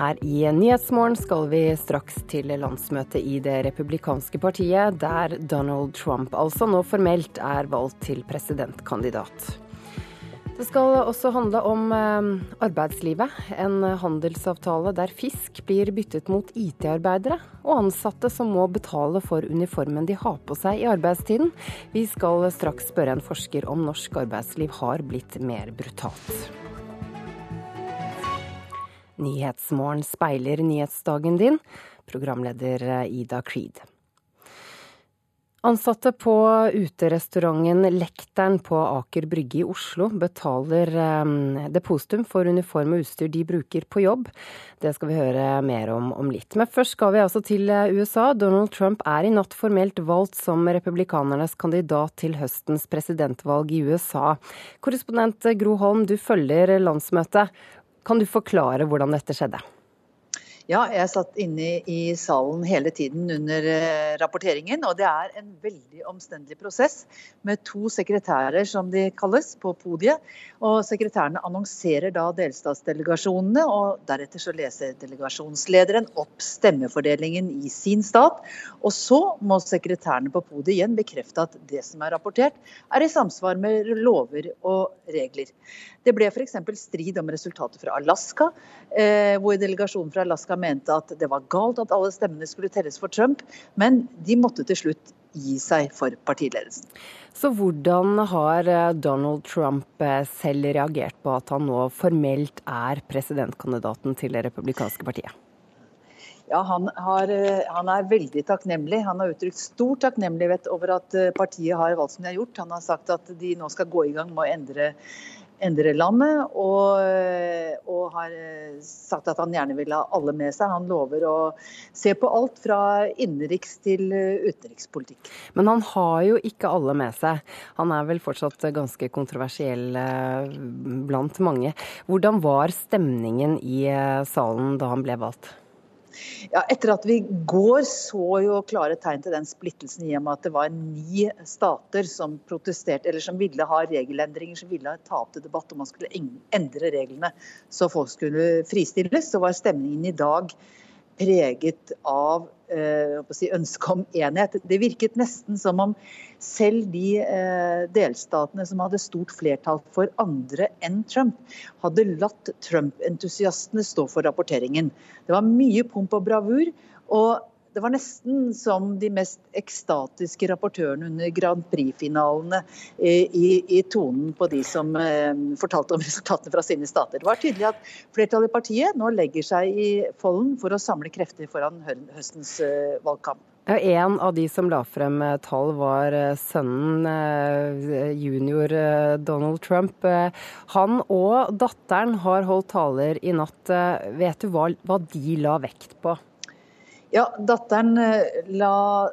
Her i Nyhetsmorgen skal vi straks til landsmøtet i det republikanske partiet, der Donald Trump altså nå formelt er valgt til presidentkandidat. Det skal også handle om eh, arbeidslivet. En handelsavtale der fisk blir byttet mot IT-arbeidere, og ansatte som må betale for uniformen de har på seg i arbeidstiden. Vi skal straks spørre en forsker om norsk arbeidsliv har blitt mer brutalt. Nyhetsmorgen speiler nyhetsdagen din. Programleder Ida Creed. Ansatte på uterestauranten Lekteren på Aker Brygge i Oslo betaler eh, depositum for uniform og utstyr de bruker på jobb. Det skal vi høre mer om om litt. Men først skal vi altså til eh, USA. Donald Trump er i natt formelt valgt som republikanernes kandidat til høstens presidentvalg i USA. Korrespondent Gro Holm, du følger landsmøtet. Kan du forklare hvordan dette skjedde? Ja, jeg satt inne i salen hele tiden under eh, rapporteringen. Og det er en veldig omstendelig prosess med to sekretærer, som de kalles, på podiet. Og sekretærene annonserer da delstatsdelegasjonene, og deretter så leser delegasjonslederen opp stemmefordelingen i sin stat. Og så må sekretærene på podiet igjen bekrefte at det som er rapportert, er i samsvar med lover og regler. Det ble f.eks. strid om resultatet fra Alaska, eh, hvor delegasjonen fra Alaska mente at det var galt at alle stemmene skulle telles for Trump, men de måtte til slutt gi seg for partiledelsen. Så hvordan har eh, Donald Trump eh, selv reagert på at han nå formelt er presidentkandidaten til det republikanske partiet? Ja, han, har, han, er veldig takknemlig. Han har uttrykt stor takknemlighet over at partiet har valgt som de har gjort. Han har sagt at de nå skal gå i gang med å endre endre landet, og, og, har sagt at han gjerne vil ha alle med seg. Han lover å se på alt fra innenriks til utenrikspolitikk. Men han har jo ikke alle med seg. Han er vel fortsatt ganske kontroversiell eh, blant mange. Hvordan var stemningen i eh, salen da han ble valgt? Ja, etter at vi går så jo klare tegn til den splittelsen i og med at det var ni stater som protesterte, eller som ville ha regelendringer, som ville ta opp til debatt om man skulle endre reglene. Så folk skulle fristilles, så var stemningen i dag preget av si, ønsket om enhet. Det virket nesten som om selv de eh, delstatene som hadde stort flertall for andre enn Trump, hadde latt Trump-entusiastene stå for rapporteringen. Det var mye pomp og bravur. og det var nesten som de mest ekstatiske rapportørene under Grand Prix-finalene i, i, tonen på de som eh, fortalte om resultatene fra sine stater. Det var tydelig at flertallet i partiet nå legger seg i folden for å samle krefter foran høstens eh, valgkamp. Ja, en av de som la frem eh, tall, var eh, sønnen, eh, junior Donald Trump. Han og datteren har holdt taler i natt. Vet du hva, hva de la vekt på? Ja, datteren eh, la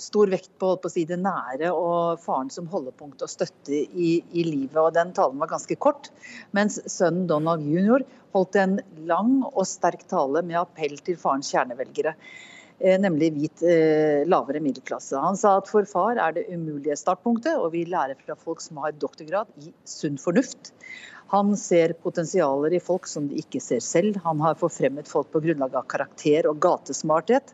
stor vekt på, på si, det nære og faren som holdepunkt og støtte i, i, livet. og Den talen var ganske kort, mens sønnen Donald jr. holdt en lang og sterk tale med appell til farens kjernevelgere. Eh, nemlig hvit eh, lavere middelklasse. Han sa at for far er det umulige startpunktet, og vi lærer fra folk som har doktorgrad i sunn fornuft. Han ser potensialer i folk som de ikke ser selv. Han har forfremmet folk på grunnlag av karakter og gatesmarthet.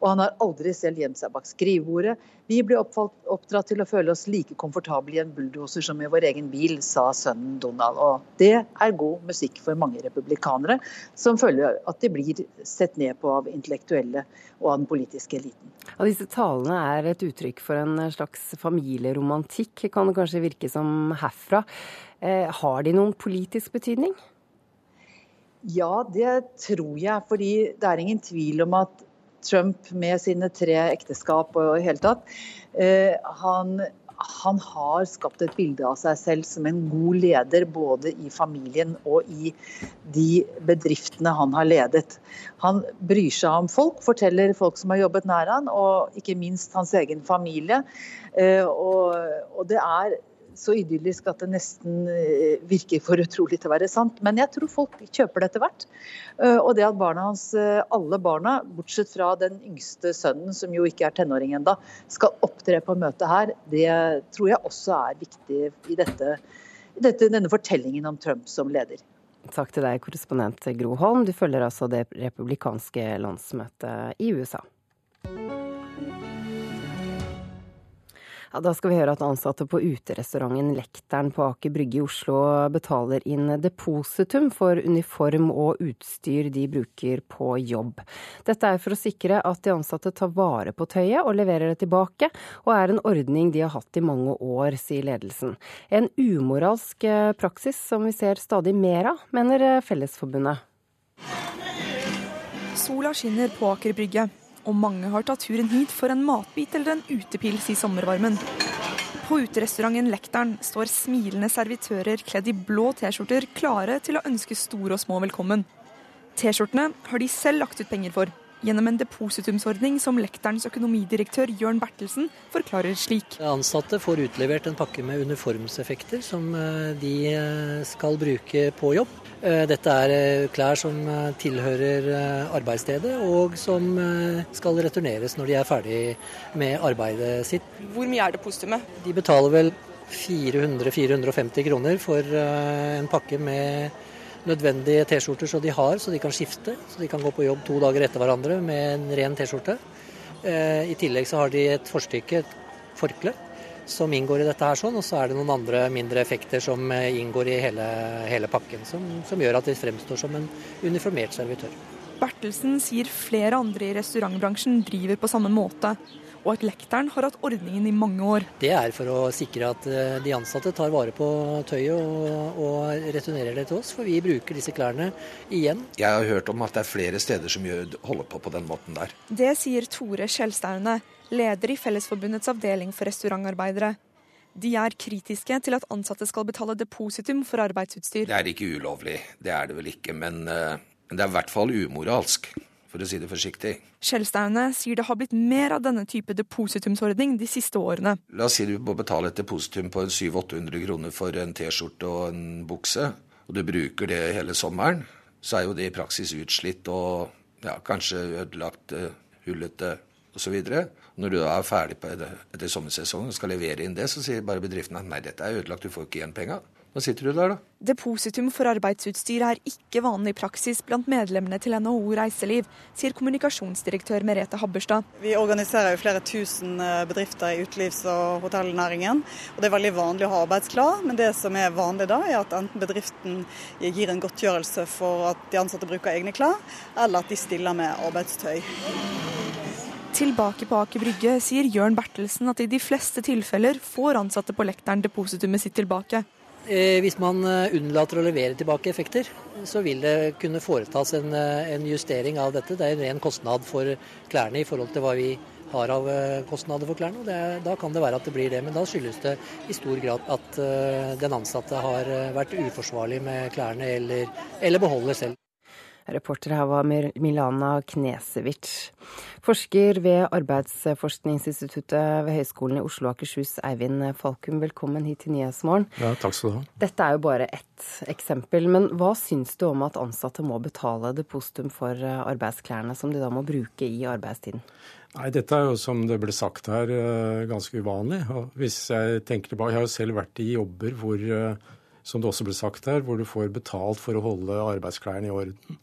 Og han har aldri selv gjemt seg bak skrivebordet. Vi ble oppdratt til å føle oss like komfortable i en bulldoser som i vår egen bil, sa sønnen Donald. Og det er god musikk for mange republikanere, som føler at de blir sett ned på av intellektuelle og av den politiske eliten. Ja, disse talene er et uttrykk for en slags familieromantikk, kan det kanskje virke som herfra. Eh, har de noen politisk betydning? Ja, det tror jeg. Fordi det er ingen tvil om at Trump med sine tre ekteskap og i hele tatt, eh, han, han har skapt et bilde av seg selv som en god leder, både i familien og i de bedriftene han har ledet. Han bryr seg om folk, forteller folk som har jobbet nær han, og ikke minst hans egen familie. Eh, og, og det er så idyllisk at det nesten eh, virker for utrolig til å være sant. Men jeg tror folk kjøper det etter hvert. Eh, og det at barna hans, eh, alle barna, bortsett fra den yngste sønnen, som jo ikke er tenåring ennå, skal opptre på møtet her, det tror jeg også er viktig i dette, dette, denne fortellingen om Trump som leder. Takk til deg, korrespondent Gro Holm. Du følger altså det republikanske landsmøtet i USA. Ja, da skal vi høre at ansatte på uterestauranten Lekteren på Aker Brygge i Oslo betaler inn depositum for uniform og utstyr de bruker på jobb. Dette er for å sikre at de ansatte tar vare på tøyet og leverer det tilbake, og er en ordning de har hatt i mange år, sier ledelsen. En umoralsk eh, praksis som vi ser stadig mer av, mener eh, Fellesforbundet. Sola skinner på Aker Brygge og mange har tatt turen hit for en matbit eller en utepils i sommervarmen. På uterestauranten Lekteren står smilende servitører kledd i blå T-skjorter klare til å ønske store og små velkommen. T-skjortene har de selv lagt ut penger for, gjennom en depositumsordning som Lekterens økonomidirektør Jørn Bertelsen forklarer slik. Ansatte får utlevert en pakke med uniformseffekter som eh, de eh, skal bruke på jobb. Eh, dette er klær som tilhører arbeidsstedet, og som skal returneres når de er ferdig med arbeidet sitt. Hvor mye er depositumet? De betaler vel 400-450 kroner for en pakke med nødvendige T-skjorter så de har, så de kan skifte. Så de kan gå på jobb to dager etter hverandre med en ren T-skjorte. I tillegg så har de et forstykke, et forkle, som inngår i dette her sånn, og så er det noen andre mindre effekter som eh, inngår i hele, hele pakken, som, som, gjør at de fremstår som en uniformert servitør. Bertelsen sier flere andre i restaurantbransjen driver på samme måte, og at Lekteren har hatt ordningen i mange år. Det er for å sikre at eh, de ansatte tar vare på tøyet og, og returnerer det til oss, for vi bruker disse klærne igjen. Jeg har hørt om at det er flere steder som holder på på den måten der. Det sier Tore Skjelstaune, leder i Fellesforbundets avdeling for restaurantarbeidere. De er kritiske til at ansatte skal betale depositum for arbeidsutstyr. Det er ikke ulovlig, det er det vel ikke, men, eh, men det er i hvert fall umoralsk. For å si det forsiktig. Skjellstaune sier det har blitt mer av denne type depositumsordning de siste årene. La oss si du må betale et depositum på 700-800 kroner for en T-skjorte og en bukse, og du bruker det hele sommeren, så er jo det i praksis utslitt og ja, kanskje ødelagt, eh, hullete osv. Når du da er ferdig på etter sommersesongen og skal levere inn det, så sier bare bedriften at nei, dette er ødelagt, du får ikke igjen penga. Da sitter du der, da. Depositum for arbeidsutstyr er ikke vanlig praksis blant medlemmene til NHO Reiseliv, sier kommunikasjonsdirektør Merete Habberstad. Vi organiserer jo flere tusen eh, bedrifter i utelivs- og hotellnæringen. og Det er veldig vanlig å ha arbeidsklar, men det som er vanlig da, er at enten bedriften gir en godtgjørelse for at de ansatte bruker egne klær, eller at de stiller med arbeidstøy. Tilbake på Aker Brygge sier Jørn Bertelsen at i de fleste tilfeller får ansatte på lekteren depositumet sitt tilbake. Eh, hvis man eh, unnlater å levere tilbake effekter, så vil det kunne foretas en, eh, en justering av dette. Det er en ren kostnad for klærne i forhold til hva vi har av kostnader for klærne. Det, da kan det være at det blir det, men da skyldes det i stor grad at den ansatte har vært uforsvarlig med klærne eller, eller beholder selv. Reporter her var Milana Knesevic. Forsker ved Arbeidsforskningsinstituttet ved Høgskolen i Oslo og Akershus, Eivind Falkum, velkommen hit til Nyhetsmorgen. Ja, takk skal du ha. Dette er jo bare ett eksempel, men hva syns du om at ansatte må betale depositum for arbeidsklærne som de da må bruke i arbeidstiden? Nei, Dette er jo som det ble sagt her, eh, ganske uvanlig. Hvis Jeg tenker tilbake, jeg har jo selv vært i jobber hvor, eh, som det også ble sagt her, hvor du får betalt for å holde arbeidsklærne i orden.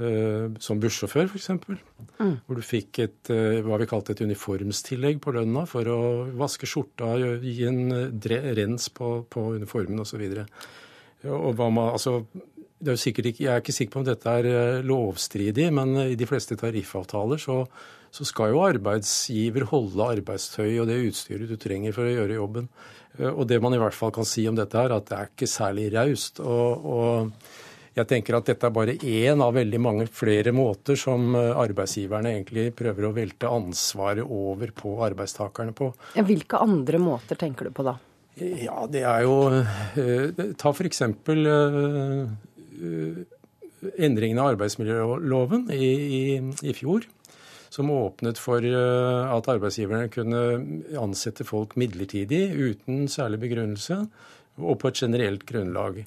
Uh, som bussjåfør, f.eks. Mm. Hvor du fikk et, uh, hva vi kalte et uniformstillegg på lønna for å vaske skjorta, gi en uh, rens på, på uniformen osv. Altså, det er sikkert ikke, jeg er ikke sikker på om dette er lovstridig, men i de fleste tariffavtaler så, så skal jo arbeidsgiver holde arbeidstøy og det utstyret du trenger for å gjøre jobben. Og det man i hvert fall kan si om dette, er at det er ikke særlig raust. og, og jeg tenker at dette er bare én av veldig mange flere måter som eh, arbeidsgiverne egentlig prøver å velte ansvaret over på arbeidstakerne på. Hvilke andre måter tenker du på da? Ja, det er jo eh, Ta f.eks. Uh, endringen av arbeidsmiljøloven i, i, i, fjor. Som åpnet for at arbeidsgiverne kunne ansette folk midlertidig uten særlig begrunnelse og på et generelt grunnlag.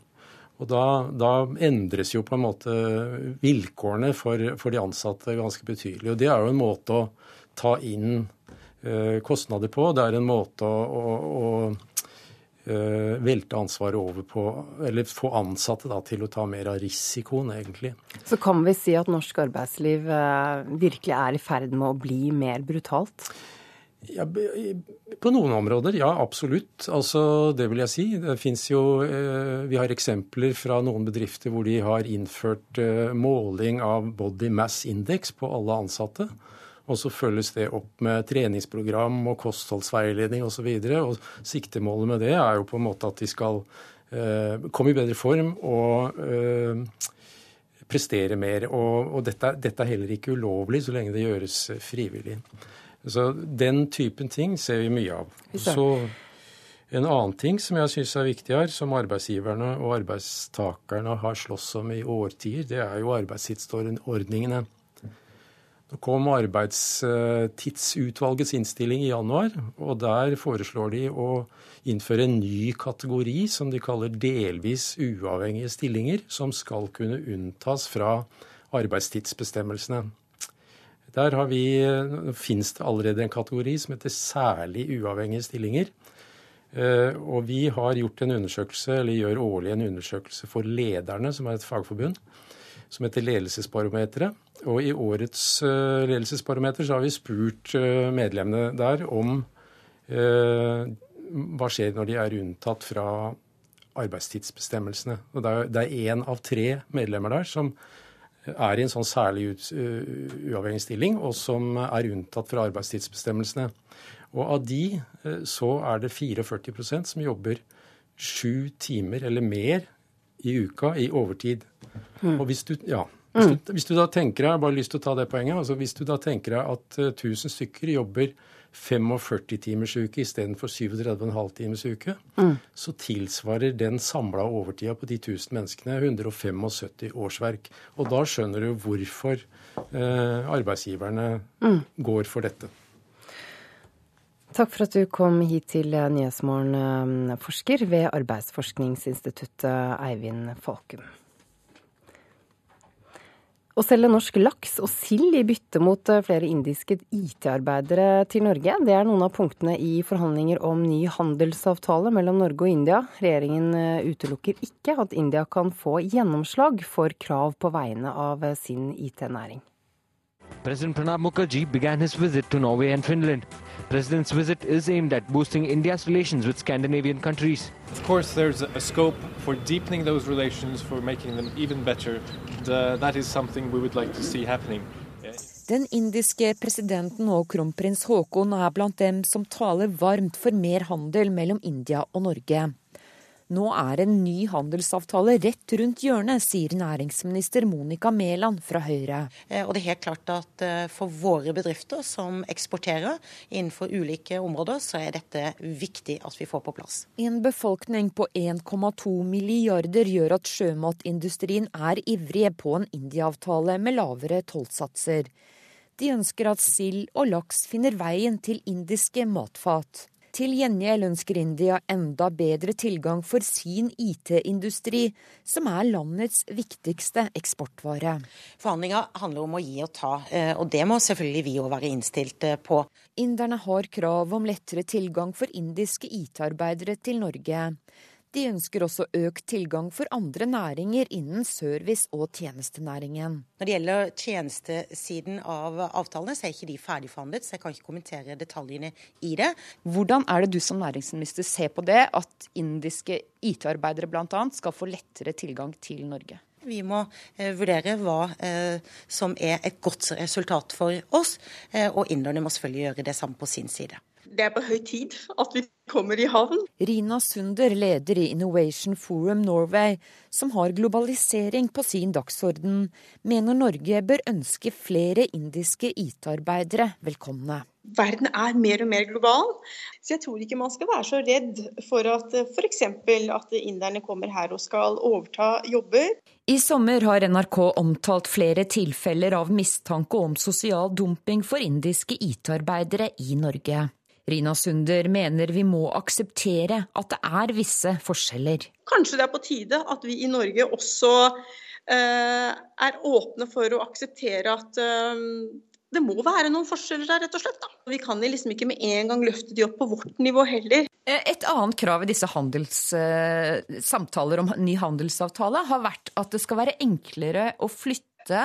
Og da, da, endres jo på en måte vilkårene for, for, de ansatte ganske betydelig. Og det er jo en måte å ta inn uh, kostnader på. Det er en måte å, å, å uh, velte ansvaret over på Eller få ansatte da, til å ta mer av risikoen, egentlig. Så kan vi si at norsk arbeidsliv uh, virkelig er i ferd med å bli mer brutalt? Ja, på noen områder, ja absolutt. Altså, det vil jeg si. Det jo eh, Vi har eksempler fra noen bedrifter hvor de har innført eh, måling av body mass index på alle ansatte. Og så følges det opp med treningsprogram og kostholdsveiledning osv. Og, så og siktemålet med det er jo på en måte at de skal eh, komme i bedre form og prestere mer. Og, og dette, dette, er heller ikke ulovlig så lenge det gjøres frivillig. Så Den typen ting ser vi mye av. Så En annen ting som jeg syns er viktig her, som arbeidsgiverne og arbeidstakerne har slåss om i årtier, det er jo arbeidstidsordningene. Nå kom Arbeidstidsutvalgets innstilling i januar, og der foreslår de å innføre en ny kategori som de kaller delvis uavhengige stillinger, som skal kunne unntas fra arbeidstidsbestemmelsene. Der har vi, finnes det allerede en kategori som heter særlig uavhengige stillinger. Eh, og vi har gjort en undersøkelse, eller gjør årlig en undersøkelse for lederne, som er et fagforbund, som heter Ledelsesbarometeret. Og i årets eh, ledelsesbarometer så har vi spurt eh, medlemmene der om hva skjer når de er unntatt fra arbeidstidsbestemmelsene. Og det er én av tre medlemmer der som er i en sånn særlig ut, uh, uavhengig stilling, og som er unntatt fra arbeidstidsbestemmelsene. Og av de uh, så er det 44% som jobber sju timer eller mer i uka i overtid. Mm. Og hvis du, ja, hvis du, hvis du, da tenker deg, jeg har bare lyst til å ta det poenget, altså hvis du da tenker deg at uh, 1000 stykker jobber 45 timers uke istedenfor 37,5 timers uke, mm. så tilsvarer den samla overtida på de 1000 menneskene 175 årsverk. Og da skjønner du hvorfor eh, arbeidsgiverne mm. går for dette. Takk for at du kom hit til Nyhetsmorgen, eh, forsker ved Arbeidsforskningsinstituttet, Eivind Falkum. Å selge norsk laks og sild i bytte mot eh, flere indiske IT-arbeidere til Norge, det er noen av punktene i forhandlinger om ny handelsavtale mellom Norge og India. Regjeringen eh, utelukker ikke at India kan få gjennomslag for krav på vegne av eh, sin IT-næring. President Pranab Mukherjee began his visit to Norway and Finland. President's visit is aimed at boosting India's relations with Scandinavian countries. Of course, there's a scope for deepening those relations, for making them even better. Uh, that is something we would like to see happening. Den indiske presidenten og kronprins Haakon er blant dem som taler varmt for mer handel mellom India og Norge. Nå er en ny handelsavtale rett rundt hjørnet, sier næringsminister Monica Mæland fra Høyre. Eh, og det er helt klart at eh, For våre bedrifter som eksporterer innenfor ulike områder, så er dette viktig at vi får på plass. En befolkning på 1,2 milliarder gjør at sjømatindustrien er ivrige på en India-avtale med lavere tollsatser. De ønsker at sild og laks finner veien til indiske matfat. Til gjengjeld ønsker India enda bedre tilgang for sin IT-industri, som er landets viktigste eksportvare. Forhandlinga handler om å gi og ta, eh, og det må selvfølgelig vi òg være innstilt eh, på. Inderne har krav om lettere tilgang for indiske IT-arbeidere til Norge. De ønsker også økt tilgang for andre næringer innen service- og tjenestenæringen. Når det gjelder tjenestesiden av avtalene, så er ikke de ferdigforhandlet, så jeg kan ikke kommentere detaljene i det. Hvordan er det du som næringsminister ser på det, at indiske IT-arbeidere bl.a. skal få lettere tilgang til Norge? Vi må eh, vurdere hva eh, som er et godt resultat for oss, eh, og inderne må selvfølgelig gjøre det samme på sin side det er på høy tid at vi kommer i havn. Rina Sunder, leder i Innovation Forum Norway, som har globalisering på sin dagsorden, mener Norge bør ønske flere indiske IT-arbeidere velkomne. Verden er mer og mer global, så jeg tror ikke man skal være så redd for at f.eks. at inderne kommer her og skal overta jobber. I sommer har NRK omtalt flere tilfeller av mistanke om sosial dumping for indiske IT-arbeidere i Norge. Rina Sunder mener vi må akseptere at det er visse forskjeller. Kanskje det er på tide at vi i Norge også eh, er åpne for å akseptere at eh, det må være noen forskjeller der, rett og slett. Da. Vi kan liksom ikke med en gang løfte de opp på vårt nivå heller. Eh, et annet krav i disse handels, eh, samtaler om ny handelsavtale har vært at det skal være enklere å flytte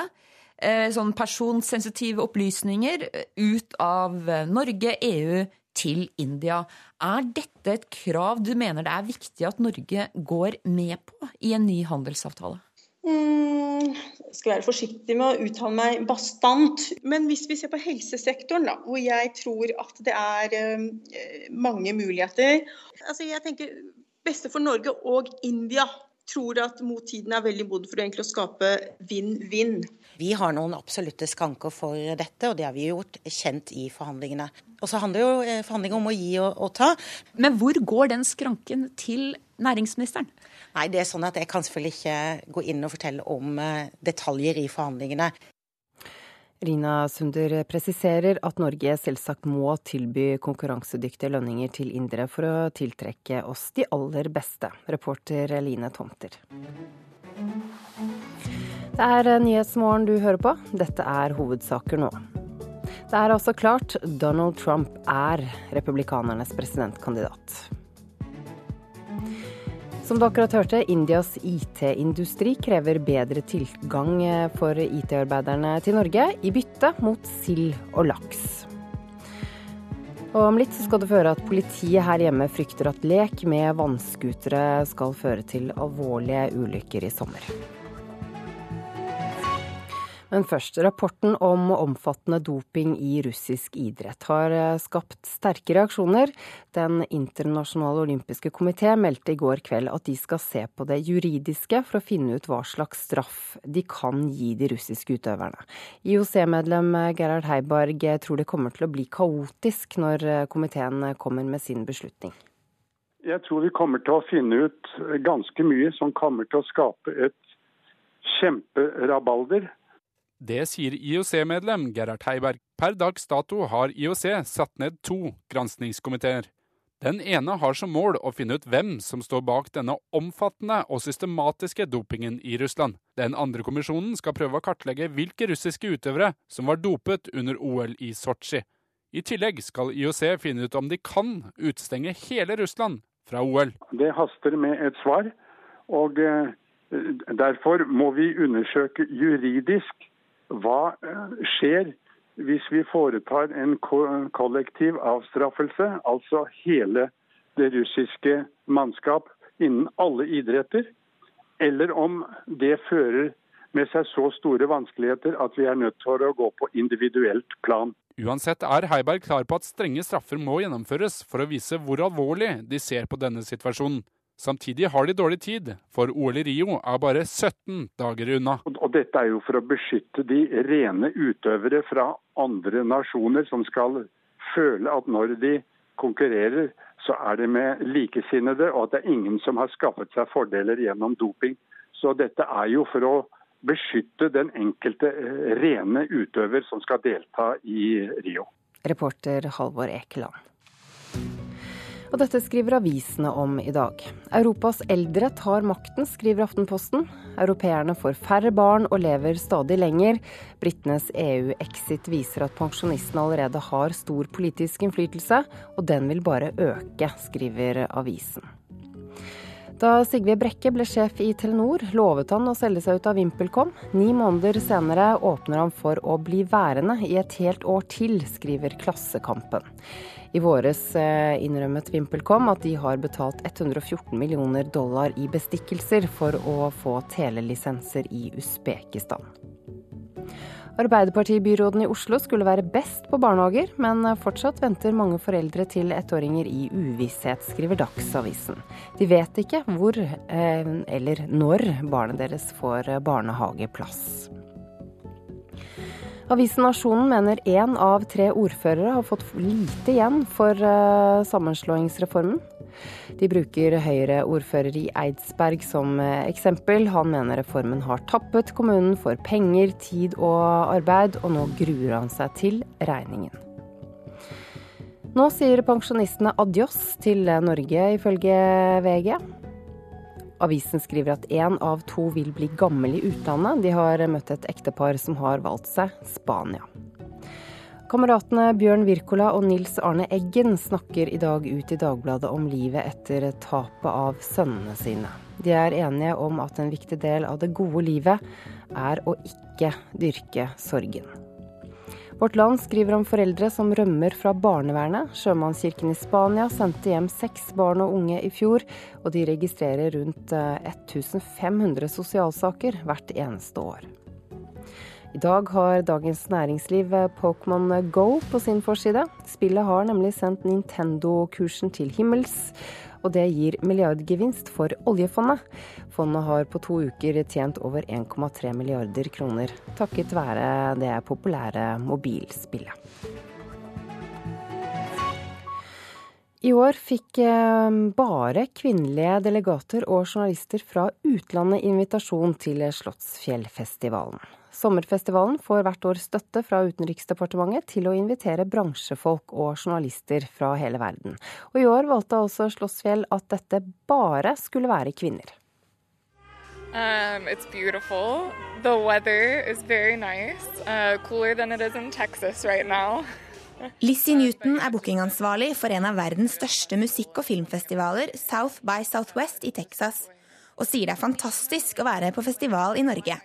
eh, sånn personsensitive opplysninger ut av Norge, EU, til India. Er dette et krav du mener det er viktig at Norge går med på i en ny handelsavtale? Mm, skal være forsiktig med å uttale meg bastant. Men hvis vi ser på helsesektoren, da, hvor jeg tror at det er eh, mange muligheter altså jeg tenker Beste for Norge og India tror at mot tiden er veldig moden for å skape vinn-vinn. Vi har noen absolutte skanker for dette, og det har vi gjort kjent i forhandlingene. Og så handler jo eh, forhandlinger om å gi og, og ta. Men hvor går den skranken til næringsministeren? Nei, det er sånn at Jeg kan selvfølgelig ikke gå inn og fortelle om eh, detaljer i forhandlingene. Rina Sunder presiserer at Norge selvsagt må tilby konkurransedyktige lønninger til indere for å tiltrekke oss de aller beste. Reporter Line Tomter. Det er Nyhetsmorgen du hører på. Dette er hovedsaker nå. Det er altså klart Donald Trump er republikanernes presidentkandidat. Som du akkurat hørte, Indias IT-industri krever bedre tilgang for IT-arbeiderne til Norge i bytte mot sild og laks. Og om litt skal du få høre at politiet her hjemme frykter at lek med vannskutere skal føre til alvorlige ulykker i sommer. Men først, rapporten om omfattende doping i russisk idrett har eh, skapt sterke reaksjoner. Den internasjonale olympiske komité meldte i går kveld at de skal se på det juridiske for å finne ut hva slags straff de kan gi de russiske utøverne. IOC-medlem Gerhard Heiberg tror det kommer til å bli kaotisk når eh, komiteen kommer med sin beslutning. Jeg tror vi kommer til å finne ut ganske mye som kommer til å skape et kjemperabalder. Det sier IOC-medlem Gerhard Heiberg. Per dags dato har IOC satt ned to granskingskomiteer. Den ene har som mål å finne ut hvem som står bak denne omfattende og systematiske dopingen i Russland. Den andre kommisjonen skal prøve å kartlegge hvilke russiske utøvere som var dopet under OL i Sotsji. I tillegg skal IOC finne ut om de kan utstenge hele Russland fra OL. Det haster med et svar, og eh, derfor må vi undersøke juridisk hva eh, skjer hvis vi foretar en kollektiv avstraffelse, altså hele det russiske mannskap innen alle idretter, eller om det fører med seg så store vanskeligheter at vi er nødt til å gå på individuelt plan. Uansett er Heiberg klar på at strenge straffer må gjennomføres for å vise hvor alvorlig de ser på denne situasjonen. Samtidig har de dårlig tid, for OL i Rio er bare 17 dager unna. Og Dette er jo for å beskytte de rene utøvere fra andre nasjoner, som skal føle at når de konkurrerer, så er det med likesinnede, og at det er ingen som har skaffet seg fordeler gjennom doping. Så dette er jo for å beskytte den enkelte eh, rene utøver som skal delta i Rio. Reporter Halvor Ekeland. Og dette skriver avisene om i dag. Europas eldre tar makten, skriver Aftenposten. Europeerne får færre barn og lever stadig lenger. Britenes EU-exit viser at pensjonistene allerede har stor politisk innflytelse, og den vil bare øke, skriver avisen. Da Sigve Brekke ble sjef i Telenor, lovet han å selge seg ut av VimpelCom. Ni måneder senere åpner han for å bli værende i et helt år til, skriver Klassekampen. I våres eh, innrømmet VimpelCom at de har betalt 114 millioner dollar i bestikkelser for å få telelisenser i Usbekistan. Arbeiderpartibyråden i Oslo skulle være best på barnehager, men fortsatt venter mange foreldre til ettåringer i uvisshet, skriver Dagsavisen. De vet ikke hvor eh, eller når barnet deres får barnehageplass. Avisen Nasjonen mener én av tre ordførere har fått lite igjen for uh, sammenslåingsreformen. De bruker Høyre-ordfører i Eidsberg som uh, eksempel. Han mener reformen har tappet kommunen for penger, tid og arbeid, og nå gruer han seg til regningen. Nå sier pensjonistene adjøs til Norge, ifølge VG. Avisen skriver at én av to vil bli gammel i utlandet. De har møtt et ektepar som har valgt seg Spania. Kameratene Bjørn Wirkola og Nils Arne Eggen snakker i dag ut i Dagbladet om livet etter tapet av sønnene sine. De er enige om at en viktig del av det gode livet er å ikke dyrke sorgen. Vårt Land skriver om foreldre som rømmer fra barnevernet. Sjømannskirken i Spania sendte hjem seks barn og unge i fjor, og de registrerer rundt 1500 eh, sosialsaker hvert eneste år. I dag har Dagens Næringsliv eh, Pokémon Go på sin forside. Spillet har nemlig sendt Nintendo-kursen til himmels, og det gir milliardgevinst for oljefondet. Fondet har på to uker tjent over 1,3 milliarder kroner, takket være det populære mobilspillet. I år fikk eh, bare kvinnelige delegater og journalister fra utlandet invitasjon til Slottsfjellfestivalen. Sommerfestivalen får hvert år støtte fra Utenriksdepartementet til å invitere bransjefolk og journalister fra hele verden. Og i år valgte altså Slåssfjell at dette bare skulle være kvinner. Um, it's beautiful. The weather is very nice. Uh, cooler than it is in Texas right now. Lizzie Newton er bookingansvarlig for en av verdens største musikk- og filmfestivaler, South by Southwest i Texas, og sier det er fantastisk å være på festival i Norge.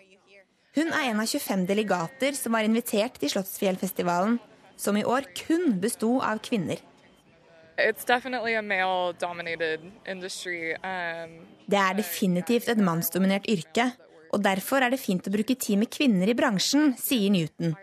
Hun er en av 25 delegater som var invitert til Slottsfjellfestivalen, som i år kun besto av kvinner. Um... Det er definitivt et mannsdominert yrke, og derfor er det fint å bruke tid med kvinner i bransjen, sier Newton.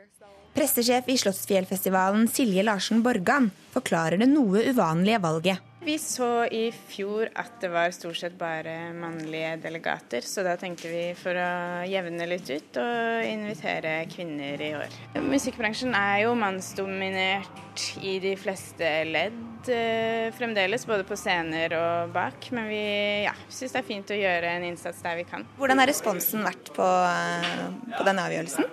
Pressesjef i Slottsfjellfestivalen Silje Larsen Borgan forklarer det noe uvanlige valget. Vi så i fjor at det var stort sett bare mannlige delegater, så da tenkte vi for å jevne litt ut og invitere kvinner i år. Musikkbransjen er jo mannsdominert i de fleste ledd eh, fremdeles, både på scener og bak, men vi ja, syns det er fint å gjøre en innsats der vi kan. Hvordan har responsen vært på, eh, på denne avgjørelsen?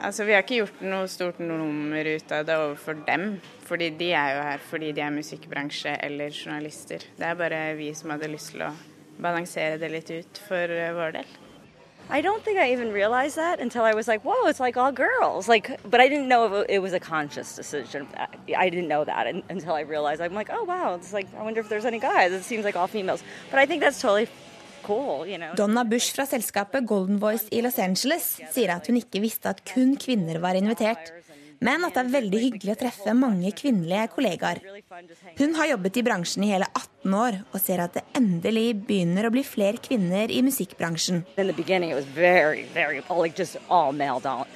Altså, Vi har ikke gjort noe stort nummer ut av det overfor dem. Fordi de er jo her fordi de er musikkbransje eller journalister. Det er bare vi som hadde lyst til å balansere det litt ut for eh, vår del. I don't think I even realized that until I was like, whoa, it's like all girls. Like, but I didn't know it was a conscious decision. I didn't know that until I realized. I'm like, oh wow, it's like I wonder if there's any guys. It seems like all females. But I think that's totally. Donna Bush fra selskapet Golden Voice i Los Angeles sier at hun ikke visste at kun kvinner var invitert men at det er veldig hyggelig å treffe mange kvinnelige kollegaer. Hun har jobbet i bransjen i hele 18 år og ser at det endelig begynner å bli flere kvinner i musikkbransjen. Very, very, like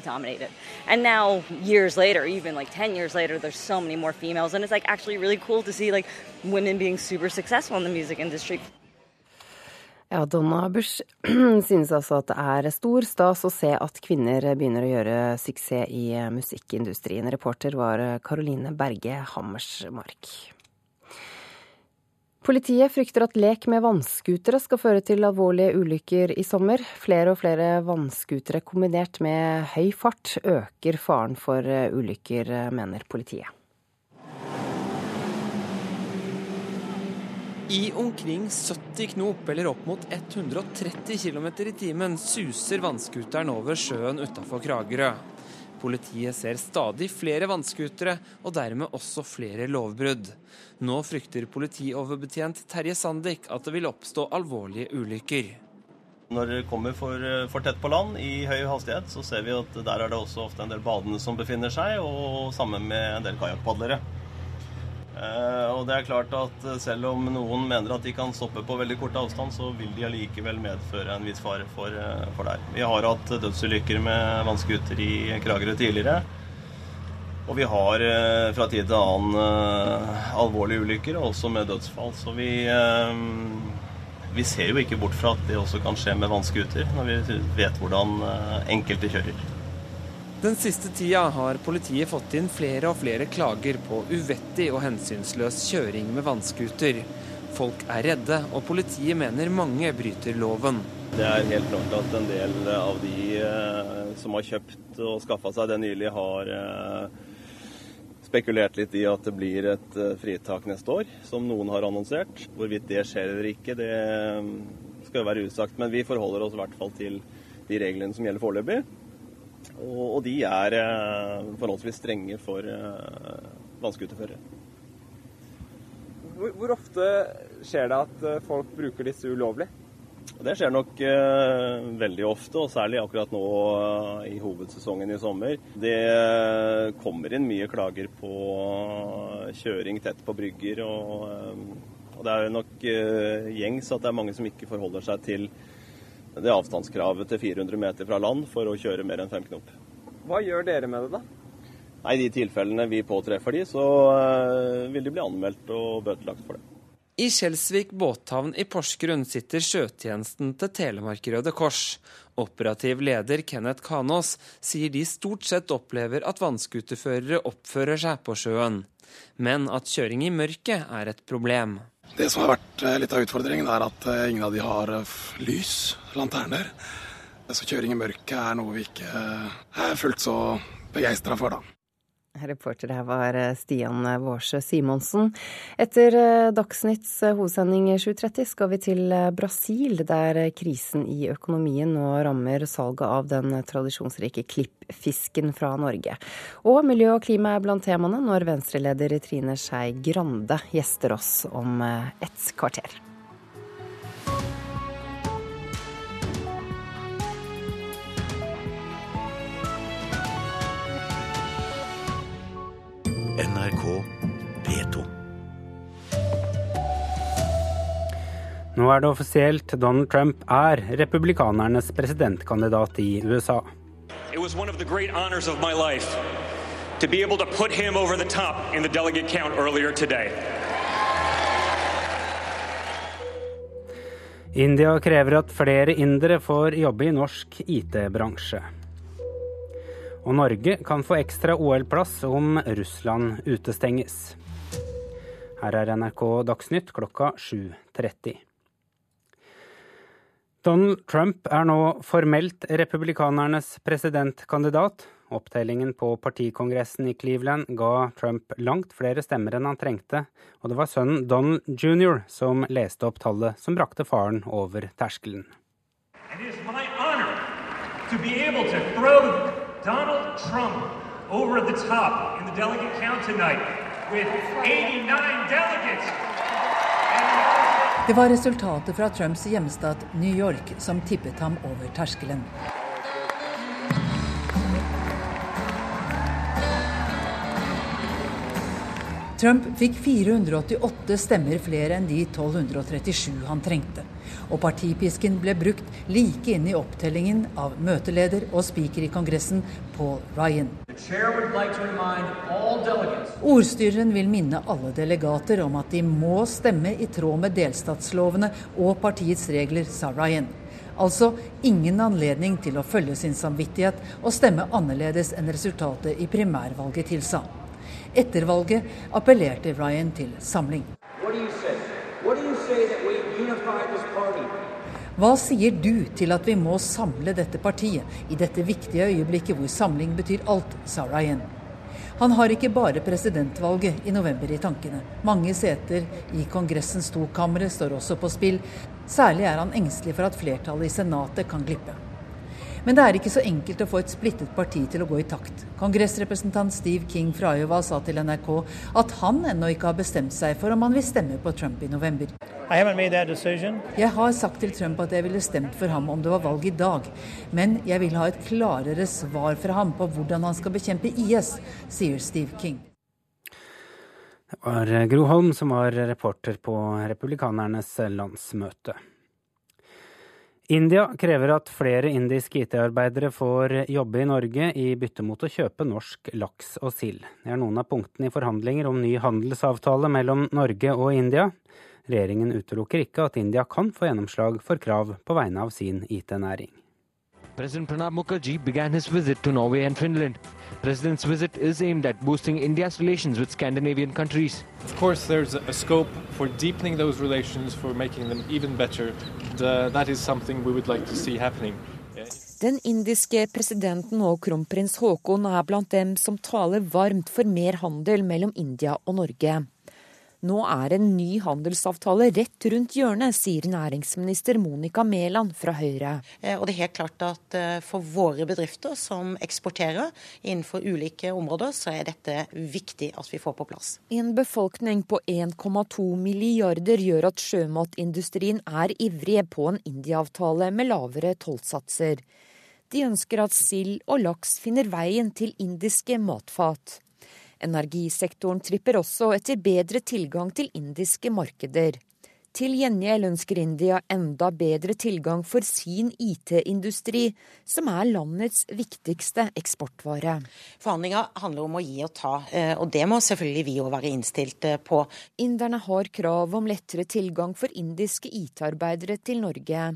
dominated. And now, years later, even like 10 years later, there's so many more females, and it's like actually really cool to see like women being super successful in the music industry. Ja, Donna Bush synes altså at det er stor stas å se at kvinner begynner å gjøre suksess i musikkindustrien. Reporter var Caroline Berge Hammersmark. Politiet frykter at lek med vannskutere skal føre til alvorlige ulykker i sommer. Flere og flere vannskutere kombinert med høy fart øker faren for ulykker, mener politiet. I omkring 70 knop, eller opp mot 130 km i timen, suser vannskuteren over sjøen utafor Kragerø. Politiet ser stadig flere vannskutere, og dermed også flere lovbrudd. Nå frykter politioverbetjent Terje Sandik at det vil oppstå alvorlige ulykker. Når det kommer for, for, tett på land i høy hastighet, så ser vi at der er det også ofte en del badende som befinner seg, og sammen med en del kajakkpadlere. Eh, og det er klart at eh, Selv om noen mener at de kan stoppe på veldig kort avstand, så vil de allikevel medføre en viss fare for, eh, for der. Vi har hatt dødsulykker med vannskuter i Kragerø tidligere. Og vi har fra tid til annen alvorlige ulykker, også med dødsfall. Så vi, vi ser jo ikke bort fra at det også kan skje med vannskuter, når vi vet hvordan enkelte kjører. Den siste tida har politiet fått inn flere og flere klager på uvettig og hensynsløs kjøring med vannskuter. Folk er redde, og politiet mener mange bryter loven. Det er helt klart at en del av de eh, som har kjøpt og skaffa seg det nylig, har eh, spekulert litt i at det blir et eh, fritak neste år, som noen har annonsert. Hvorvidt det skjer eller ikke, det skal være usagt. Men vi forholder oss i hvert fall til de reglene som gjelder foreløpig. Og, og de er eh, forholdsvis strenge for eh, vannscooterførere. Hvor, hvor, ofte skjer det at eh, folk bruker disse ulovlig? Det skjer nok eh, veldig ofte, og særlig akkurat nå eh, i hovedsesongen i sommer. Det kommer inn mye klager på kjøring tett på brygger. og, og det er nok gjengs at det er mange som ikke forholder seg til det avstandskravet til 400 meter fra land for å kjøre mer enn fem knop. Hva gjør dere med det, da? Nei, I de tilfellene vi påtreffer de, så vil de bli anmeldt og bøtelagt for det. I Kjelsvik båthavn i Porsgrunn sitter sjøtjenesten til Telemark Røde Kors. Operativ leder Kenneth Kanås sier de stort sett opplever at vannskuterførere oppfører seg på sjøen, men at kjøring i mørket er et problem. Det som har vært eh, litt av utfordringen, er at eh, ingen av de har eh, lys, lanterner. Så kjøring i mørket er noe vi ikke er fullt så begeistra for, da. Reporter her var eh, Stian Vårsø Simonsen. Etter eh, Dagsnytts eh, hovedsending 7.30 skal vi til Brasil, der krisen i økonomien nå rammer salget av den tradisjonsrike klippfisken fra Norge. Og miljø og klima er blant temaene når Venstre-leder Trine Skei Grande gjester oss om et kvarter. NRK P2. Nå er det offisielt. Donald Trump er republikanernes presidentkandidat i USA. It was one of the great honors of my life to be able to put him over the top in the delegate count earlier today. India krever at flere indere får jobbe i norsk IT-bransje. Og Norge kan få ekstra OL-plass om Russland utestenges. Her er NRK Dagsnytt klokka 7.30. Donald Trump er nå formelt republikanernes presidentkandidat. Opptellingen på partikongressen i Cleveland ga Trump langt flere stemmer enn han trengte, og det var sønnen Donald jr. som leste opp tallet som brakte faren over terskelen. To be able to throw Donald Trump over the top in the delegate count tonight with 89 delegates. Det var resultatet fra Trumps hjemstat New York som tippet ham over terskelen. Trump fikk 488 stemmer flere enn de 1237 han trengte. Og partipisken ble brukt like inn i opptellingen av møteleder og speaker i Kongressen, Paul Ryan. Ordstyreren vil minne alle delegater om at de må stemme i tråd med delstatslovene og partiets regler, sa Ryan. Altså ingen anledning til å følge sin samvittighet og stemme annerledes enn resultatet i primærvalget tilsa. Etter valget appellerte Ryan til samling. Hva sier du til at vi må samle dette partiet i dette viktige øyeblikket hvor samling betyr alt, sa Ryan. Han har ikke bare presidentvalget i november i tankene. Mange seter i Kongressens to kamre står også på spill. Særlig er han engstelig for at flertallet i Senatet kan glippe. Men det er ikke så enkelt å få et splittet parti til å gå i takt. Kongressrepresentant Steve King fra Iowa sa til NRK at han ennå ikke har bestemt seg for om han vil stemme på Trump i november. Jeg har sagt til Trump at jeg ville stemt for ham om det var valg i dag, men jeg vil ha et klarere svar fra ham på hvordan han skal bekjempe IS, sier Steve King. Det var Gro Holm som var reporter på republikanernes landsmøte. India krever at flere indiske IT-arbeidere får jobbe i Norge i bytte mot å kjøpe norsk laks og sild. Det er noen av punktene i forhandlinger om ny handelsavtale mellom Norge og India. Regjeringen utelukker ikke at India kan få gjennomslag for krav på vegne av sin IT-næring. President Pranab Mukherjee began his visit to Norway and Finland. President's visit is aimed at boosting India's relations with Scandinavian countries. Of course, there's a scope for deepening those relations, for making them even better. Uh, that is something we would like to see happening. Den indiske presidenten og kronprins Haakon er blant dem som taler varmt for mer handel mellom India og Norge. Nå er en ny handelsavtale rett rundt hjørnet, sier næringsminister Monica Mæland fra Høyre. Eh, og det er helt klart at eh, For våre bedrifter som eksporterer innenfor ulike områder, så er dette viktig at vi får på plass. En befolkning på 1,2 milliarder gjør at sjømatindustrien er ivrige på en India-avtale med lavere tollsatser. De ønsker at sild og laks finner veien til indiske matfat. Energisektoren tripper også etter bedre tilgang til indiske markeder. Til gjengjeld ønsker India enda bedre tilgang for sin IT-industri, som er landets viktigste eksportvare. Forhandlinger handler om å gi og ta, eh, og det må selvfølgelig vi òg være innstilt eh, på. Inderne har krav om lettere tilgang for indiske IT-arbeidere til Norge.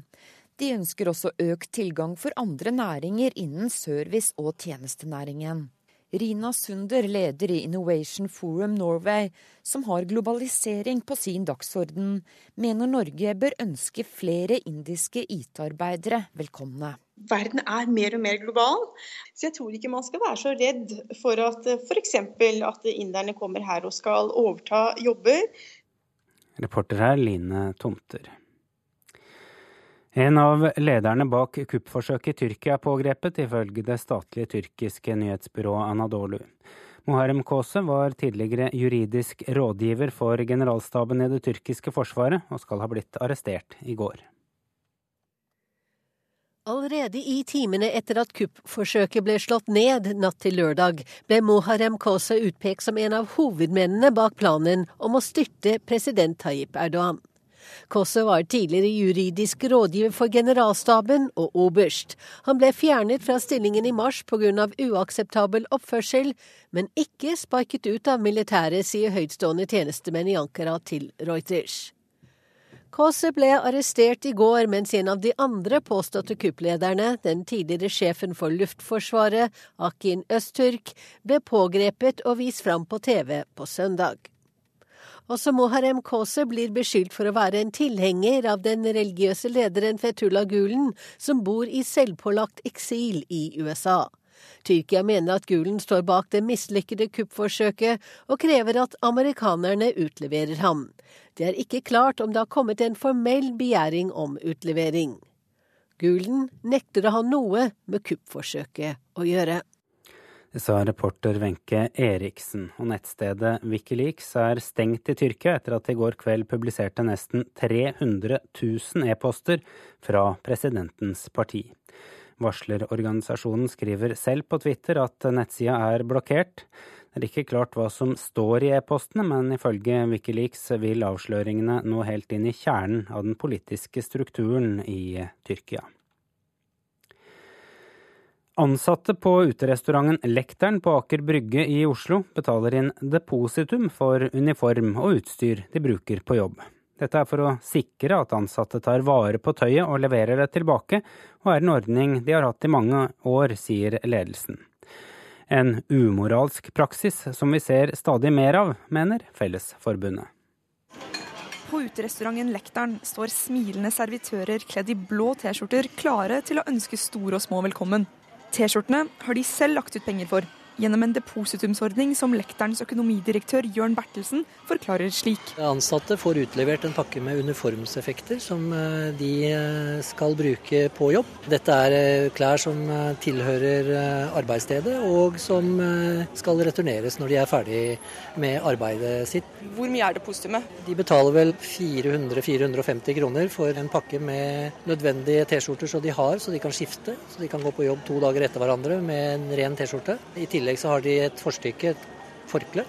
De ønsker også økt tilgang for andre næringer innen service- og tjenestenæringen. Rina Sunder, leder i Innovation Forum Norway, som har globalisering på sin dagsorden, mener Norge bør ønske flere indiske IT-arbeidere velkomne. Verden er mer og mer global, så jeg tror ikke man skal være så redd for at f.eks. at inderne kommer her og skal overta jobber. Reporter her Line Tomter. En av lederne bak kuppforsøket i Tyrkia er pågrepet, ifølge det statlige tyrkiske nyhetsbyrået Anadolu. Muharrem Kose var tidligere juridisk rådgiver for generalstaben i det tyrkiske forsvaret, og skal ha blitt arrestert i går. Allerede i timene etter at kuppforsøket ble slått ned natt til lørdag, ble Muharrem Kose utpekt som en av hovedmennene bak planen om å styrte president Tayyip Erdogan. Kosse var tidligere juridisk rådgiver for generalstaben og oberst. Han ble fjernet fra stillingen i mars pga. uakseptabel oppførsel, men ikke sparket ut av militæret, sier høytstående tjenestemenn i Ankara til Reuters. Kåse ble arrestert i går, mens en av de andre påståtte kupplederne, den tidligere sjefen for Luftforsvaret, Akin Østturk, ble pågrepet og vist fram på TV på søndag. Også Moharem Kose blir beskyldt for å være en tilhenger av den religiøse lederen Fetullah Gulen, som bor i selvpålagt eksil i USA. Tyrkia mener at Gulen står bak det mislykkede kuppforsøket, og krever at amerikanerne utleverer ham. Det er ikke klart om det har kommet en formell begjæring om utlevering. Gulen nekter å ha noe med kuppforsøket å gjøre. Det sa reporter Wenche Eriksen. Og nettstedet Wikileaks er stengt i Tyrkia etter at de i går kveld publiserte nesten 300 000 e-poster fra presidentens parti. Varslerorganisasjonen skriver selv på Twitter at nettsida er blokkert. Det er ikke klart hva som står i e-postene, men ifølge Wikileaks vil avsløringene nå helt inn i kjernen av den politiske strukturen i Tyrkia. Ansatte på uterestauranten Lekteren på Aker Brygge i Oslo betaler inn depositum for uniform og utstyr de bruker på jobb. Dette er for å sikre at ansatte tar vare på tøyet og leverer det tilbake, og er en ordning de har hatt i mange år, sier ledelsen. En umoralsk praksis som vi ser stadig mer av, mener Fellesforbundet. På uterestauranten Lekteren står smilende servitører kledd i blå T-skjorter klare til å ønske store og små velkommen. T-skjortene har de selv lagt ut penger for gjennom en depositumsordning som lekterens økonomidirektør Jørn Bertelsen forklarer slik. Ansatte får utlevert en pakke med uniformseffekter som eh, de eh, skal bruke på jobb. Dette er eh, klær som tilhører arbeidsstedet og som skal returneres når de er ferdig med arbeidet sitt. Hvor mye er depositumet? De betaler vel 400-450 kroner for en pakke med nødvendige T-skjorter så de har, så de kan skifte. Så de kan gå på jobb to dager etter hverandre med en ren T-skjorte. I tillegg så har de et forstykke, et forkle,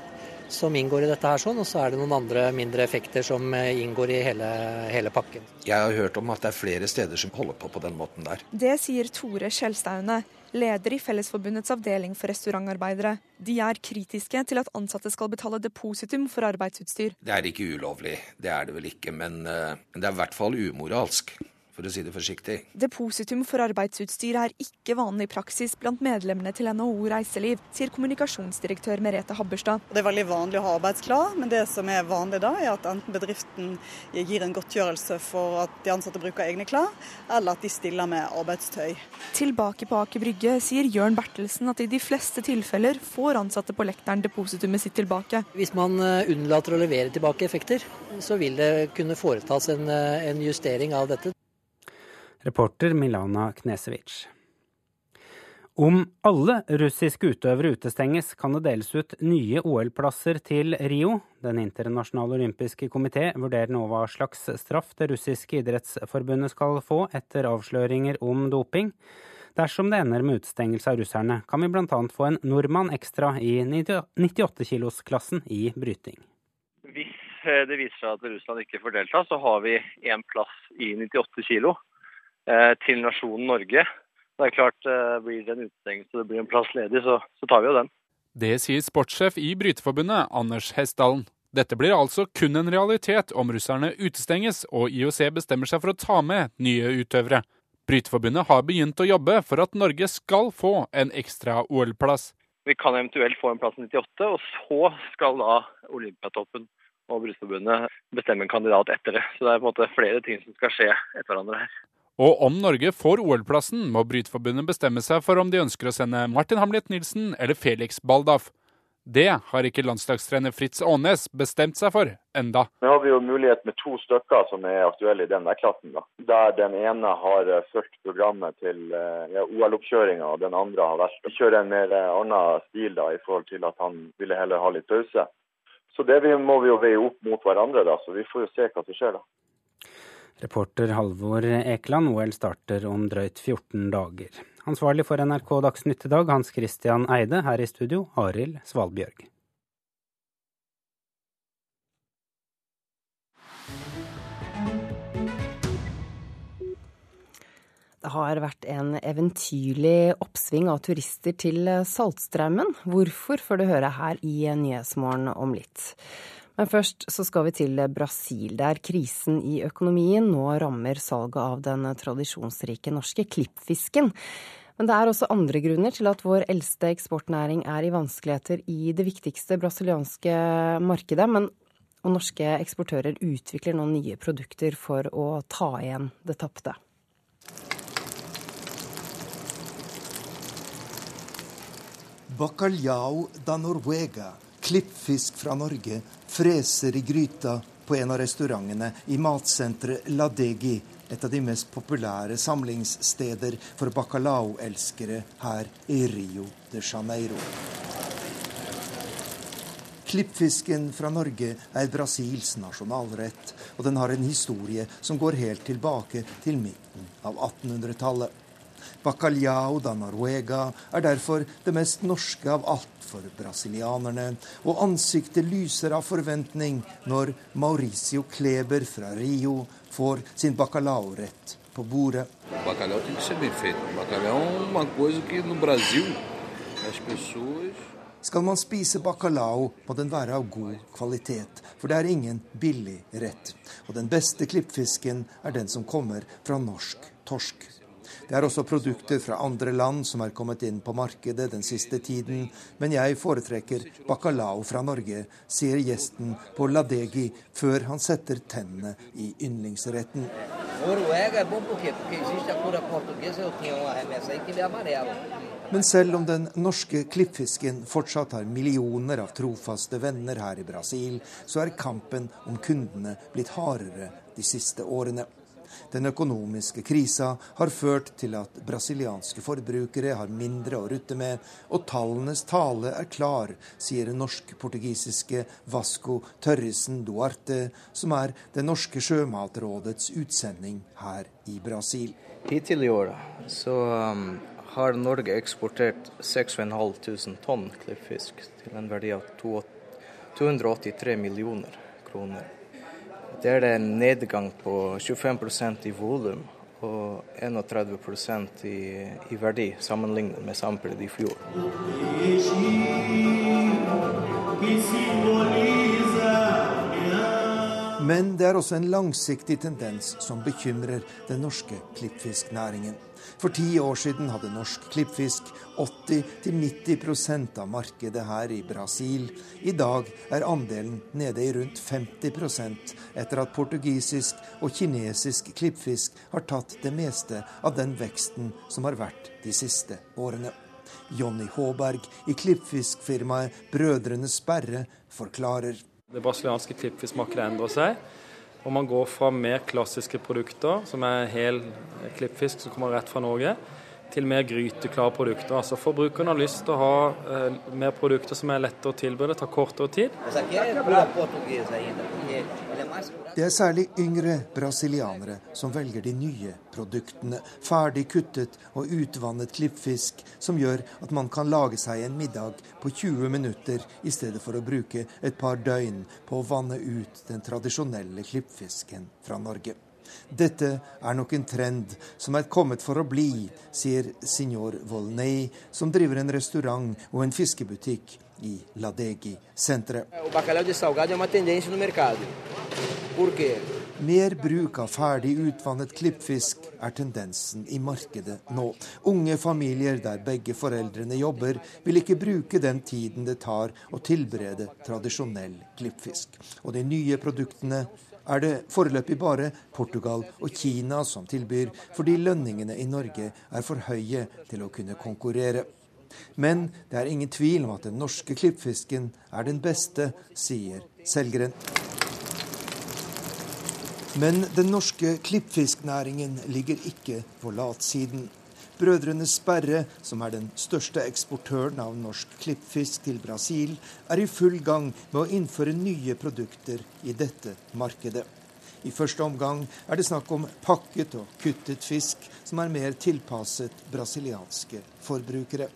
som inngår i dette her sånn, og så er det noen andre mindre effekter som eh, inngår i hele, hele, pakken. Jeg har hørt om at det er flere steder som holder på på den måten der. Det sier Tore Skjelstaune, leder i Fellesforbundets avdeling for restaurantarbeidere. De er kritiske til at ansatte skal betale depositum for arbeidsutstyr. Det er ikke ulovlig, det er det vel ikke, eh, men det er i hvert fall umoralsk. For å si det forsiktig. Depositum for arbeidsutstyr er ikke vanlig praksis blant medlemmene til NHO Reiseliv, sier kommunikasjonsdirektør Merete Habberstad. Det er veldig vanlig å ha arbeidsklær, men det som er vanlig da, er at enten bedriften gir en godtgjørelse for at de ansatte bruker egne klær, eller at de stiller med arbeidstøy. Tilbake på Aker Brygge sier Jørn Bertelsen at i de fleste tilfeller får ansatte på lekteren depositumet sitt tilbake. Hvis man eh, unnlater å levere tilbake effekter, så vil det kunne foretas en, eh, en justering av dette. Reporter Milana Knesevic. Om alle russiske utøvere utestenges, kan det deles ut nye OL-plasser til Rio. Den internasjonale olympiske komité vurderer nå hva slags straff det russiske idrettsforbundet skal få etter avsløringer om doping. Dersom det ender med utestengelse av russerne, kan vi bl.a. få en nordmann ekstra i 98-kilosklassen i bryting. Hvis eh, det viser seg at Russland ikke får delta, så har vi én plass i 98 kilo. Eh, til nasjonen Norge. Det er klart, eh, Blir det en utestengelse og det blir en plass ledig, så, så tar vi jo den. Det sier sportssjef i Bryteforbundet, Anders Hessdalen. Dette blir altså kun en realitet om russerne utestenges og IOC bestemmer seg for å ta med nye utøvere. Bryteforbundet har begynt å jobbe for at Norge skal få en ekstra OL-plass. Vi kan eventuelt få en plass i 98, og så skal da Olympiatoppen og Bryteforbundet bestemme en kandidat etter det. Så det er på en måte flere ting som skal skje etter hverandre her. Og om Norge får OL-plassen, må Brytforbundet bestemme seg for om de ønsker å sende Martin Hamlet Nilsen eller Felix Baldaff. Det har ikke landslagstrener Fritz Aanes bestemt seg for enda. Nå har vi jo mulighet med to stykker som er aktuelle i den vektklassen. klassen. Der den ene har eh, fulgt programmet til eh, ja, OL-oppkjøringa, og den andre har vært å kjøre en mer eh, annen stil da, i forhold til at han ville heller ha litt pause. Så det må vi jo veie opp mot hverandre, da, så vi får jo se hva som skjer da. Reporter Halvor Ekeland, OL starter om drøyt 14 dager. Ansvarlig for NRK Dagsnytt i dag, Hans Christian Eide. Her i studio, Arild Svalbjørg. Det har vært en eventyrlig oppsving av turister til Saltstraumen. Hvorfor får du høre her i Nyhetsmorgen om litt. Men først så skal vi til Brasil, der krisen i økonomien nå rammer salget av den tradisjonsrike norske klippfisken. Men det er også andre grunner til at vår eldste eksportnæring er i vanskeligheter i det viktigste brasilianske markedet. Men og norske eksportører utvikler nå nye produkter for å ta igjen det tapte. Bacalhau da Norvega, klippfisk fra Norge, freser i gryta på en av restaurantene i matsenteret Ladegi, et av de mest populære samlingssteder for bacalao-elskere her i Rio de Janeiro. Klippfisken fra Norge er Brasils nasjonalrett, og den har en historie som går helt tilbake til midten av 1800-tallet. Bacalhau da Noruega er derfor det mest norske av alt for brasilianerne, og ansiktet lyser av forventning når Mauricio Kleber fra Rio får sin bacalao-rett på bordet. Bacalhau tem que ser bem feito. Bacalhau é uma coisa que no Brasil as pessoas Skal man spise bacalao, må den være av god kvalitet, for det er ingen billig rett. Og den beste klippfisken er den som kommer fra norsk torsk. Det er også produkter fra andre land som er kommet inn på markedet den siste tiden, men jeg foretrekker bacalao fra Norge, sier gjesten på Ladegi før han setter tennene i yndlingsretten. Men selv om den norske klippfisken fortsatt har millioner av trofaste venner her i Brasil, så er kampen om kundene blitt hardere de siste årene. Den økonomiske krisa har ført til at brasilianske forbrukere har mindre å rutte med, og tallenes tale er klar, sier norsk-portugisiske Vasco Tørresen Duarte, som er det norske sjømatrådets utsending her i Brasil. Hittil i år så um, har Norge eksportert 6500 tonn klippfisk til en verdi av 283 millioner kroner. Det er en nedgang på 25% i volum og 31 i, i verdi sammenlignet med samme periode i fjor. Men det er også en langsiktig tendens som bekymrer den norske klippfisknæringen. For ti år siden hadde norsk klippfisk 80-90% av markedet her i Brasil. I dag er andelen nede i rundt 50% etter at portugisisk og kinesisk klippfisk har tatt det meste av den veksten som har vært de siste årene. Jonny Håberg i klippfiskfirmaet Brødrene Sperre forklarer. Det brasilianske klippfiskmarkedet endrer seg. Og man går fra mer klassiske produkter, som er hel klippfisk som kommer rett fra Norge, til mer gryteklare produkter. Altså Forbrukerne har lyst til å ha eh, mer produkter som er lettere å tilberede, tar kortere tid. Det er særlig yngre brasilianere som velger de nye produktene. Ferdig kuttet og utvannet klippfisk som gjør at man kan lage seg en middag på 20 minutter i stedet for å bruke et par døgn på å vanne ut den tradisjonelle klippfisken fra Norge. Dette er nok en trend som er kommet for å bli, sier signor Volney, som driver en restaurant og en fiskebutikk i Ladegi-senteret. Mer bruk av ferdig utvannet klippfisk er tendensen i markedet nå. Unge familier der begge foreldrene jobber, vil ikke bruke den tiden det tar å tilberede tradisjonell klippfisk. Og de nye produktene er det foreløpig bare Portugal og Kina som tilbyr, fordi lønningene i Norge er for høye til å kunne konkurrere. Men det er ingen tvil om at den norske klippfisken er den beste, sier selgeren. Men den norske klippfisknæringen ligger ikke på latsiden. Brødrene Sperre, som er den største eksportøren av norsk klippfisk til Brasil, er i full gang med å innføre nye produkter i dette markedet. I første omgang er det snakk om pakket og kuttet fisk, som er mer tilpasset brasilianske forbrukere.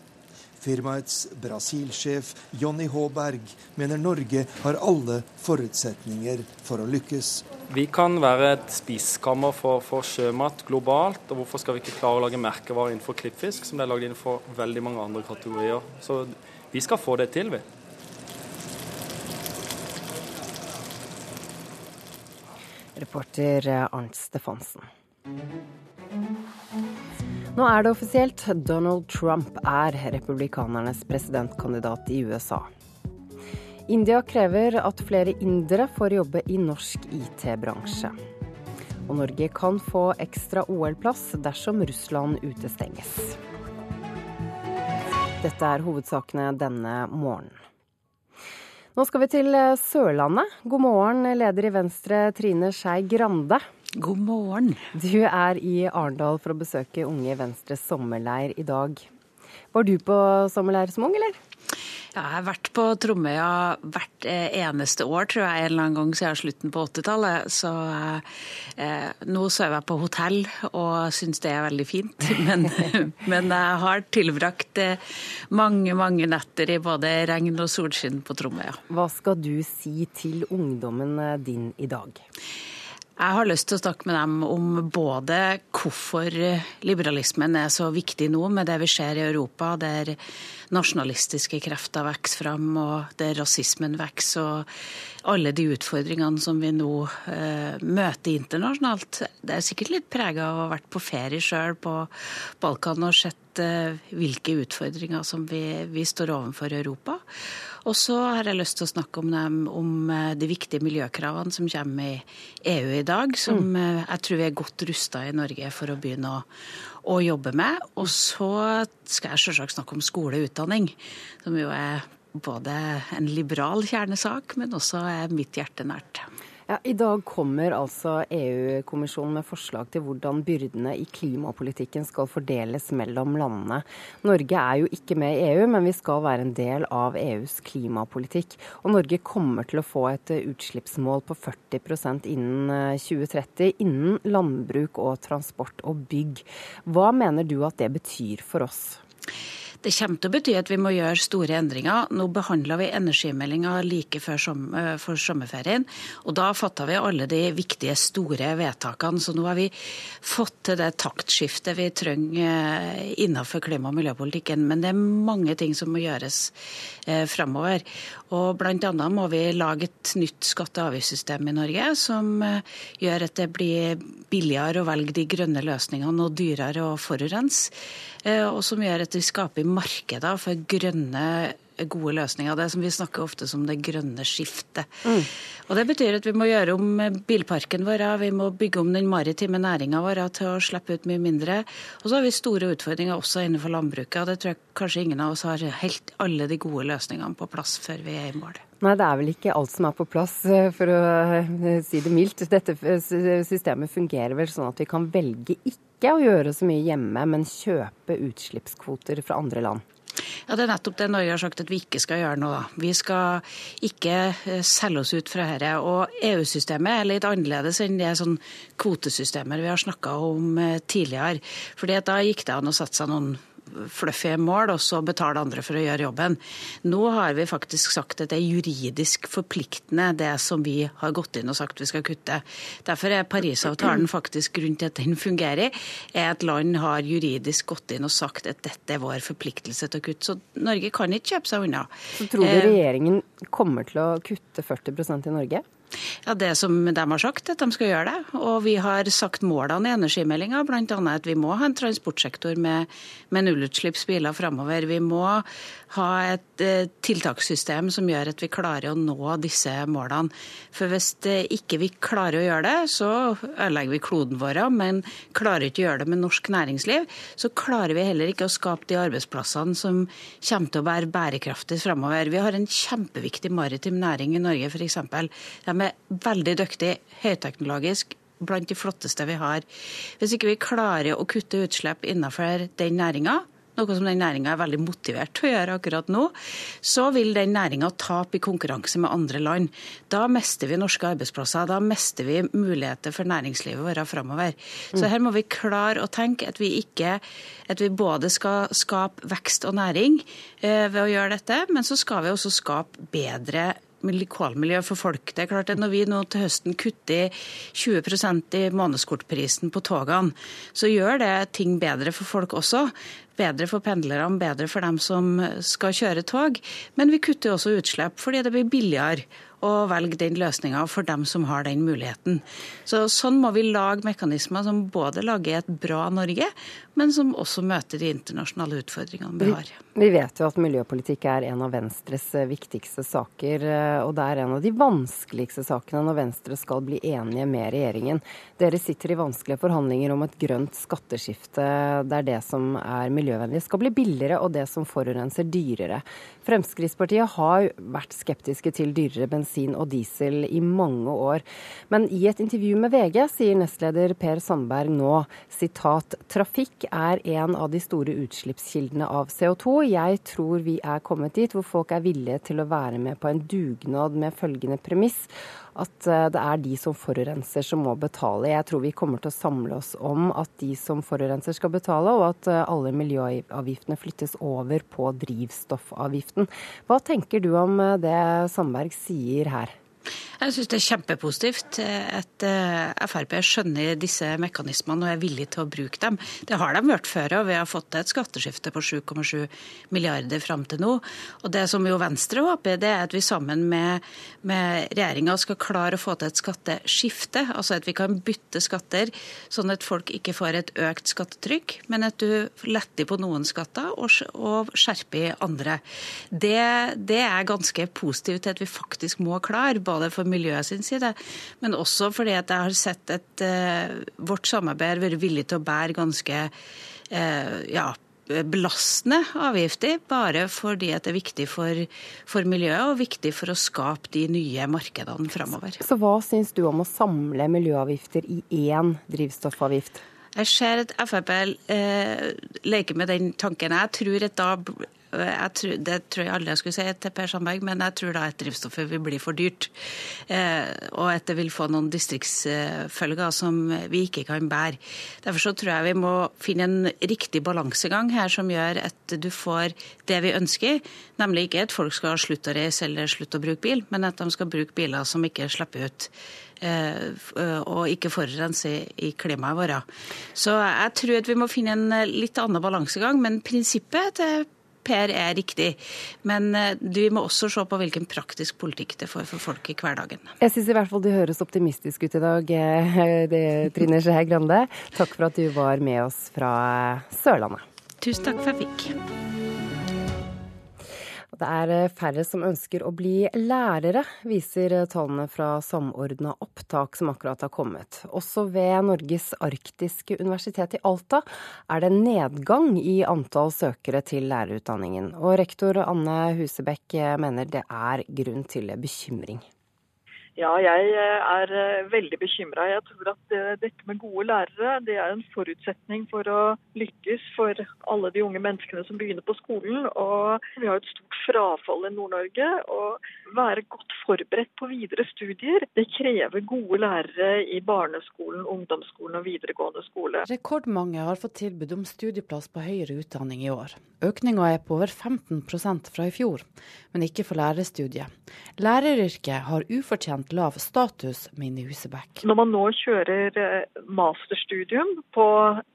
Firmaets Brasil-sjef Jonny Berg mener Norge har alle forutsetninger for å lykkes. Vi kan være et spiskammer for, for, sjømat globalt. og Hvorfor skal vi ikke klare å lage merkevarer innenfor klippfisk, som det er lagd innenfor veldig mange andre kategorier. Så vi skal få det til, vi. Reporter Arnt Stefansen. Nå er det offisielt. Donald Trump er republikanernes presidentkandidat i USA. India krever at flere indere får jobbe i norsk IT-bransje. Og Norge kan få ekstra OL-plass dersom Russland utestenges. Dette er hovedsakene denne morgenen. Nå skal vi til Sørlandet. God morgen, leder i Venstre Trine Skei Grande. God morgen. Du er i Arendal for å besøke Unge Venstres sommerleir i dag. Var du på sommerleir som ung, eller? Ja, jeg har vært på Tromøya hvert eh, eneste år, tror jeg, en eller annen gang siden slutten på 80-tallet. Så eh, nå sover jeg på hotell og syns det er veldig fint. Men, men, jeg har tilbrakt eh, mange, mange netter i både regn og solskinn på Tromøya. Hva skal du si til ungdommen eh, din i dag? Jeg har lyst til å snakke med dem om både hvorfor liberalismen er så viktig nå, med det vi ser i Europa, der nasjonalistiske krefter vokser fram, og der rasismen vokser, og alle de utfordringene som vi nå eh, møter internasjonalt. Det er sikkert litt prega av å ha vært på ferie sjøl på Balkan og sett eh, hvilke utfordringer som vi, vi står overfor i Europa. Og så har jeg lyst til å snakke om, dem, om eh, de viktige miljøkravene som kommer i EU i dag, som mm. Eh, jeg tror vi er godt rusta i Norge for å begynne å, å jobbe med. Og så skal jeg selvsagt snakke om skole og utdanning, som jo er både en liberal kjernesak, men også er mitt hjerte nært. Ja, I dag kommer altså EU-kommisjonen med forslag til hvordan byrdene i klimapolitikken skal fordeles mellom landene. Norge er jo ikke med i EU, men vi skal være en del av EUs klimapolitikk. Og Norge kommer til å få et utslippsmål på 40% innen 2030 eh, innen landbruk og transport og bygg. Hva mener du at det betyr for oss? Det kommer til å bety at vi må gjøre store endringer. Nå behandla vi energimeldinga like før som, eh, for sommerferien, og da fatta vi alle de viktige, store vedtakene. Så nå har vi fått til det taktskiftet vi trenger eh, innenfor klima- og miljøpolitikken. Men det er mange ting som må gjøres eh, framover. Og annet må vi lage et nytt skatte- og avgiftssystem i Norge som eh, gjør at det blir billigere å velge de grønne løsningene og dyrere å forurense. Eh, og som gjør at vi skaper markeder for grønne gode løsninger. Det som vi snakker ofte som det grønne skiftet. Mm. Og Det betyr at vi må gjøre om bilparken vår, vi må bygge om den maritime næringa vår til å slippe ut mye mindre. Og så har vi store utfordringer også innenfor landbruket. og Det tror jeg kanskje ingen av oss har helt alle de gode løsningene på plass før vi er i mål. Nei, det er vel ikke alt som er på plass, eh, for å eh, si det mildt. Dette systemet fungerer vel sånn at vi kan velge ikke å gjøre så mye hjemme, men kjøpe utslippskvoter fra andre land. Ja, Det er nettopp det Norge har sagt at vi ikke skal gjøre nå. Vi skal ikke eh, selge oss ut fra dette. Og EU-systemet er litt annerledes enn det sånn kvotesystemer vi har snakka om eh, tidligere. Fordi Da gikk det an å sette seg noen fluffy mål, og så betale andre for å gjøre jobben. Nå har vi faktisk sagt at det er juridisk forpliktende, det som vi har gått inn og sagt vi skal kutte. Derfor er Parisavtalen faktisk grunn til at den fungerer, er at land har juridisk gått inn og sagt at dette er vår forpliktelse til å kutte. Så Norge kan ikke kjøpe seg unna. Så tror du eh, regjeringen kommer til å kutte 40% i Norge? Ja, Det som de har sagt, at de skal gjøre det. Og vi har sagt målene i energimeldinga, bl.a. at vi må ha en transportsektor med, med nullutslippsbiler framover. Vi må ha et eh, tiltakssystem som gjør at vi klarer å nå disse målene. For hvis ikke vi klarer å gjøre det, så ødelegger vi kloden vår. Men klarer ikke å gjøre det med norsk næringsliv, så klarer vi heller ikke å skape de arbeidsplassene som kommer til å være bærekraftige framover. Vi har en kjempeviktig maritim næring i Norge, f.eks. De er veldig dyktige, høyteknologisk, blant de flotteste vi har. Hvis ikke vi klarer å kutte utslipp innenfor den næringa, noe som den næringa er veldig motivert til å gjøre akkurat nå, så vil den næringa tape i konkurranse med andre land. Da mister vi norske arbeidsplasser, da mister vi muligheter for næringslivet vårt framover. Så mm. her må vi klare å tenke at vi ikke at vi både skal skape vekst og næring eh, ved å gjøre dette, men så skal vi også skape bedre lokalmiljø for folk. Det er klart at Når vi nå til høsten kutter 20% i månedskortprisen på togene, så gjør det ting bedre for folk også. Bedre for pendlerne, bedre for dem som skal kjøre tog. Men vi kutter også utslipp fordi det blir billigere å velge den løsninga for dem som har den muligheten. Så Sånn må vi lage mekanismer som både lager et bra Norge, men som også møter de internasjonale utfordringene vi har. Vi vet jo at miljøpolitikk er en av Venstres eh, viktigste saker, eh, og det er en av de vanskeligste sakene når Venstre skal bli enige med regjeringen. Dere sitter i vanskelige forhandlinger om et grønt skatteskifte der det som er miljøvennlig skal bli billigere, og det som forurenser dyrere. Fremskrittspartiet har vært skeptiske til dyrere bensin og diesel i mange år. Men i et intervju med VG sier nestleder Per Sandberg nå sitat trafikk er en av de store utslippskildene av CO2. Jeg tror vi er kommet dit hvor folk er villige til å være med på en dugnad med følgende premiss at eh, det er de som forurenser som må betale. Jeg tror vi kommer til å samle oss om at de som forurenser skal betale, og at eh, alle miljøavgiftene flyttes over på drivstoffavgiften. Hva tenker du om eh, det Sandberg sier her? Jeg syns det er kjempepositivt at eh, Frp skjønner disse mekanismene og er villig til å bruke dem. Det har de gjort før, og vi har fått et skatteskifte på 7,7 milliarder fram til nå. Og Det som jo Venstre håper, det er at vi sammen med, med regjeringa skal klare å få til et skatteskifte. Altså at vi kan bytte skatter, sånn at folk ikke får et økt skattetrykk, men at du letter på noen skatter og, og skjerper andre. Det, det er ganske positivt til at vi faktisk må klare, både for miljøet sin side, men også fordi at jeg har sett at uh, vårt samarbeid har vært villig til å bære ganske uh, ja, belastende avgifter, bare fordi at det er viktig for, for, miljøet og viktig for å skape de nye markedene framover. Så hva syns du om å samle miljøavgifter i én drivstoffavgift? Jeg ser at Frp eh, leker med den tanken. Jeg tror at da tror, det tror jeg aldri jeg skulle si til Per Sandberg, men jeg tror da at drivstoffet vil bli for dyrt. Eh, og at det vil få noen distriktsfølger som vi ikke kan bære. Derfor så tror jeg vi må finne en riktig balansegang her som gjør at du får det vi ønsker. Nemlig ikke at folk skal slutte å reise eller slutte å bruke bil, men at de skal bruke biler som ikke slipper ut eh, og ikke forurense i klimaet vårt. Så jeg tror at vi må finne en litt annen balansegang, men prinsippet til pair er riktig, men vi må også se på hvilken praktisk politikk det får for folk i hverdagen. Jeg syns i hvert fall du høres optimistisk ut i dag, det, Trine Skei Grande. Takk for at du var med oss fra Sørlandet. Tusen takk for at jeg fikk. Det er eh, færre som ønsker å bli lærere, viser tallene fra Samordna opptak som akkurat har kommet. Også ved Norges arktiske universitet i Alta er det nedgang i antall søkere til lærerutdanningen. Og rektor Anne Husebekk mener det er grunn til bekymring. Ja, jeg eh, er eh, veldig bekymra. Jeg tror at eh, dette med gode lærere det er en forutsetning for å lykkes for alle de unge menneskene som begynner på skolen. Og vi har et stort frafall i Nord-Norge. Å være godt forberedt på videre studier, det krever gode lærere i barneskolen, ungdomsskolen og videregående skole. Rekordmange har fått tilbud om studieplass på høyere utdanning i år. Økninga er på over 15% fra i fjor, men ikke for lærerstudiet. Læreryrket har ufortjent lav status, mener Husebekk. Når man nå kjører eh, masterstudium på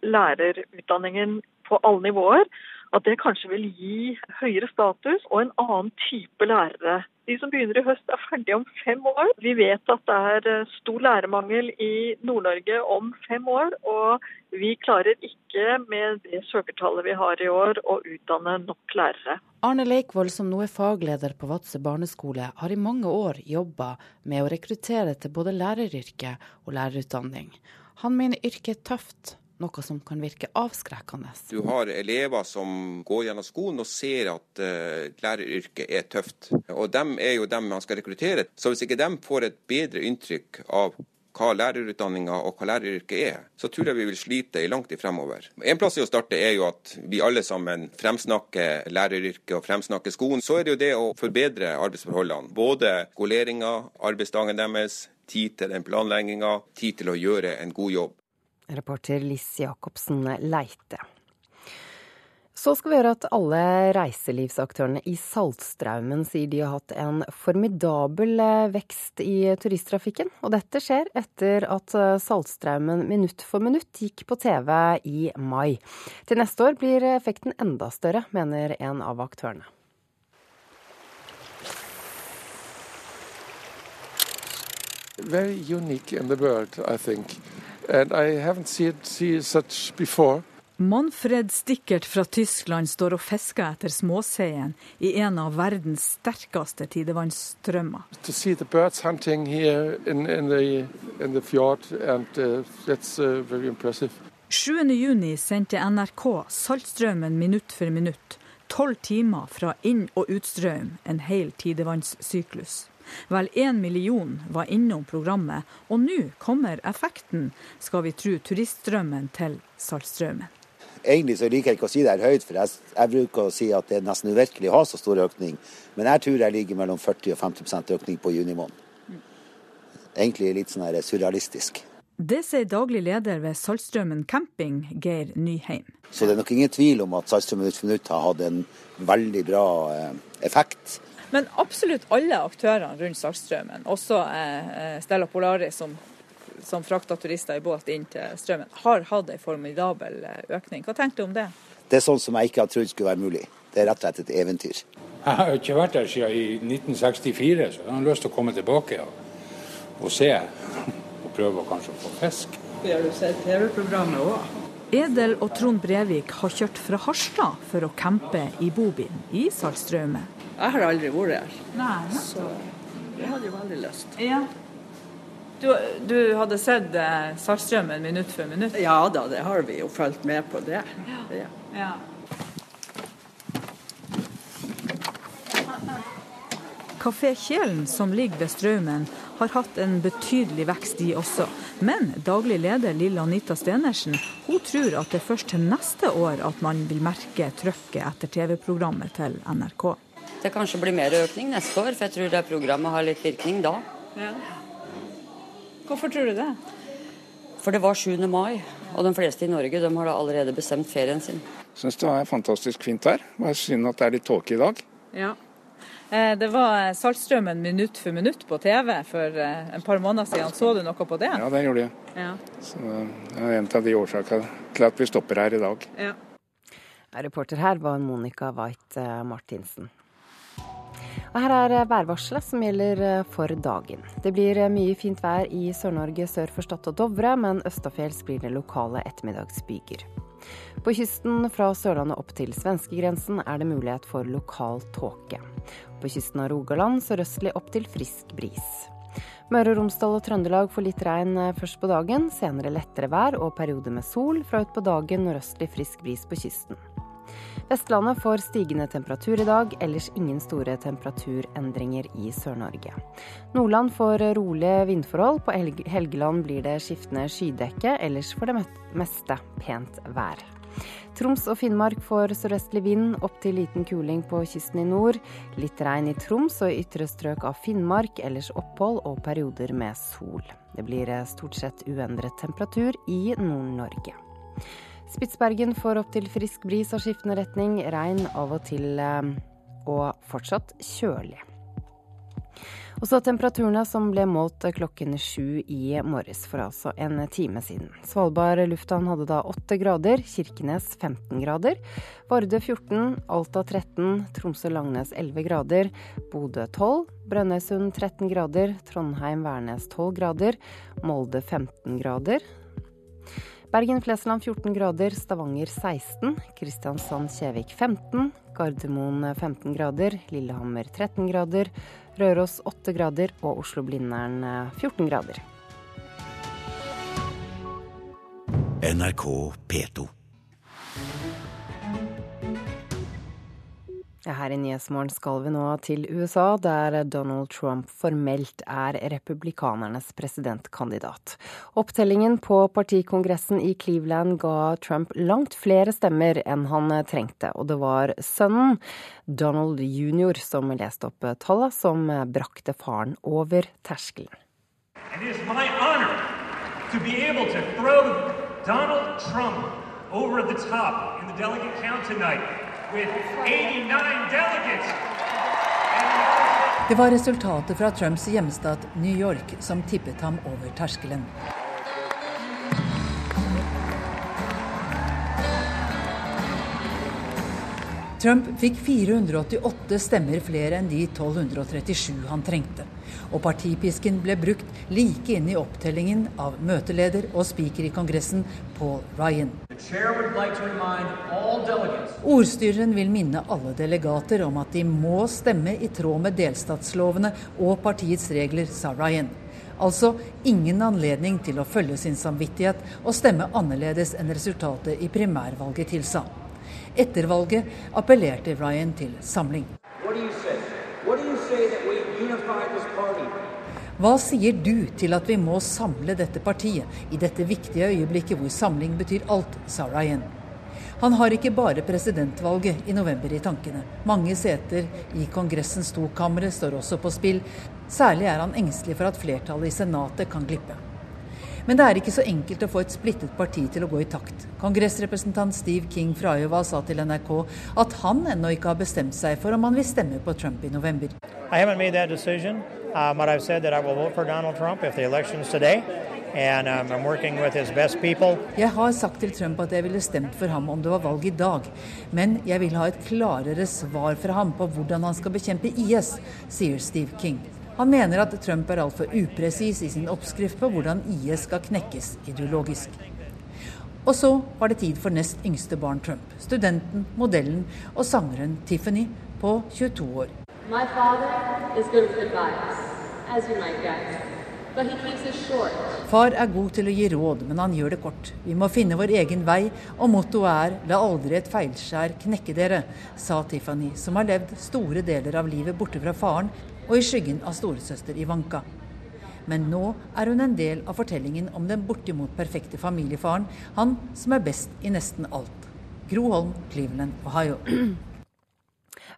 lærerutdanningen på alle nivåer, at det kanskje vil gi høyere status og en annen type lærere. De som begynner i høst er ferdige om fem år. Vi vet at det er eh, stor lærermangel i Nord-Norge om fem år. Og vi klarer ikke med det søkertallet vi har i år å utdanne nok lærere. Arne Leikvoll, som nå er fagleder på Vadsø barneskole, har i mange år jobba med å rekruttere til både læreryrke og lærerutdanning. Han mener yrket er tøft noe som kan virke avskrekkende. Du har elever som går gjennom skolen og ser at uh, læreryrket er tøft. Og dem er jo dem man skal rekruttere. Så hvis ikke dem får et bedre inntrykk av hva lærerutdanninga og hva læreryrket er, så tror jeg vi vil slite i langt i fremover. En plass i å starte er jo at vi alle sammen fremsnakker læreryrket og fremsnakker skolen. Så er det jo det å forbedre arbeidsforholdene. Både skoleringa, arbeidsdagen deres, tid til den planlegginga, tid til å gjøre en god jobb. Reporter Liss Jacobsen Leite. Så skal vi høre at alle reiselivsaktørene i Saltstraumen sier de har hatt en formidabel eh, vekst i turisttrafikken. Og dette skjer etter at eh, Saltstraumen minutt for minutt gikk på TV i mai. Til neste år blir effekten enda større, mener en av aktørene. Very unique in the world, I think. And I haven't seen, seen such before. Manfred Stickert fra Tyskland står og fisker etter småseien i en av verdens sterkeste tidevannsstrømmer. In, in the, in the fjord, and, uh, uh, 7.6 sendte NRK Saltstraumen minutt for minutt. Tolv timer fra inn- og utstrøm, en hel tidevannssyklus. Vel én million var innom programmet, og nå kommer effekten, skal vi tro turiststrømmen til Saltstraumen. Egentlig så liker jeg ikke å si det her høyt, for jeg, jeg, bruker å si at det er nesten uvirkelig å ha så stor økning. Men jeg tror jeg ligger mellom 40 og 50% økning på juni måned. Egentlig litt sånn surrealistisk. Det sier daglig leder ved Saltstraumen camping, Geir Nyheim. Så det er nok ingen tvil om at Saltstraumen ut for minutt har hatt en veldig bra eh, effekt. Men absolutt alle aktørene rundt Saltstraumen, også eh, Stella Polaris som, som frakter turister i båt inn til strømmen, har hatt en formidabel eh, økning. Hva tenker du om det? Det er sånn som jeg ikke har trodd skulle være mulig. Det er rett og slett et eventyr. Jeg har ikke vært der siden i 1964, så jeg har lyst til å komme tilbake og, og se. Og prøve kanskje å få fisk. Har du sett TV-programmet òg? Edel og Trond Brevik har kjørt fra Harstad for å campe i bobilen i Saltstraumen. Jeg har aldri vært her. Nei, så jeg hadde jo veldig lyst. Ja. Du, du hadde sett eh, Saltstraumen minutt for minutt? Ja da, det har vi jo fulgt med på det. Ja. ja. Kafé Kjelen, som ligger ved Straumen, har hatt en betydelig vekst, de også. Men daglig leder Lilla Anita Stenersen hun tror at det er først til neste år at man vil merke trøkket etter TV-programmet til NRK. Det kanskje blir mer økning neste år, for jeg tror det programmet har litt virkning da. Ja. Hvorfor tror du det? For det var 7. mai, og de fleste i Norge de har da allerede bestemt ferien sin. Syns det var fantastisk fint her. Bare synd at det er litt tåke i dag. Ja. Eh, det var Saltstraumen minutt for minutt på TV for et en par måneder siden. Så du noe på det? Ja, det gjorde jeg. Ja. Så det er en av de årsakene til at vi stopper her i dag. Ja. Reporter her var Monica Weit Martinsen. Og her er værvarselet som gjelder for dagen. Det blir mye fint vær i Sør-Norge sør for Stad og Dovre, men østafjells blir det lokale ettermiddagsbyger. På kysten fra Sørlandet opp til svenskegrensen er det mulighet for lokal tåke. På kysten av Rogaland sørøstlig opp til frisk bris. Møre og Romsdal og Trøndelag får litt regn først på dagen, senere lettere vær og perioder med sol. Fra utpå dagen nordøstlig frisk bris på kysten. Vestlandet får stigende temperatur i dag, ellers ingen store temperaturendringer i Sør-Norge. Nordland får rolige vindforhold, på Helgeland blir det skiftende skydekke, ellers for det meste pent vær. Troms og Finnmark får sørøstlig vind, opp til liten kuling på kysten i nord. Litt regn i Troms og ytre strøk av Finnmark, ellers opphold og perioder med sol. Det blir stort sett uendret temperatur i Nord-Norge. Spitsbergen får opp til frisk bris av skiftende retning, regn av og til og fortsatt kjølig. Og så temperaturene som ble målt klokken sju i morges, for altså en time siden. Svalbard lufthavn hadde da åtte grader, Kirkenes 15 grader, Vardø 14, Alta 13, Tromsø-Langnes 11 grader, Bodø 12, Brønnøysund 13 grader, Trondheim-Værnes 12 grader, Molde 15 grader, Bergen-Flesland 14 grader, Stavanger 16, Kristiansand-Kjevik 15, Gardermoen 15 grader, Lillehammer 13 grader, Røros 8 grader og Oslo-Blindern 14 grader. NRK P2. Her i Nyhetsmorgen skal vi nå til USA, der Donald Trump formelt er republikanernes presidentkandidat. Opptellingen på partikongressen i Cleveland ga Trump langt flere stemmer enn han trengte, og det var sønnen, Donald jr., som leste opp tallene som brakte faren over terskelen. Donald Trump over the top in the delegate count tonight. Det var resultatet fra Trumps hjemstat New York som tippet ham over terskelen. Trump fikk 488 stemmer flere enn de 1237 han trengte. Og partipisken ble brukt like inn i opptellingen av møteleder og speaker i Kongressen, Paul Ryan. Ordstyreren vil minne alle delegater om at de må stemme i tråd med delstatslovene og partiets regler, sa Ryan. Altså ingen anledning til å følge sin samvittighet og stemme annerledes enn resultatet i primærvalget tilsa. Etter valget appellerte Ryan til samling. Hva sier du til at vi må samle dette partiet i dette viktige øyeblikket hvor samling betyr alt, sa Ryan. Han har ikke bare presidentvalget i november i tankene. Mange seter i Kongressens to kamre står også på spill. Særlig er han engstelig for at flertallet i Senatet kan glippe. Men det er ikke så enkelt å få et splittet parti til å gå i takt. Kongressrepresentant Steve King fra Iowa sa til NRK at han ennå ikke har bestemt seg for om han vil stemme på Trump i november. Um, um, jeg har sagt til Trump at jeg ville stemt for ham om det var valg i dag, men jeg vil ha et klarere svar fra ham på hvordan han skal bekjempe IS, sier Steve King. Han mener at Trump er altfor upresis i sin oppskrift på hvordan IS skal knekkes ideologisk. Og så var det tid for nest yngste barn Trump. Studenten, modellen og sangeren Tiffany på 22 år. Far er god til å gi råd, men han gjør det kort. Vi må finne vår egen vei, og mottoet er 'la aldri et feilskjær knekke dere', sa Tiffany, som har levd store deler av livet borte fra faren og i skyggen av storesøster Ivanka. Men nå er hun en del av fortellingen om den bortimot perfekte familiefaren, han som er best i nesten alt. Gro Holm, Cleveland, Ohio.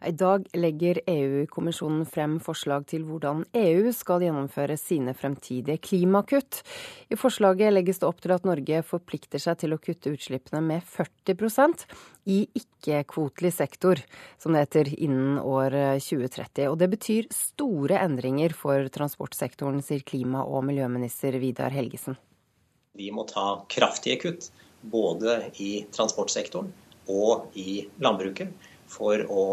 I dag legger EU-kommisjonen frem forslag til hvordan EU skal gjennomføre sine fremtidige klimakutt. I forslaget legges det opp til at Norge forplikter seg til å kutte utslippene med 40% i ikke-kvotelig sektor, som det heter, innen år 2030. Og det betyr store endringer for transportsektoren, sier klima- og miljøminister Vidar Helgesen. Vi må ta kraftige kutt både i transportsektoren og i landbruket for å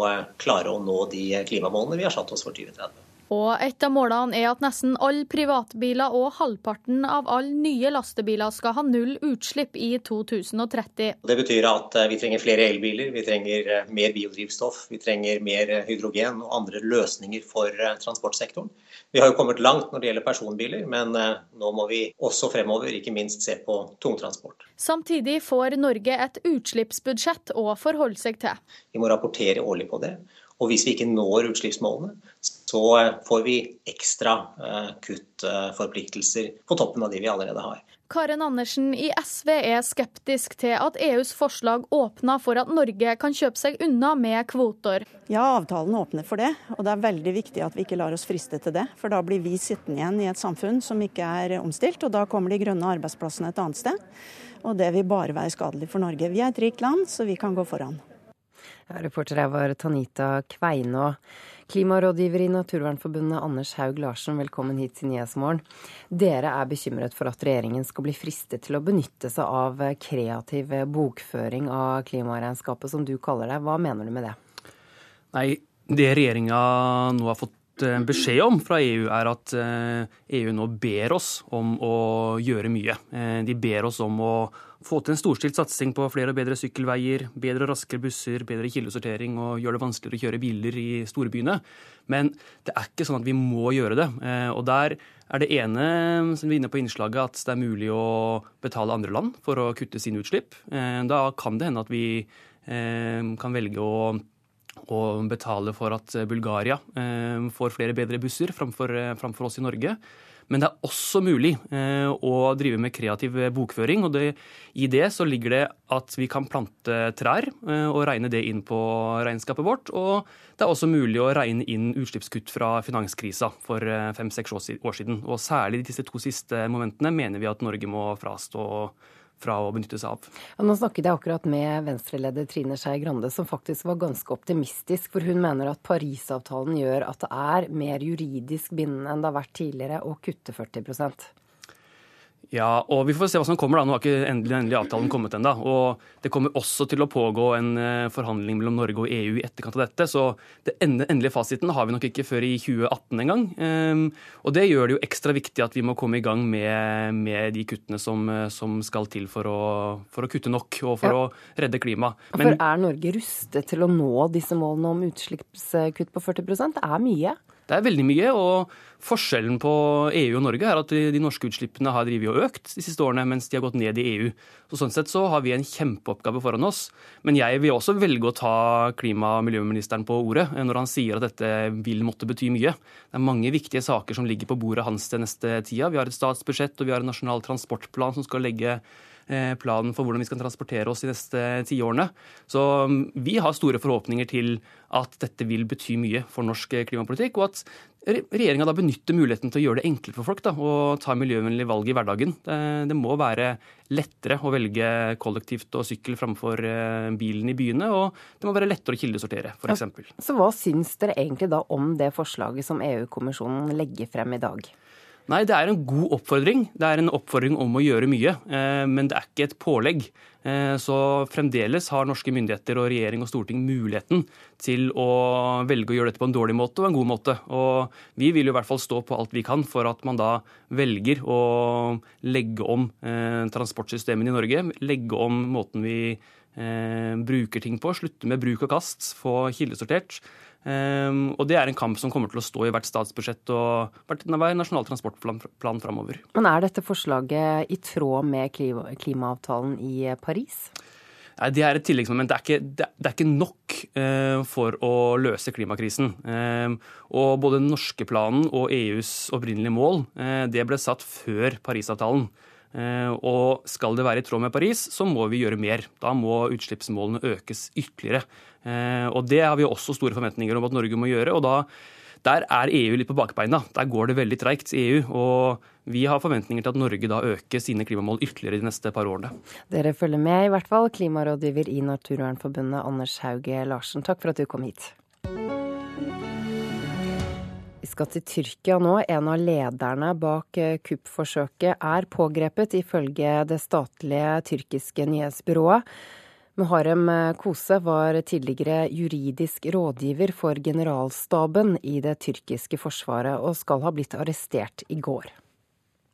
klare å nå de klimamålene vi har satt oss for 2030. Og et av målene er at nesten alle privatbiler og halvparten av alle nye lastebiler skal ha null utslipp i 2030. Det betyr at eh, vi trenger flere elbiler, vi trenger eh, mer biodrivstoff, vi trenger mer eh, hydrogen og andre løsninger for transportsektoren. Vi har jo kommet langt når det gjelder personbiler, men nå må vi også fremover ikke minst se på tungtransport. Samtidig får Norge et utslippsbudsjett å forholde seg til. Vi må rapportere årlig på det. Og hvis vi ikke når utslippsmålene, så eh, får vi ekstra eh, kuttforpliktelser på toppen av de vi allerede har. Karen Andersen i SV er skeptisk til at EUs forslag åpner for at Norge kan kjøpe seg unna med kvoter. Ja, avtalen åpner for det, og det er veldig viktig at vi ikke lar oss friste til det. For da blir vi sittende igjen i et samfunn som ikke er omstilt, og da kommer de grønne arbeidsplassene et annet sted. Og det vil bare være skadelig for Norge. Vi er et rikt land, så vi kan gå foran. Reporter her var Tanita Kveinå. Klimarådgiver i Naturvernforbundet Anders Haug Larsen, velkommen hit til Nyhetsmorgen. Dere er bekymret for at regjeringen skal bli fristet til å benytte seg av kreativ bokføring av klimaregnskapet, som du kaller det. Hva mener du med det? Nei, det regjeringa nå har fått eh, beskjed om fra EU, er at EU eh, e nå ber oss om å gjøre mye. Eh, de ber oss om å få til en storstilt satsing på flere og bedre sykkelveier, bedre og raskere busser, bedre kildesortering og gjøre det vanskeligere å kjøre biler i storbyene. Men det er ikke sånn at vi må gjøre det. Og der er det ene som vi er inne på innslaget, at det er mulig å betale andre land for å kutte sine utslipp. Da kan det hende at vi kan velge å å betale for at Bulgaria får flere bedre busser framfor, framfor oss i Norge. Men det er også mulig eh, å drive med kreativ bokføring. og det, I det så ligger det at vi kan plante trær eh, og regne det inn på regnskapet vårt. Og det er også mulig å regne inn utslippskutt fra finanskrisa for eh, fem-seks år siden. Og særlig disse to siste momentene mener vi at Norge må frastå fra å benytte seg av. Ja, nå snakket jeg akkurat med Venstre-leder Trine Skei Grande, som faktisk var ganske optimistisk. For hun mener at Parisavtalen gjør at det er mer juridisk bindende enn det har vært tidligere å kutte 40 ja, og vi får se hva som kommer. da. Nå har ikke endelig, endelig avtalen kommet ennå. Og det kommer også til å pågå en eh, forhandling mellom Norge og EU i etterkant av dette. Så den endelige fasiten har vi nok ikke før i 2018 engang. Um, og det gjør det jo ekstra viktig at vi må komme i gang med, med de kuttene som, som, skal til for å, for å, kutte nok og for ja. å redde klimaet. For er Norge rustet til å nå disse målene om utslippskutt på 40 Det er mye? Det er veldig mye. og Forskjellen på EU og Norge er at de norske utslippene har drivet og økt de siste årene, mens de har gått ned i EU. Så Sånn sett så har vi en kjempeoppgave foran oss. Men jeg vil også velge å ta klima- og miljøministeren på ordet når han sier at dette vil måtte bety mye. Det er mange viktige saker som ligger på bordet hans til neste tida. Vi har et statsbudsjett og vi har en nasjonal transportplan som skal legge Eh, planen for hvordan vi skal transportere oss de neste tiårene. Så mm, vi har store forhåpninger til at dette vil bety mye for norsk eh, klimapolitikk, og at regjeringa da benytter muligheten til å gjøre det enklere for folk da, å ta miljøvennlige valg i hverdagen. Det, det, må være lettere å velge kollektivt og sykkel framfor eh, bilen i byene, og det må være lettere å kildesortere, f.eks. Så hva syns dere egentlig da om det forslaget som EU-kommisjonen legger frem i dag? Nei, det er en god oppfordring. Det er en oppfordring om å gjøre mye, eh, men det er ikke et pålegg. Eh, så fremdeles har norske myndigheter og regjering og storting muligheten til å velge å gjøre dette på en dårlig måte og en god måte. Og vi vil jo i hvert fall stå på alt vi kan for at man da velger å legge om eh, transportsystemene i Norge. Legge om måten vi bruker ting på. Slutte med bruk og kast. Få kildesortert. Um, og det er en kamp som kommer til å stå i hvert statsbudsjett og hvert nasjonal transportplan framover. Men er dette forslaget i tråd med klimaavtalen i Paris? Nei, Det er et tilleggsmoment. Det er ikke, det er ikke nok uh, for å løse klimakrisen. Uh, og både den norske planen og EUs opprinnelige mål uh, det ble satt før Parisavtalen. Og skal det være i tråd med Paris, så må vi gjøre mer. Da må utslippsmålene økes ytterligere. Eh, og Det har vi også store forventninger om at Norge må gjøre. og da der er EU litt på bakbeina. Der går det veldig treigt i EU. Og vi har forventninger til at Norge da øker sine klimamål ytterligere de neste par årene. Dere følger med, i hvert fall. Klimarådgiver i Naturvernforbundet, Anders Hauge Larsen, takk for at du kom hit. Vi skal til Tyrkia nå. En av lederne bak kuppforsøket er pågrepet, ifølge det statlige tyrkiske nyhetsbyrået. Muharem Kose var tidligere juridisk rådgiver for generalstaben i det tyrkiske forsvaret, og skal ha blitt arrestert i går.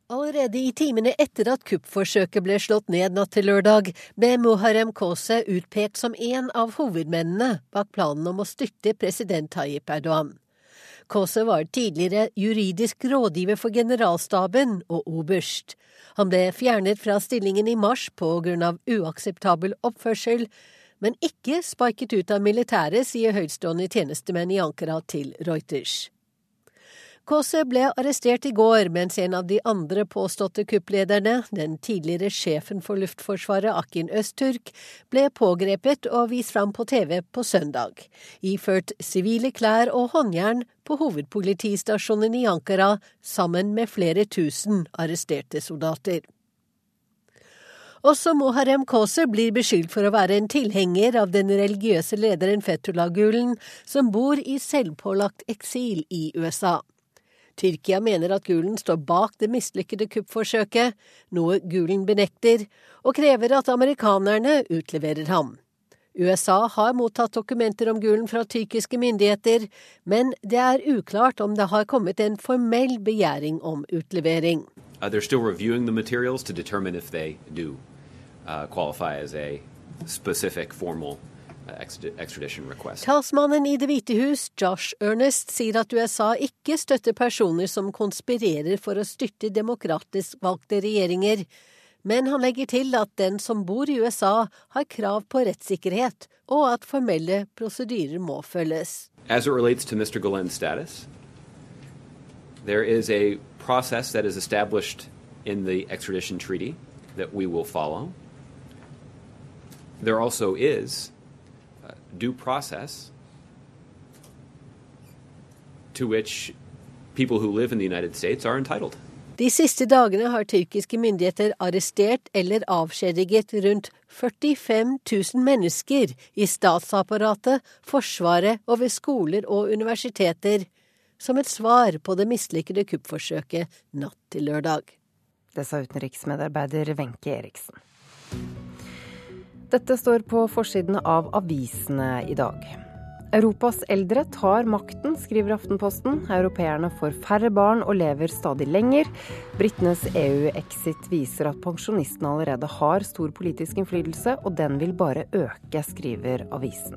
Allerede i timene etter at kuppforsøket ble slått ned natt til lørdag, ble Muharem Kose utpekt som en av hovedmennene bak planen om å styrte president Tayyip Erdogan. Kåse var tidligere juridisk rådgiver for generalstaben og oberst. Han ble fjernet fra stillingen i mars på grunn av uakseptabel oppførsel, men ikke sparket ut av militæret, sier høytstående tjenestemenn i Ankara til Reuters. Kåse ble arrestert i går, mens en av de andre påståtte kupplederne, den tidligere sjefen for Luftforsvaret Akin Østturk, ble pågrepet og vist fram på TV på søndag, iført sivile klær og håndjern på hovedpolitistasjonen i Ankara sammen med flere tusen arresterte soldater. Også Moharem Kåse blir beskyldt for å være en tilhenger av den religiøse lederen Fetullah Gulen, som bor i selvpålagt eksil i USA. Tyrkia mener at Gulen står bak det mislykkede kuppforsøket, noe Gulen benekter, og krever at amerikanerne utleverer ham. USA har mottatt dokumenter om Gulen fra tyrkiske myndigheter, men det er uklart om det har kommet en formell begjæring om utlevering. Uh, they're still reviewing the materials to determine if they do uh, qualify as a specific formal Talsmannen i Det hvite hus, Josh Ernest, sier at USA ikke støtter personer som konspirerer for å styrte demokratisk valgte regjeringer, men han legger til at den som bor i USA, har krav på rettssikkerhet, og at formelle prosedyrer må følges. As it relates to Mr. Galen's status, there is a process that is established in the extradition treaty that we will follow. There also is due process to which people who live in the United States are entitled. De siste dagene har tyrkiske myndigheter arrestert eller avskjediget rundt 45 000 mennesker i statsapparatet, Forsvaret og ved skoler og universiteter, som et svar på det mislykkede kuppforsøket natt til lørdag. Det sa utenriksmedarbeider Wenche Eriksen. Dette står på forsiden av avisene i dag. Europas eldre tar makten, skriver Aftenposten. Europeerne får færre barn og lever stadig lenger. Britenes EU-exit viser at pensjonistene allerede har stor politisk innflytelse, og den vil bare øke, skriver avisen.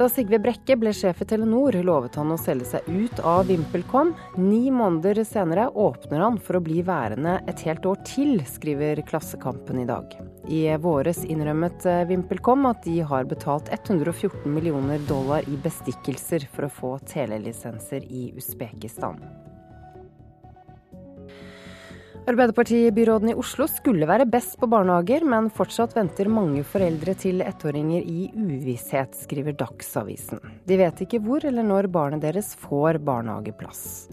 Da Sigve Brekke ble sjef i Telenor, lovet han å selge seg ut av VimpelCom. Ni måneder senere åpner han for å bli værende et helt år til, skriver Klassekampen i dag. I våres innrømmet eh, VimpelCom at de har betalt 114 millioner dollar i bestikkelser for å få telelisenser i Usbekistan. Arbeiderpartibyråden i Oslo skulle være best på barnehager, men fortsatt venter mange foreldre til ettåringer i uvisshet, skriver Dagsavisen. De vet ikke hvor eller når barnet deres får barnehageplass.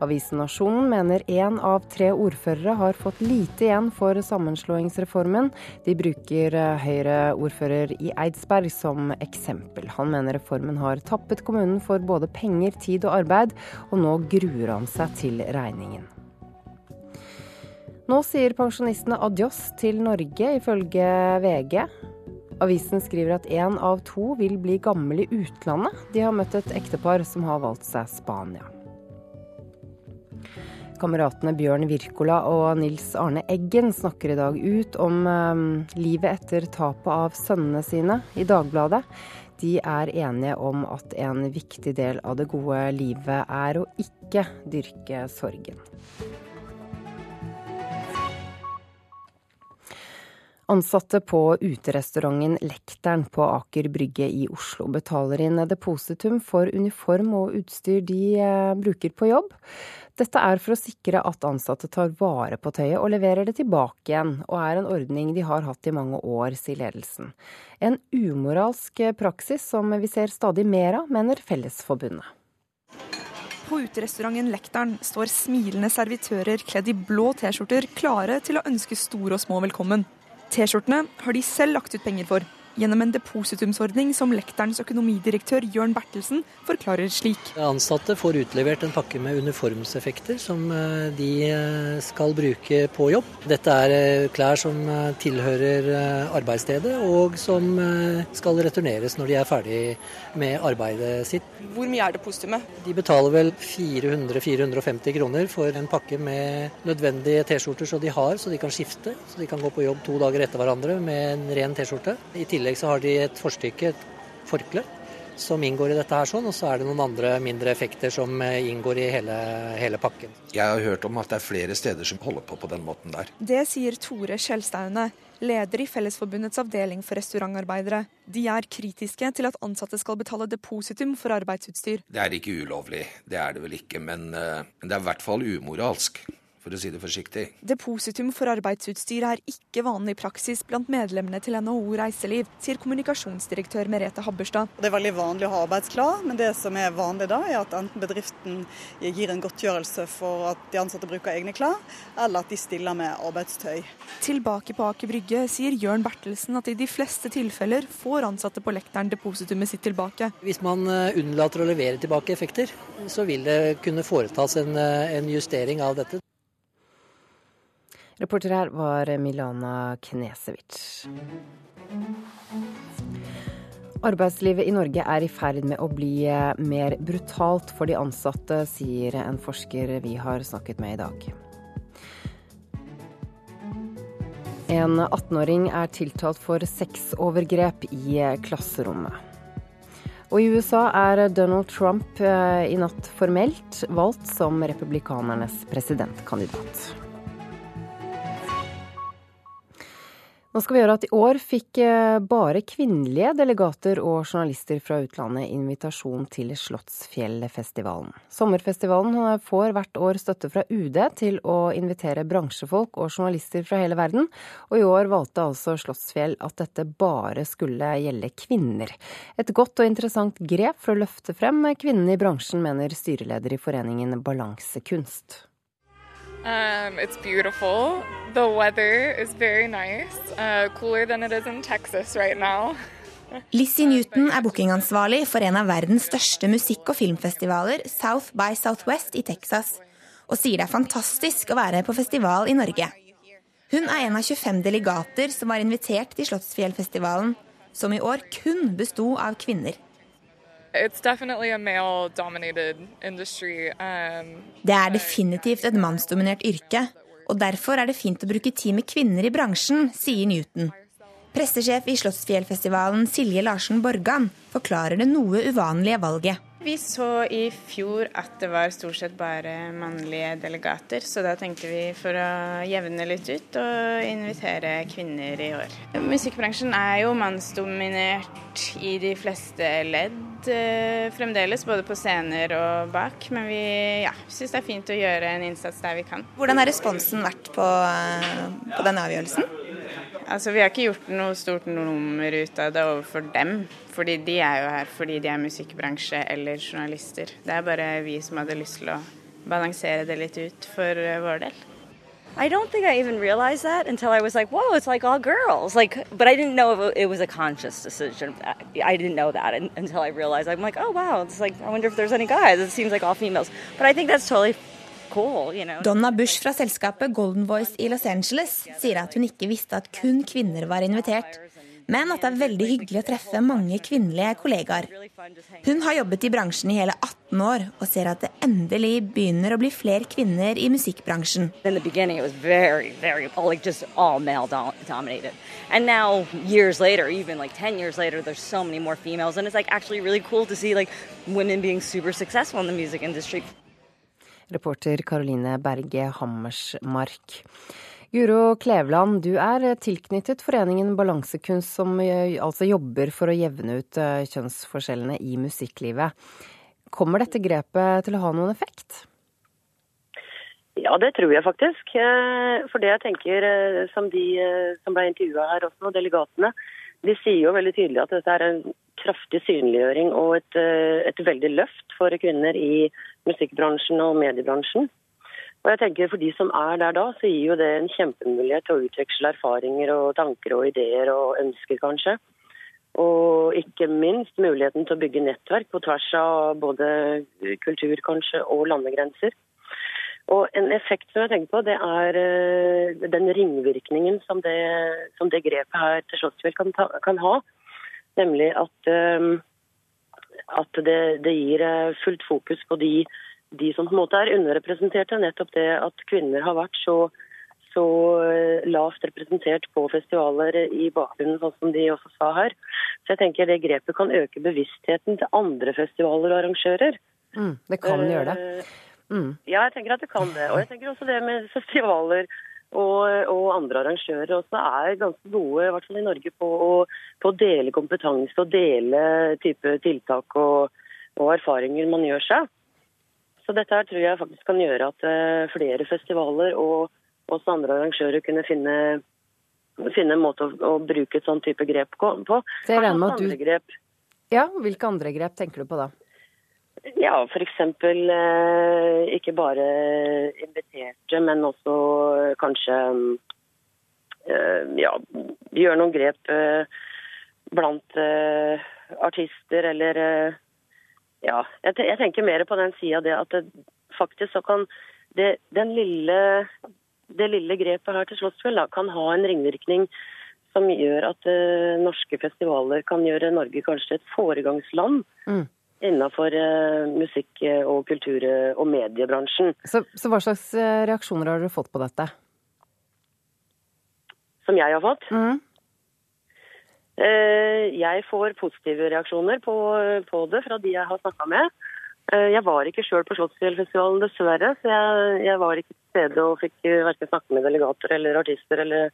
Avisen Nasjonen mener én av tre ordførere har fått lite igjen for sammenslåingsreformen. De bruker eh, Høyre-ordfører i Eidsberg som eksempel. Han mener reformen har tappet kommunen for både penger, tid og arbeid, og nå gruer han seg til regningen. Nå sier pensjonistene adjøs til Norge, ifølge VG. Avisen skriver at én av to vil bli gammel i utlandet. De har møtt et ektepar som har valgt seg Spania. Kameratene Bjørn Wirkola og Nils Arne Eggen snakker i dag ut om eh, livet etter tapet av sønnene sine i Dagbladet. De er enige om at en viktig del av det gode livet er å ikke dyrke sorgen. Ansatte på uterestauranten Lekteren på Aker Brygge i Oslo betaler inn depositum for uniform og utstyr de eh, bruker på jobb. Dette er for å sikre at ansatte tar vare på tøyet og leverer det tilbake igjen, og er en ordning de har hatt i mange år, sier ledelsen. En umoralsk praksis som vi ser stadig mer av, mener Fellesforbundet. På uterestauranten Lekteren står smilende servitører kledd i blå T-skjorter klare til å ønske store og små velkommen. T-skjortene har de selv lagt ut penger for. Gjennom en depositumsordning som lekterens økonomidirektør Jørn Bertelsen forklarer slik. Ansatte får utlevert en pakke med uniformseffekter som eh, de eh, skal bruke på jobb. Dette er eh, klær som tilhører arbeidsstedet, og som skal returneres når de er ferdig med arbeidet sitt. Hvor mye er depositumet? De betaler vel 400-450 kroner for en pakke med nødvendige T-skjorter så de har, så de kan skifte. Så de kan gå på jobb to dager etter hverandre med en ren T-skjorte. I tillegg tillegg så har de et forstykke, et forkle, som inngår i dette her sånn, og så er det noen andre mindre effekter som eh, inngår i hele, hele, pakken. Jeg har hørt om at det er flere steder som holder på på den måten der. Det sier Tore Skjelstaune, leder i Fellesforbundets avdeling for restaurantarbeidere. De er kritiske til at ansatte skal betale depositum for arbeidsutstyr. Det er ikke ulovlig, det er det vel ikke, men eh, det er i hvert fall umoralsk for å si det forsiktig. Depositum for arbeidsutstyr er ikke vanlig praksis blant medlemmene til NHO Reiseliv, sier kommunikasjonsdirektør Merete Habberstad. Det er veldig vanlig å ha arbeidsklær, men det som er vanlig da, er at enten bedriften gir en godtgjørelse for at de ansatte bruker egne klær, eller at de stiller med arbeidstøy. Tilbake på Aker Brygge sier Jørn Bertelsen at i de fleste tilfeller får ansatte på lekteren depositumet sitt tilbake. Hvis man eh, unnlater å levere tilbake effekter, så vil det kunne foretas en, eh, en justering av dette. Reporter her var Milana Knesevic. Arbeidslivet i Norge er i ferd med å bli mer brutalt for de ansatte, sier en forsker vi har snakket med i dag. En 18-åring er tiltalt for sexovergrep i klasserommet. Og i USA er Donald Trump eh, i natt formelt valgt som republikanernes presidentkandidat. Nå skal vi gjøre at I år fikk eh, bare kvinnelige delegater og journalister fra utlandet invitasjon til Slottsfjellfestivalen. Sommerfestivalen eh, får hvert år støtte fra UD til å invitere bransjefolk og journalister fra hele verden, og i år valgte altså Slottsfjell at dette bare skulle gjelde kvinner. Et godt og interessant grep for å løfte frem kvinnene i bransjen, mener styreleder i foreningen Balansekunst. Um, it's beautiful. The weather is very nice. Uh, cooler than it is in Texas right now. Lizzie Newton er bookingansvarlig for en av verdens største musikk- og filmfestivaler, South by Southwest i Texas, og sier det er fantastisk å være på festival i Norge. Hun er en av 25 delegater som var invitert til Slottsfjellfestivalen, som i år kun besto av kvinner. Um, det er definitivt et mannsdominert yrke, og derfor er det fint å bruke tid med kvinner i bransjen, sier Newton. Pressesjef i Slottsfjellfestivalen Silje Larsen Borgan forklarer det noe uvanlige valget. Vi så i fjor at det var stort sett bare mannlige delegater, så da tenkte vi for å jevne litt ut og invitere kvinner i år. Musikkbransjen er jo mannsdominert i de fleste ledd eh, fremdeles, både på scener og bak, men vi ja, syns det er fint å gjøre en innsats der vi kan. Hvordan har responsen vært på, eh, på denne avgjørelsen? Altså, Vi har ikke gjort noe stort nummer ut av det overfor dem. fordi de er jo her fordi de er musikkbransje eller journalister. Det er bare vi som hadde lyst til å balansere det litt ut for eh, vår del. I don't think I even realized that until I was like, whoa, it's like all girls. Like, but I didn't know it was a conscious decision. I didn't know that until I realized. I'm like, oh wow, it's like I wonder if there's any guys. It seems like all females. But I think that's totally Donna Bush fra selskapet Golden Voice i Los Angeles sier at hun ikke visste at kun kvinner var invitert, men at det er veldig hyggelig å treffe mange kvinnelige kollegaer. Hun har jobbet i bransjen i hele 18 år og ser at det endelig begynner å bli flere kvinner i musikkbransjen. Very, very, like now, later, even like 10 years later, there's so many more females, and it's like actually really cool to see like women being super successful in the music industry. Reporter Karoline Berge Hammersmark. Guro Kleveland, du er tilknyttet foreningen Balansekunst, som eh, altså jobber for å jevne ut eh, kjønnsforskjellene i musikklivet. Kommer dette grepet til å ha noen effekt? Ja, det tror jeg faktisk. Eh, for det jeg tenker, som de som ble intervjua her også, delegatene, de sier jo veldig tydelig at dette er en kraftig synliggjøring og et, et veldig løft for kvinner i musikkbransjen og mediebransjen. Og jeg tenker For de som er der da, så gir jo det en kjempemulighet til å utveksle erfaringer og tanker og ideer og ønsker, kanskje. Og ikke minst muligheten til å bygge nettverk på tvers av både kultur kanskje og landegrenser. Og En effekt som jeg tenker på, det er eh, den ringvirkningen som det, som det grepet her til Slottsfjell kan, kan, ha. Nemlig at, eh, at det, det, gir eh, fullt fokus på de, de, som på en måte er underrepresenterte. Nettopp det at kvinner har vært så så eh, lavt representert på festivaler i bakgrunnen, sånn som de også sa her. Så jeg tenker det grepet kan øke bevisstheten til andre festivaler og arrangører. Mm, det kan gjøre det. Mm. Ja, jeg tenker at det kan det. Og jeg tenker også det med festivaler og, og andre arrangører også er ganske gode, i hvert fall i Norge, på å, på å dele kompetanse og dele type tiltak og, og erfaringer man gjør seg. Så dette her tror jeg faktisk kan gjøre at uh, flere festivaler og også andre arrangører kunne finne, finne en måte å, å, bruke et sånn type grep på. At du... Grep. Ja, Hvilke andre grep tenker du på da? Ja, f.eks. Eh, ikke bare inviterte, men også kanskje eh, ja, gjøre noen grep eh, blant eh, artister eller eh, Ja, jeg, tenker mer på den sida det at det, faktisk så kan det, den lille det lille grepet her til Slottsfjell kan ha en ringvirkning som gjør at uh, norske festivaler kan gjøre Norge kanskje et foregangsland mm. Innenfor uh, musikk- og kultur- og mediebransjen. Så, så, hva slags eh, reaksjoner har du fått på dette? Som jeg har fått? Mm. Jeg får positive reaksjoner på, på det fra de jeg har snakka med. Eh, jeg var ikke sjøl på Slottsfjellfestivalen, dessverre. Så jeg, jeg, var ikke til stede og fikk verken snakke med delegater eller artister eller,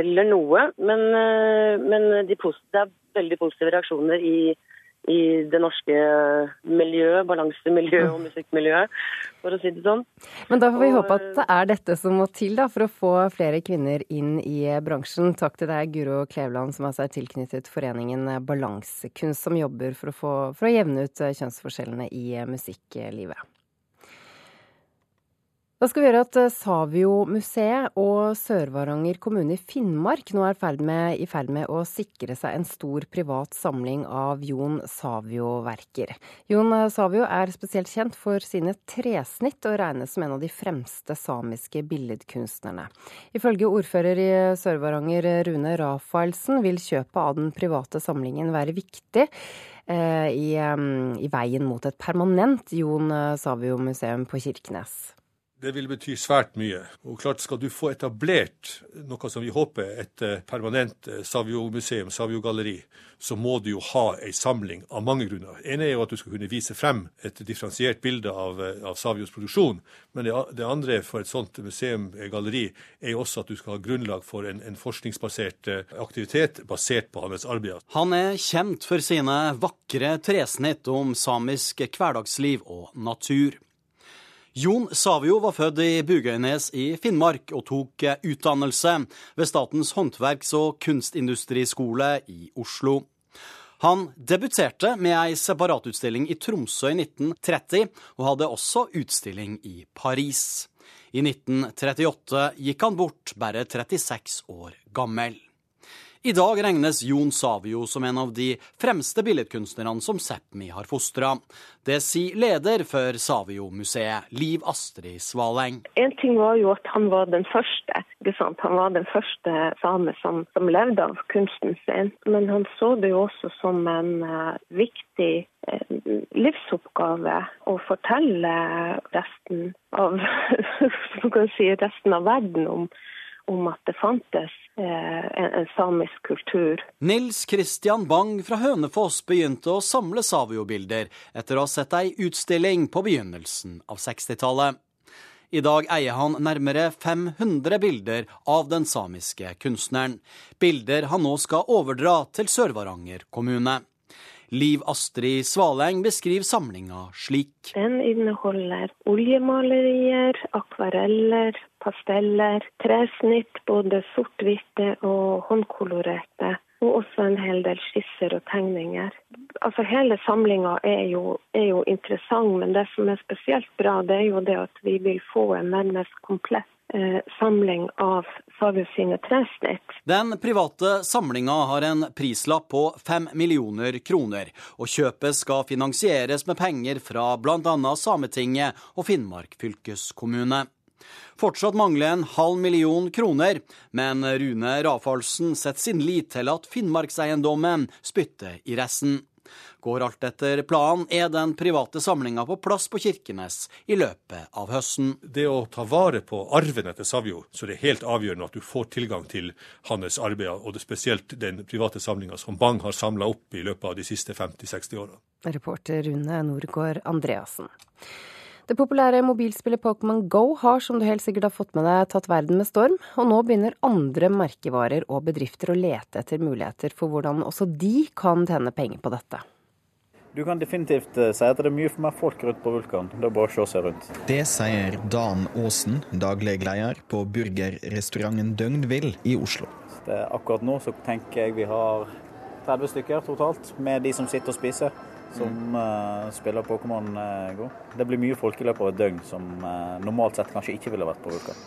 eller noe. Men, eh, men de, det er veldig positive reaksjoner i, i det norske miljøet, balansemiljøet og musikkmiljøet, for å si det sånn. Men da får vi og, håpe at det er dette som må til da, for å få flere kvinner inn i bransjen. Takk til deg, Guro Kleveland, som altså er tilknyttet foreningen Balansekunst, som jobber for å, få, for å jevne ut kjønnsforskjellene i musikklivet. Da skal vi gjøre at eh, Savio-museet og Sør-Varanger kommune i Finnmark nå er med, i ferd med å sikre seg en stor privat samling av Jon Savio-verker. Jon Savio er spesielt kjent for sine tresnitt og regnes som en av de fremste samiske billedkunstnerne. Ifølge ordfører i Sør-Varanger Rune Rafaelsen vil kjøpet av den private samlingen være viktig. Eh, i, i veien mot et permanent Jon Savio-museum på Kirkenes. Det vil bety svært mye. Og klart Skal du få etablert noe som vi håper et eh, permanent eh, Savio-museum, Savio-galleri, så må du jo ha ei samling av mange grunner. En er jo at du skal kunne vise frem et differensiert bilde av, eh, av Savios produksjon. Men det, det, andre for et sånt museum, galleri, er jo også at du skal ha grunnlag for en, en forskningsbasert aktivitet basert på hans arbeid. Han er kjent for sine vakre tresnitt om samisk hverdagsliv og natur. Jon Savio var født i Bugøynes i Finnmark og tok utdannelse ved Statens håndverks- og kunstindustriskole i Oslo. Han debuterte med ei separatutstilling i Tromsø i 1930, og hadde også utstilling i Paris. I 1938 gikk han bort, bare 36 år gammel. I dag regnes Jon Savio som en av de fremste billedkunstnerne som Sápmi har fostra. Det sier leder for Savio-museet, Liv Astrid Svaleng. En ting var jo at han var den første. Han var den første same som, som, levde av kunsten sin. Men han så det jo også som en uh, viktig uh, livsoppgave å fortelle resten av, si, resten av verden om om at det fantes eh, en, en, samisk kultur. Nils Kristian Bang fra Hønefoss begynte å samle savio-bilder etter å ha sett ei utstilling på begynnelsen av 60-tallet. I dag eier han nærmere 500 bilder av den samiske kunstneren. Bilder han nå skal overdra til Sør-Varanger kommune. Liv Astrid Svaleng beskriver samlinga slik. Den inneholder oljemalerier, akvareller, pasteller, tresnitt, både sort-hvite og håndkolorerte. Og også en hel del skisser og tegninger. Altså Hele samlinga er, er, jo interessant, men det som er spesielt bra, det er jo det at vi vil få en nærmest komplett eh, samling av Savio sine tresnitt. Den private samlinga har en prislapp på fem millioner kroner, og kjøpet skal finansieres med penger fra bl.a. Sametinget og Finnmark fylkeskommune. Fortsatt mangler en halv million kroner, men Rune Rafalsen setter sin lit til at Finnmarkseiendommen spytter i resten. Går alt etter planen, er den private samlinga på plass på Kirkenes i løpet av høsten. Det å ta vare på arven etter Savjo, så det er helt avgjørende at du får tilgang til hans arbeid, og det spesielt den private samlinga som Bang har samla opp i løpet av de siste 50-60 åra. Reporter Rune Norgård Andreassen. Det populære mobilspillet Pokémon Go har, som du helt sikkert har fått med deg, tatt verden med storm. Og nå begynner andre merkevarer og bedrifter å lete etter muligheter for hvordan også de kan tjene penger på dette. Du kan definitivt eh, si at det er mye for mer folk rundt på Vulkan. Det er bare å se seg rundt. Det sier Dan Aasen, daglig leder på burgerrestauranten Døgnvill i Oslo. Det, akkurat nå så tenker jeg vi har 30 stykker totalt, med de som sitter og spiser. Som uh, spiller Pokémon uh, Go. Det blir mye folk i løpet av et døgn som uh, normalt sett kanskje ikke ville vært på Vulkan.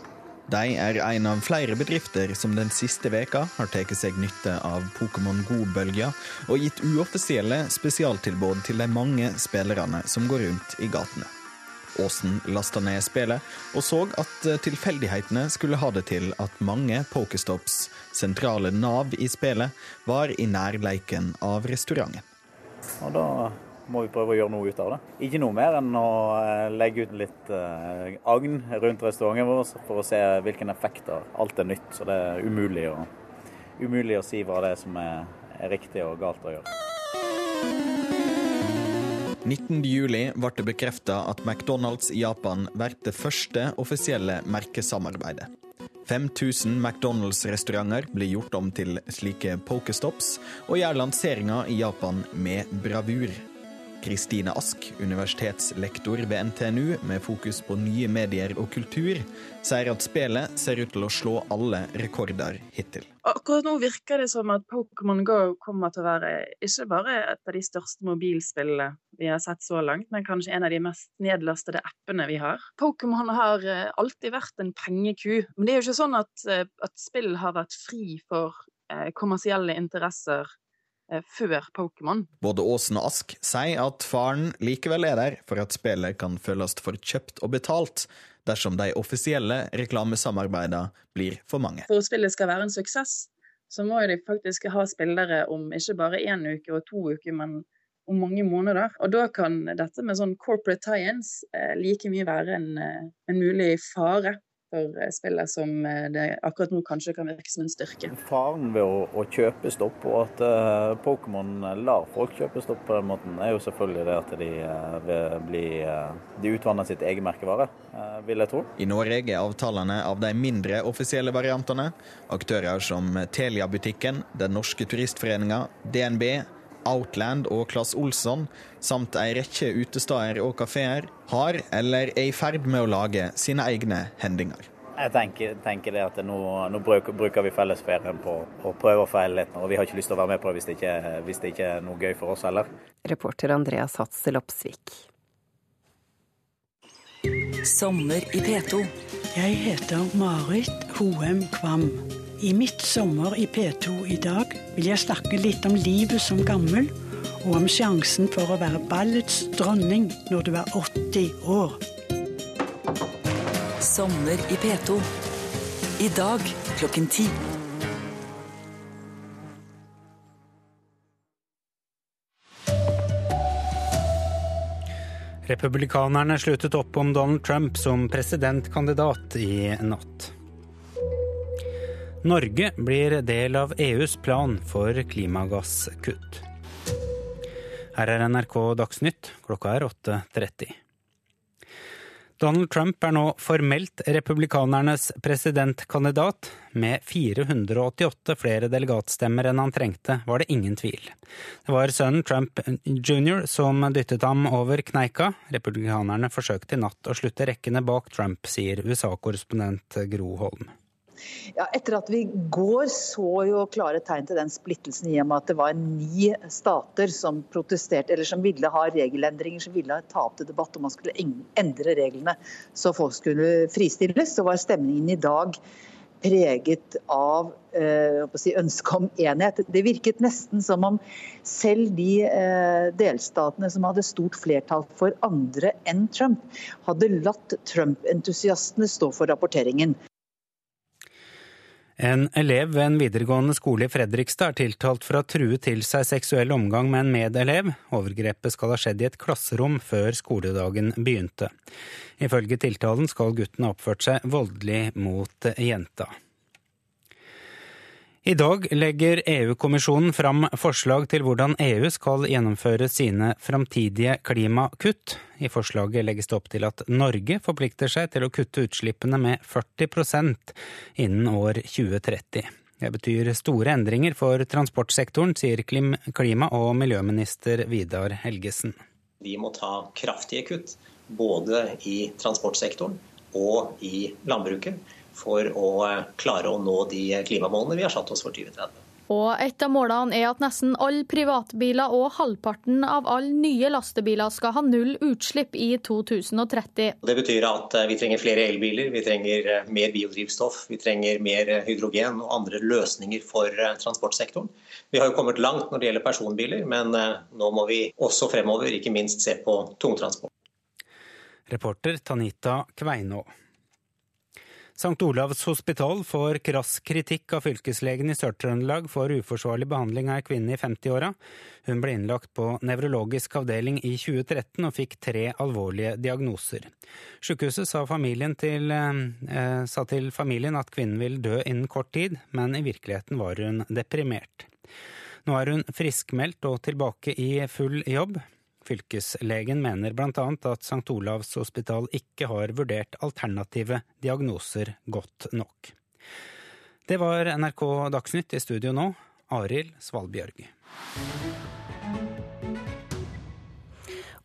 De er en av flere bedrifter som den siste veka har tatt seg nytte av Pokémon Go-bølga og gitt uoffisielle spesialtilbud til de mange spillerne som går rundt i gatene. Aasen lasta ned spillet og så at tilfeldighetene skulle ha det til at mange Pokestops sentrale nav i spillet var i nærleiken av restauranten. Og da må vi prøve å gjøre noe ut av det. Ikke noe mer enn å eh, legge ut litt eh, agn rundt restauranten vår for å se hvilken effekter. Alt er nytt, så det er umulig å, umulig å si hva det er som er, er riktig og galt å gjøre. 19.07 ble det bekrefta at McDonald's i Japan blir det første offisielle merkesamarbeidet. 5000 McDonald's-restauranter blir gjort om til slike pokestops, og gjør lanseringa i Japan med bravur. Kristine Ask, universitetslektor ved NTNU med fokus på nye medier og kultur, sier at spillet ser ut til å slå alle rekorder hittil. Akkurat nå virker det som at Pokémon GO kommer til å være ikke bare et av de største mobilspillene vi har sett så langt, men kanskje en av de mest nedlastede appene vi har. Pokémon har eh, alltid vært en pengeku, men det er jo ikke sånn at, eh, at spill har vært fri for eh, kommersielle interesser før Pokémon. Både Åsen og Ask sier at faren likevel er der for at spillet kan føles for kjøpt og betalt dersom de offisielle reklamesamarbeidene blir for mange. For at spillet skal være en suksess, så må de faktisk ha spillere om ikke bare én uke og to uker, men om mange måneder. Og da kan dette med sånn corporate tie-ins eh, like mye være en, eh, en mulig fare for spillet som eh, det akkurat nå kanskje kan virke som en styrke. Faren ved å, å kjøpe stopp, og at uh, Pokémon lar folk kjøpe stopp på den måten, er jo selvfølgelig det at de uh, vil bli uh, De utvanner sitt eget merkevare, vil jeg tro. I Norge er avtalene av de mindre offisielle variantene. Aktører som Telia-butikken, Den norske turistforeninga, DNB, Outland og Claes Olsson, samt ei rekke utesteder og kafeer, har eller er i ferd med å lage sine egne hendinger. Jeg tenker, tenker det at nå, nå bruker, bruker, vi fellesferien på å prøve og feile litt, og vi har ikke lyst til å være med på det hvis det ikke, hvis det ikke er noe gøy for oss heller. Reporter Andreas Hatzel Opsvik. Sommer i P2. Jeg heter Marit Hoem Kvam. I mitt sommer i P2 i dag vil jeg snakke litt om livet som gammel, og om sjansen for å være ballets dronning når du er 80 år. Sommer i P2. I dag klokken ti. Republikanerne sluttet opp om Donald Trump som presidentkandidat i natt. Norge blir del av EUs plan for klimagasskutt. Her er NRK Dagsnytt, klokka er 8.30. Donald Trump er nå formelt republikanernes presidentkandidat. Med 488 flere delegatstemmer enn han trengte, var det ingen tvil. Det var sønnen Trump jr. som dyttet ham over kneika. Republikanerne forsøkte i natt å slutte rekkene bak Trump, sier USA-korrespondent Gro Holm. Ja, etter at vi går så jo klare tegn til den splittelsen i og med at det var ni stater som protesterte, eller som ville ha regelendringer, som ville ta opp til debatt om man skulle endre reglene så folk skulle fristilles, så var stemningen i dag preget av eh, si, ønsket om enighet. Det virket nesten som om selv de eh, delstatene som hadde stort flertall for andre enn Trump, hadde latt Trump-entusiastene stå for rapporteringen. En elev ved en videregående skole i Fredrikstad er tiltalt for å ha truet til seg seksuell omgang med en medelev. Overgrepet skal ha skjedd i et klasserom før skoledagen begynte. Ifølge tiltalen skal gutten ha oppført seg voldelig mot jenta. I dag legger EU-kommisjonen fram forslag til hvordan EU skal gjennomføre sine framtidige klimakutt. I forslaget legges det opp til at Norge forplikter seg til å kutte utslippene med 40% innen år 2030. Det betyr store endringer for transportsektoren, sier klima- og miljøminister Vidar Helgesen. Vi må ta kraftige kutt, både i transportsektoren og i landbruket for å eh, klare å nå de klimamålene vi har satt oss for 2030. Og et av målene er at nesten alle privatbiler og halvparten av alle nye lastebiler skal ha null utslipp i 2030. Det betyr at eh, vi trenger flere elbiler, vi trenger eh, mer biodrivstoff, vi trenger mer hydrogen og andre løsninger for transportsektoren. Vi har jo kommet langt når det gjelder personbiler, men nå må vi også fremover ikke minst se på tungtransport. Reporter Tanita Kveinå. St. Olavs hospital får krass kritikk av fylkeslegen i Sør-Trøndelag for uforsvarlig behandling av ei kvinne i 50-åra. Hun ble innlagt på nevrologisk avdeling i 2013 og fikk tre alvorlige diagnoser. Sykehuset sa, til, eh, sa til familien at kvinnen vil dø innen kort tid, men i virkeligheten var hun deprimert. Nå er hun friskmeldt og tilbake i full jobb. Fylkeslegen mener bl.a. at St. Olavs hospital ikke har vurdert alternative diagnoser godt nok. Det var NRK Dagsnytt i studio nå, Arild Svalbjørg.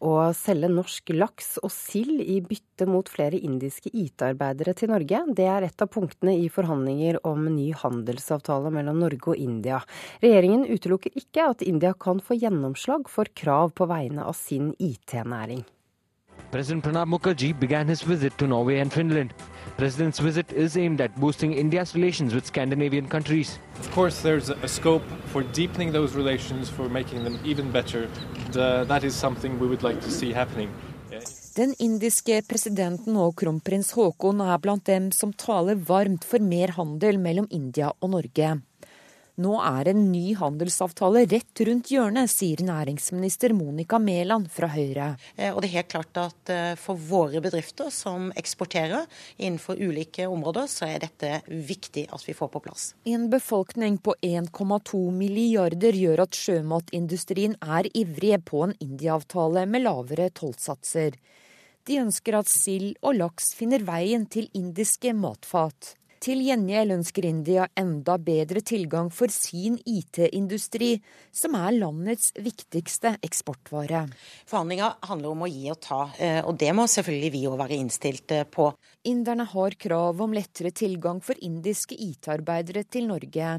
Å selge norsk laks og sild i bytte mot flere indiske IT-arbeidere til Norge, det er et av punktene i forhandlinger om ny handelsavtale mellom Norge og India. Regjeringen utelukker ikke at India kan få gjennomslag for krav på vegne av sin IT-næring. President Pranab Mukherjee began his visit to Norway and Finland. President's visit is aimed at boosting India's relations with Scandinavian countries. Of course, there's a scope for deepening those relations, for making them even better. Uh, that is something we would like to see happening. Den indiske presidenten og kronprins Haakon er blant dem som taler varmt for mer handel mellom India og Norge. Nå er en ny handelsavtale rett rundt hjørnet, sier næringsminister Monica Mæland fra Høyre. Eh, og det er helt klart at eh, For våre bedrifter som eksporterer innenfor ulike områder, så er dette viktig at vi får på plass. En befolkning på 1,2 milliarder gjør at sjømatindustrien er ivrige på en India-avtale med lavere tollsatser. De ønsker at sild og laks finner veien til indiske matfat. Til gjengjeld ønsker India enda bedre tilgang for sin IT-industri, som er landets viktigste eksportvare. Forhandlinga handler om å gi og ta, eh, og det må selvfølgelig vi òg være innstilt eh, på. Inderne har krav om lettere tilgang for indiske IT-arbeidere til Norge.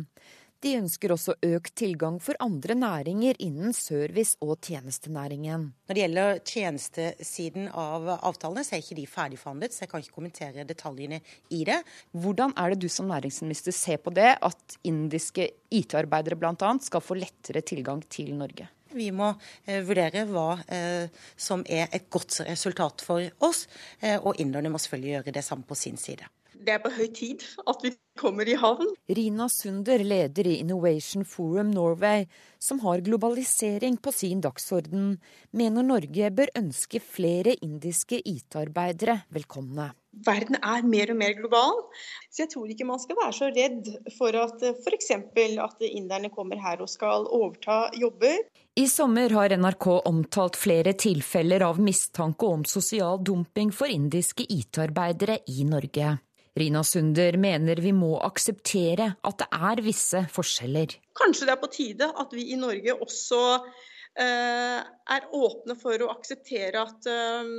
De ønsker også økt tilgang for andre næringer innen service- og tjenestenæringen. Når det gjelder tjenestesiden av avtalene, så er ikke de ferdigforhandlet, så jeg kan ikke kommentere detaljene i det. Hvordan er det du som næringsminister ser på det, at indiske IT-arbeidere bl.a. skal få lettere tilgang til Norge? Vi må eh, vurdere hva eh, som er et godt resultat for oss, eh, og inderne må selvfølgelig gjøre det samme på sin side det er på høy tid at vi kommer i havn. Rina Sunder, leder i Innovation Forum Norway, som har globalisering på sin dagsorden, mener Norge bør ønske flere indiske IT-arbeidere velkomne. Verden er mer og mer global, så jeg tror ikke man skal være så redd for at f.eks. at inderne kommer her og skal overta jobber. I sommer har NRK omtalt flere tilfeller av mistanke om sosial dumping for indiske IT-arbeidere i Norge. Rina Sunder mener vi må akseptere at det er visse forskjeller. Kanskje det er på tide at vi i Norge også eh, er åpne for å akseptere at eh,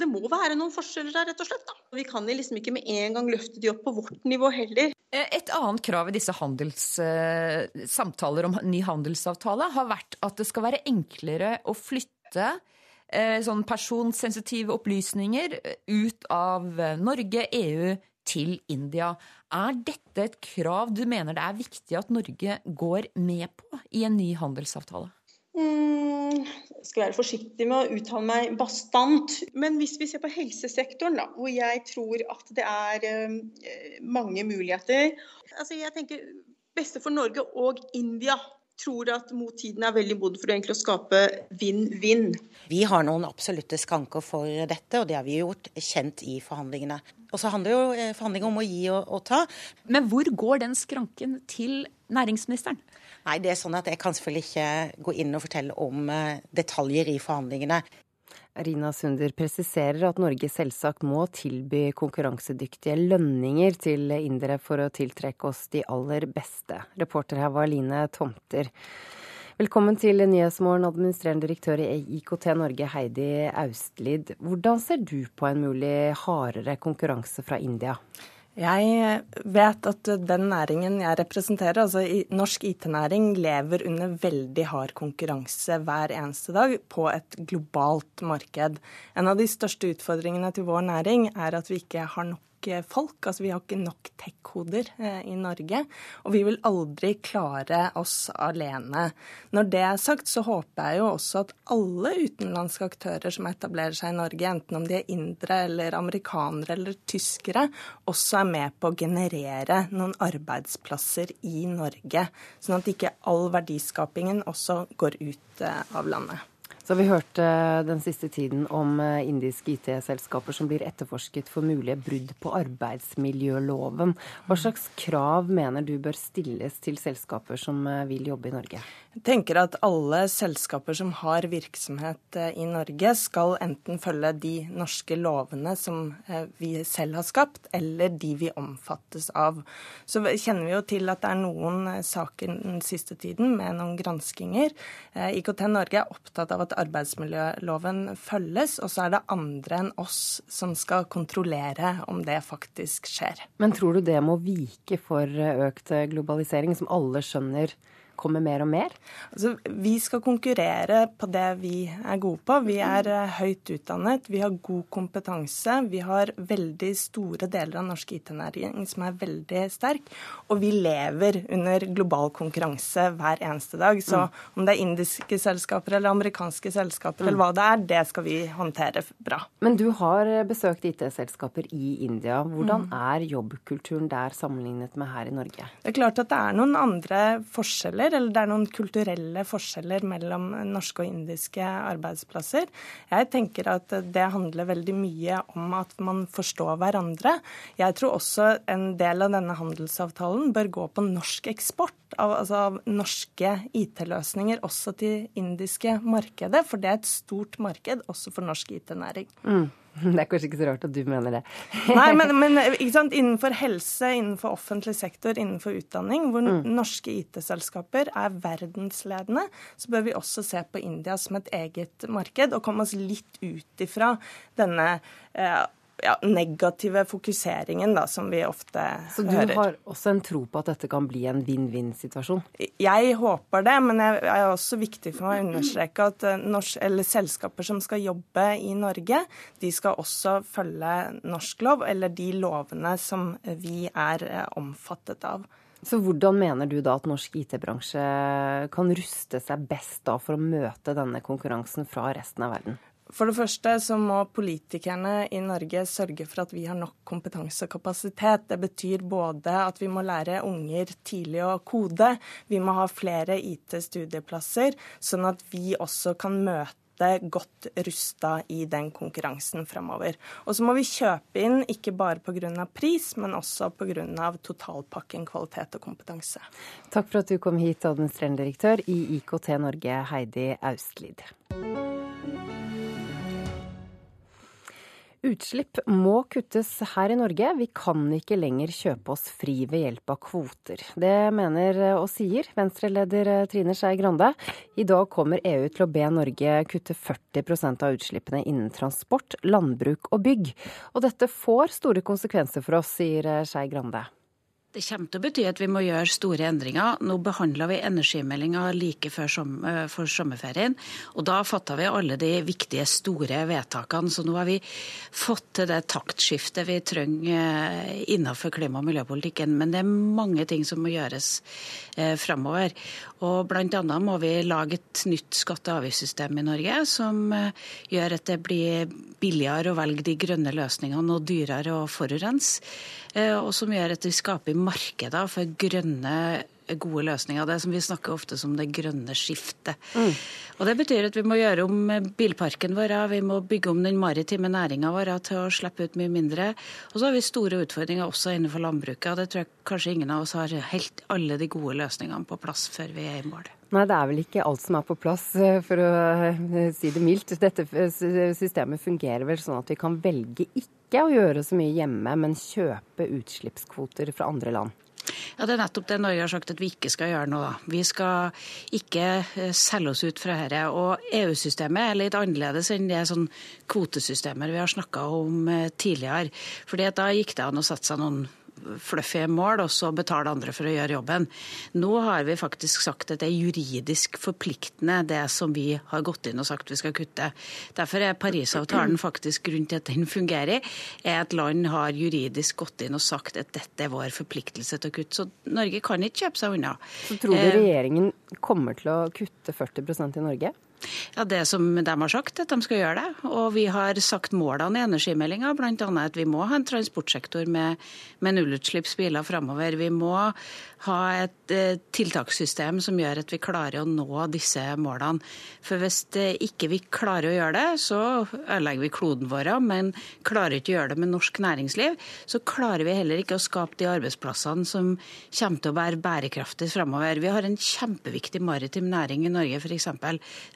Det må være noen forskjeller der, rett og slett. Da. Vi kan liksom ikke med en gang løfte de opp på vårt nivå heller. Eh, et annet krav i disse handels, samtaler om ny handelsavtale har vært at det skal være enklere å flytte sånn personsensitive opplysninger ut av Norge, EU, til India. Er dette et krav du mener det er viktig at Norge går med på i en ny handelsavtale? Mm, jeg skal være forsiktig med å uttale meg bastant. Men hvis vi ser på helsesektoren, da, hvor jeg tror at det er uh, mange muligheter altså Jeg tenker beste for Norge og India tror at tiden er veldig moden for å skape vinn-vinn. Vi har noen absolutte skanker for dette, og det har vi gjort kjent i forhandlingene. Og så handler jo eh, forhandlinger om å gi og, og ta. Men hvor går den skranken til næringsministeren? Nei, det er sånn at Jeg kan selvfølgelig ikke gå inn og fortelle om eh, detaljer i forhandlingene. Rina Sunder presiserer at Norge selvsagt må tilby konkurransedyktige lønninger til indere for å tiltrekke oss de aller beste. Reporter her var Line Tomter. Velkommen til Nyhetsmorgen, administrerende direktør i IKT Norge, Heidi Austlid. Hvordan ser du på en mulig hardere konkurranse fra India? Jeg vet at den næringen jeg representerer, altså norsk IT-næring, lever under veldig hard konkurranse hver eneste dag på et globalt marked. En av de største utfordringene til vår næring er at vi ikke har nok folk. Altså vi har ikke nok tech-koder eh, i Norge. Og vi vil aldri klare oss alene. Når det er sagt, så håper jeg jo også at alle utenlandske aktører som etablerer seg i Norge, enten om de er indre eller amerikanere eller tyskere, også er med på å generere noen arbeidsplasser i Norge. Sånn at ikke all verdiskapingen også går ut eh, av landet. Så vi hørt eh, den siste tiden om eh, indiske IT-selskaper som blir etterforsket for mulige brudd på arbeidsmiljøloven. Hva slags krav mener du bør stilles til selskaper som eh, vil jobbe i Norge? Jeg tenker at alle selskaper som har virksomhet i Norge, skal enten følge de norske lovene som vi selv har skapt, eller de vi omfattes av. Så kjenner vi jo til at det er noen saker den siste tiden med noen granskinger. IKT Norge er opptatt av at arbeidsmiljøloven følges, og så er det andre enn oss som skal kontrollere om det faktisk skjer. Men tror du det må vike for økt globalisering, som alle skjønner kommer mer og mer? Altså, vi skal konkurrere på det vi er gode på. Vi er uh, høyt utdannet, vi har god kompetanse. Vi har veldig store deler av norsk IT-næring som er veldig sterk. Og vi lever under global konkurranse hver eneste dag. Så mm. om det er indiske selskaper eller amerikanske selskaper mm. eller hva det er, det skal vi håndtere bra. Men du har besøkt IT-selskaper i India. Hvordan mm. er jobbkulturen der sammenlignet med her i Norge? Det er klart at det er noen andre forskjeller forskjeller, eller det er noen kulturelle forskjeller mellom norske og indiske arbeidsplasser. Jeg tenker at det handler veldig mye om at man forstår hverandre. Jeg tror også en del av denne handelsavtalen bør gå på norsk eksport. Av, altså av norske IT-løsninger også til indiske markedet, for det er et stort marked også for norsk IT-næring. Mm. Det er kanskje ikke så rart at du mener det. Nei, men, men innenfor helse, innenfor offentlig sektor, innenfor utdanning, hvor mm. norske IT-selskaper er verdensledende, så bør vi også se på India som et eget marked, og komme oss litt ut ifra denne eh, ja, negative fokuseringen da, som vi ofte hører. Så du hører. har også en tro på at dette kan bli en vinn-vinn-situasjon? Jeg håper det, men det er også viktig for meg å understreke at eh, norsk, selskaper som skal jobbe i Norge, de skal også følge norsk lov, eller de lovene som vi er eh, omfattet av. Så hvordan mener du da at norsk IT-bransje kan ruste seg best da for å møte denne konkurransen fra resten av verden? For det første så må politikerne i Norge sørge for at vi har nok kompetanse og kapasitet. Det betyr både at vi må lære unger tidlig å kode, vi må ha flere IT-studieplasser, sånn at vi også kan møte godt rusta i den konkurransen framover. Og så må vi kjøpe inn ikke bare pga. pris, men også pga. totalpakken kvalitet og kompetanse. Takk for at du kom hit, administrerende direktør i IKT Norge, Heidi Austlid. Utslipp må kuttes her i Norge. Vi kan ikke lenger kjøpe oss fri ved hjelp av kvoter. Det mener og sier Venstre-leder Trine Skei Grande. I dag kommer EU til å be Norge kutte 40% av utslippene innen transport, landbruk og bygg. Og dette får store konsekvenser for oss, sier Skei Grande. Det kommer til å bety at vi må gjøre store endringer. Nå behandla vi energimeldinga like før som, eh, for sommerferien. og Da fatta vi alle de viktige, store vedtakene. Så nå har vi fått til det taktskiftet vi trenger eh, innenfor klima- og miljøpolitikken. Men det er mange ting som må gjøres eh, framover. Og annet må vi lage et nytt skatte- og avgiftssystem i Norge som eh, gjør at det blir billigere å velge de grønne løsningene og dyrere å forurense. Eh, og som gjør at vi skaper markeder for grønne gode løsninger. Det er som vi snakker ofte som det grønne skiftet. Mm. Og Det betyr at vi må gjøre om bilparken vår, vi må bygge om den maritime næringa vår til å slippe ut mye mindre. Og så har vi store utfordringer også innenfor landbruket. og Det tror jeg kanskje ingen av oss har helt alle de gode løsningene på plass før vi er i mål. Nei, det er vel ikke alt som er på plass, for å eh, si det mildt. Dette systemet fungerer vel sånn at vi kan velge ikke å gjøre så mye hjemme, men kjøpe utslippskvoter fra andre land. Ja, Det er nettopp det Norge har sagt at vi ikke skal gjøre nå. Vi skal ikke eh, selge oss ut fra dette. Og EU-systemet er litt annerledes enn det sånn kvotesystemer vi har snakka om eh, tidligere. Fordi Da gikk det an å sette seg noen fluffy mål, og så betale andre for å gjøre jobben. Nå har vi faktisk sagt at det er juridisk forpliktende, det som vi har gått inn og sagt vi skal kutte. Derfor er Parisavtalen faktisk grunn til at den fungerer, er at land har juridisk gått inn og sagt at dette er vår forpliktelse til å kutte. Så Norge kan ikke kjøpe seg unna. Så tror du eh, regjeringen kommer til å kutte 40% i Norge? Ja, Det som de har sagt, at de skal gjøre det. Og vi har sagt målene i energimeldinga, bl.a. at vi må ha en transportsektor med, med nullutslippsbiler framover. Vi må ha et eh, tiltakssystem som gjør at vi klarer å nå disse målene. For hvis ikke vi klarer å gjøre det, så ødelegger vi kloden vår. Men klarer ikke å gjøre det med norsk næringsliv, så klarer vi heller ikke å skape de arbeidsplassene som kommer til å være bærekraftige framover. Vi har en kjempeviktig maritim næring i Norge, f.eks.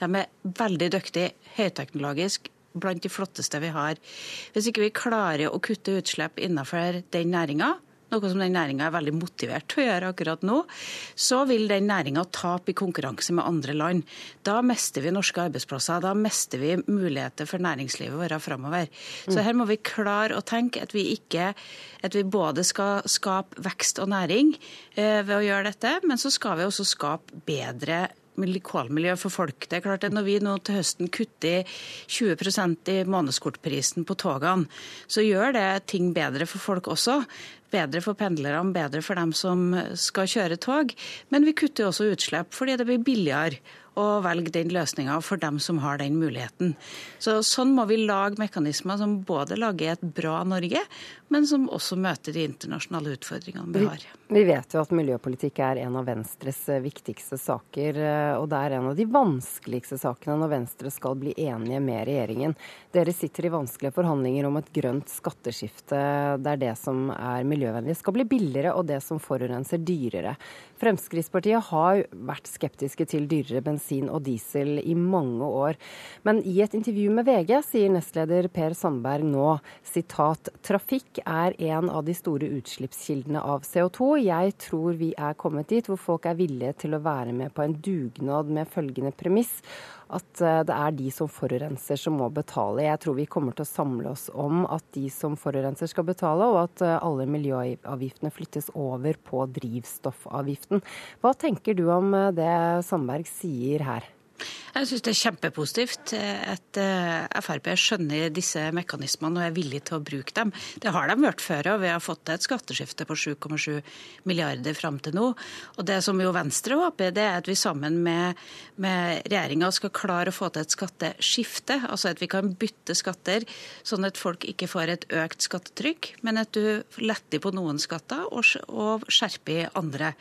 De er veldig dyktige, høyteknologisk, blant de flotteste vi har. Hvis ikke vi klarer å kutte utslipp innenfor den næringa, noe som den næringa er veldig motivert til å gjøre akkurat nå, så vil den næringa tape i konkurranse med andre land. Da mister vi norske arbeidsplasser, da mister vi muligheter for næringslivet vårt framover. Så her må vi klare å tenke at vi ikke at vi både skal skape vekst og næring eh, ved å gjøre dette, men så skal vi også skape bedre kålmiljø for folk. Det er klart at Når vi nå til høsten kutter 20% i månedskortprisen på togene, så gjør det ting bedre for folk også. Bedre for pendlerne, bedre for dem som skal kjøre tog. Men vi kutter også utslipp fordi det blir billigere å velge den løsninga for dem som har den muligheten. Så Sånn må vi lage mekanismer som både lager et bra Norge, men som også møter de internasjonale utfordringene vi har. Vi vet jo at miljøpolitikk er en av Venstres eh, viktigste saker, eh, og det er en av de vanskeligste sakene når Venstre skal bli enige med regjeringen. Dere sitter i vanskelige forhandlinger om et grønt skatteskifte Det er det som er miljøvennlig skal bli billigere, og det som forurenser dyrere. Fremskrittspartiet har vært skeptiske til dyrere bensin og diesel i mange år. Men i et intervju med VG sier nestleder Per Sandberg nå sitat trafikk er en av de store utslippskildene av CO2 jeg tror vi er kommet dit hvor folk er villige til å være med på en dugnad med følgende premiss. At eh, det er de som forurenser som må betale. Jeg tror vi kommer til å samle oss om at de som forurenser skal betale, og at eh, alle miljøavgiftene flyttes over på drivstoffavgiften. Hva tenker du om eh, det Sandberg sier her? Jeg syns det er kjempepositivt at eh, Frp skjønner disse mekanismene og er villig til å bruke dem. Det har de gjort før, og vi har fått til et skatteskifte på 7,7 milliarder fram til nå. Og Det som jo Venstre håper, det er at vi sammen med, med regjeringa skal klare å få til et skatteskifte. Altså at vi kan bytte skatter, sånn at folk ikke får et økt skattetrykk, men at du letter på noen skatter og, og skjerper andre.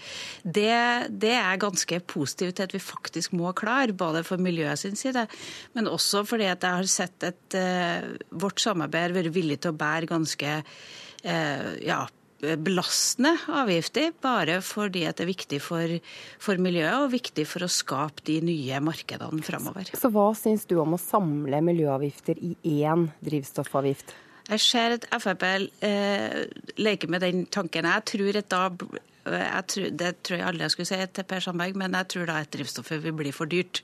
Det, det er ganske positivt til at vi faktisk må klare, både for miljøet sin side, men også fordi at jeg har sett at uh, vårt samarbeid har vært villig til å bære ganske uh, ja, belastende avgifter, bare fordi det er viktig for, for, miljøet og viktig for å skape de nye markedene framover. Så hva syns du om å samle miljøavgifter i én drivstoffavgift? Jeg ser at Frp eh, leker med den tanken. Jeg tror at da Tror, det tror jeg aldri jeg skulle si til Per Sandberg, men jeg tror da at drivstoffet vil bli for dyrt.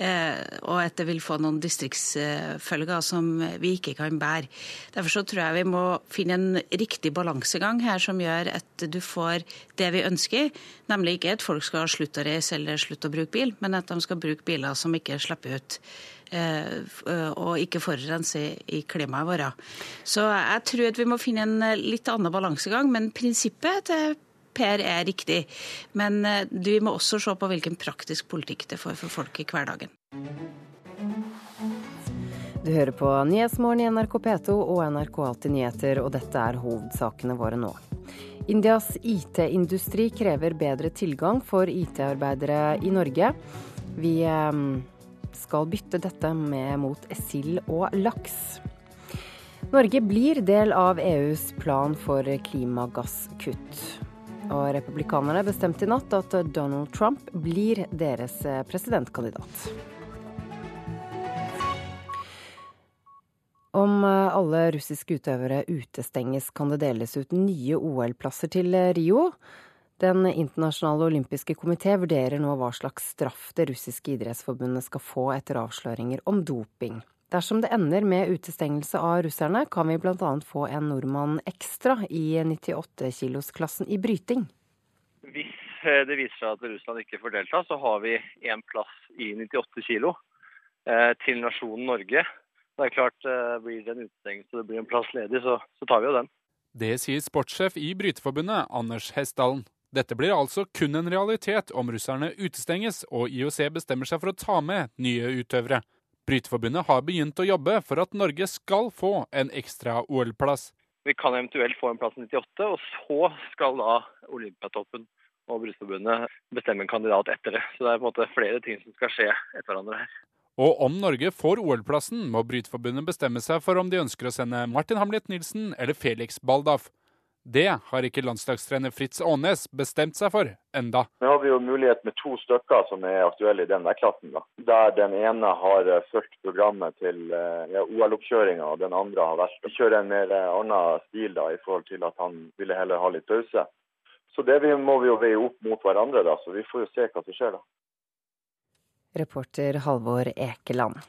Eh, og at det vil få noen distriktsfølger som vi ikke kan bære. Derfor så tror jeg vi må finne en riktig balansegang her som gjør at du får det vi ønsker. Nemlig ikke at folk skal slutte å reise eller slutte å bruke bil, men at de skal bruke biler som ikke slipper ut eh, og ikke forurense i klimaet vårt. Så jeg tror at vi må finne en litt annen balansegang, men prinsippet til Per er riktig. Men du vi må også se på hvilken praktisk politikk det får for folk i hverdagen. Du hører på Nyhetsmorgen i NRK P2 og NRK Alltid nyheter, og dette er hovedsakene våre nå. Indias IT-industri krever bedre tilgang for IT-arbeidere i Norge. Vi eh, skal bytte dette med mot sild og laks. Norge blir del av EUs plan for klimagasskutt. Og republikanerne bestemte i natt at Donald Trump blir deres eh, presidentkandidat. Om eh, alle russiske utøvere utestenges, kan det deles ut nye OL-plasser til eh, Rio. Den internasjonale olympiske komité vurderer nå hva slags straff det russiske idrettsforbundet skal få etter avsløringer om doping. Dersom det ender med utestengelse av russerne, kan vi bl.a. få en nordmann ekstra i 98-kilosklassen i bryting. Hvis eh, det viser seg at Russland ikke får delta, så har vi én plass i 98 kilo eh, til nasjonen Norge. Det er klart, eh, Blir det en utestengelse og det blir en plass ledig, så, så tar vi jo den. Det sier sportssjef i Bryteforbundet, Anders Hessdalen. Dette blir altså kun en realitet om russerne utestenges og IOC bestemmer seg for å ta med nye utøvere. Bryteforbundet har begynt å jobbe for at Norge skal få en ekstra OL-plass. Vi kan eventuelt få en plass i 98, og så skal da Olympiatoppen og Bryteforbundet bestemme en kandidat etter det. Så det er på en måte flere ting som skal skje etter hverandre her. Og om Norge får OL-plassen, må Bryteforbundet bestemme seg for om de ønsker å sende Martin Hamlet Nilsen eller Felix Baldaf. Det har ikke landslagstrener Fritz Aanes bestemt seg for enda. Nå har vi jo mulighet med to stykker som er aktuelle i den klassen. Der den ene har eh, fulgt programmet til eh, ja, OL-oppkjøringa, og den andre har vært Vi kjører en mer eh, annen stil da, i forhold til at han ville heller ha litt pause. Så det må vi jo veie opp mot hverandre, da, så vi får jo se hva som skjer da. Reporter Halvor Ekeland.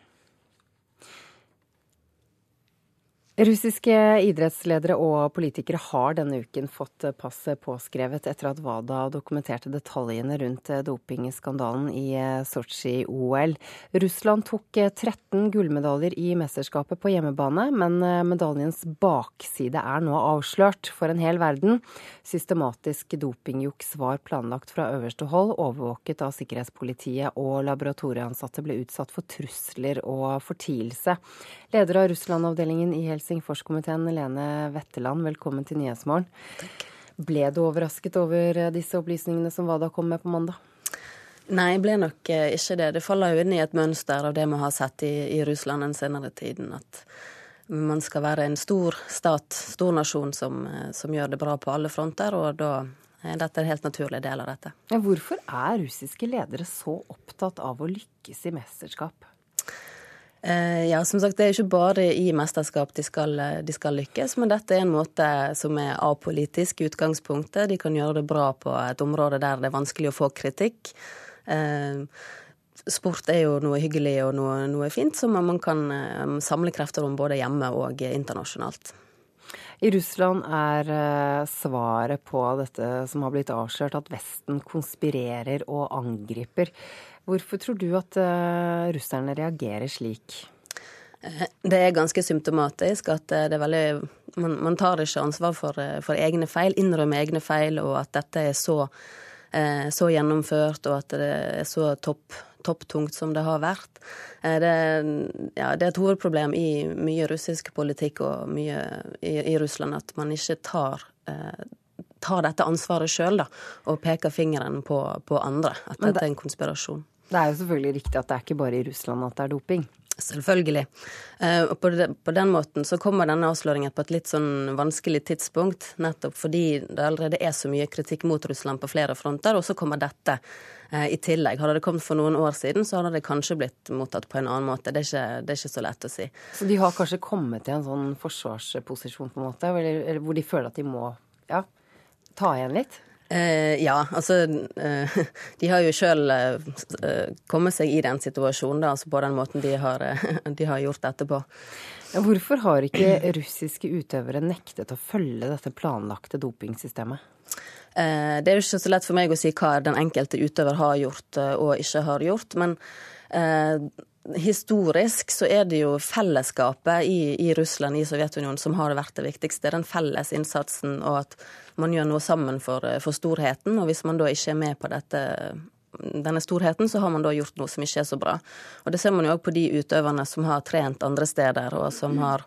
Russiske idrettsledere og politikere har denne uken fått passet påskrevet etter at WADA dokumenterte detaljene rundt dopingskandalen i Sotsji-OL. Russland tok 13 gullmedaljer i mesterskapet på hjemmebane, men medaljens bakside er nå avslørt for en hel verden. Systematisk dopingjuks var planlagt fra øverste hold, overvåket av sikkerhetspolitiet, og laboratorieansatte ble utsatt for trusler og fortielse. Leder av Russland-avdelingen i Helsingfors Helsingforskomiteen, Lene Wetteland, velkommen til Nyhetsmorgen. Ble du overrasket over disse opplysningene som WADA kom med på mandag? Nei, ble nok eh, ikke det. Det faller jo inn i et mønster av det vi har sett i, i Russland den senere tiden. At man skal være en stor stat, stor nasjon, som, eh, som gjør det bra på alle fronter. Og da er dette en helt naturlig del av dette. Hvorfor er russiske ledere så opptatt av å lykkes i mesterskap? Eh, ja, som sagt, Det er ikke bare i mesterskap de skal, de skal, lykkes, men dette er en måte som er apolitisk i utgangspunktet. De kan gjøre det bra på et område der det er vanskelig å få kritikk. Eh, sport er jo noe hyggelig og noe, noe fint som man kan eh, samle krefter om både hjemme og internasjonalt. I Russland er svaret på dette som har blitt avslørt, at Vesten konspirerer og angriper. Hvorfor tror du at uh, russerne reagerer slik? Eh, det er ganske symptomatisk at eh, det er veldig Man, man tar ikke ansvar for, for, egne feil, innrømmer egne feil, og at dette er så, eh, så gjennomført, og at det er så topp, topptungt som det har vært. Det, ja, det, er et hovedproblem i mye russisk politikk og mye i, i Russland at man ikke tar eh, tar dette ansvaret sjøl og peker fingeren på, på andre. At dette er en konspirasjon. Det er jo selvfølgelig riktig at det er ikke bare i Russland at det er doping. Selvfølgelig. Eh, og på, den måten så kommer denne avsløringen på et litt sånn vanskelig tidspunkt, nettopp fordi det allerede er så mye kritikk mot Russland på flere fronter, og så kommer dette eh, i tillegg. Hadde det kommet for noen år siden, så hadde det kanskje blitt mottatt på en annen måte. Det er ikke, det er ikke så lett å si. Så de har kanskje kommet i en sånn forsvarsposisjon, på en måte, eller, hvor de føler at de må ja, ta igjen litt? Eh, ja, altså eh, De har jo sjøl eh, kommet seg i den situasjonen, da, altså på den måten de har, eh, de har gjort etterpå. Ja, hvorfor har ikke russiske utøvere nektet å følge dette planlagte dopingsystemet? Eh, det er jo ikke så lett for meg å si hva den enkelte utøver har gjort eh, og ikke har gjort. men Historisk så er det jo fellesskapet i, i, Russland, i Sovjetunionen, som har vært det viktigste. Den felles innsatsen og at man gjør noe sammen for, for storheten. Og hvis man da ikke er med på dette, denne storheten, så har man da gjort noe som ikke er så bra. Og det ser man jo òg på de utøverne som har trent andre steder, og som har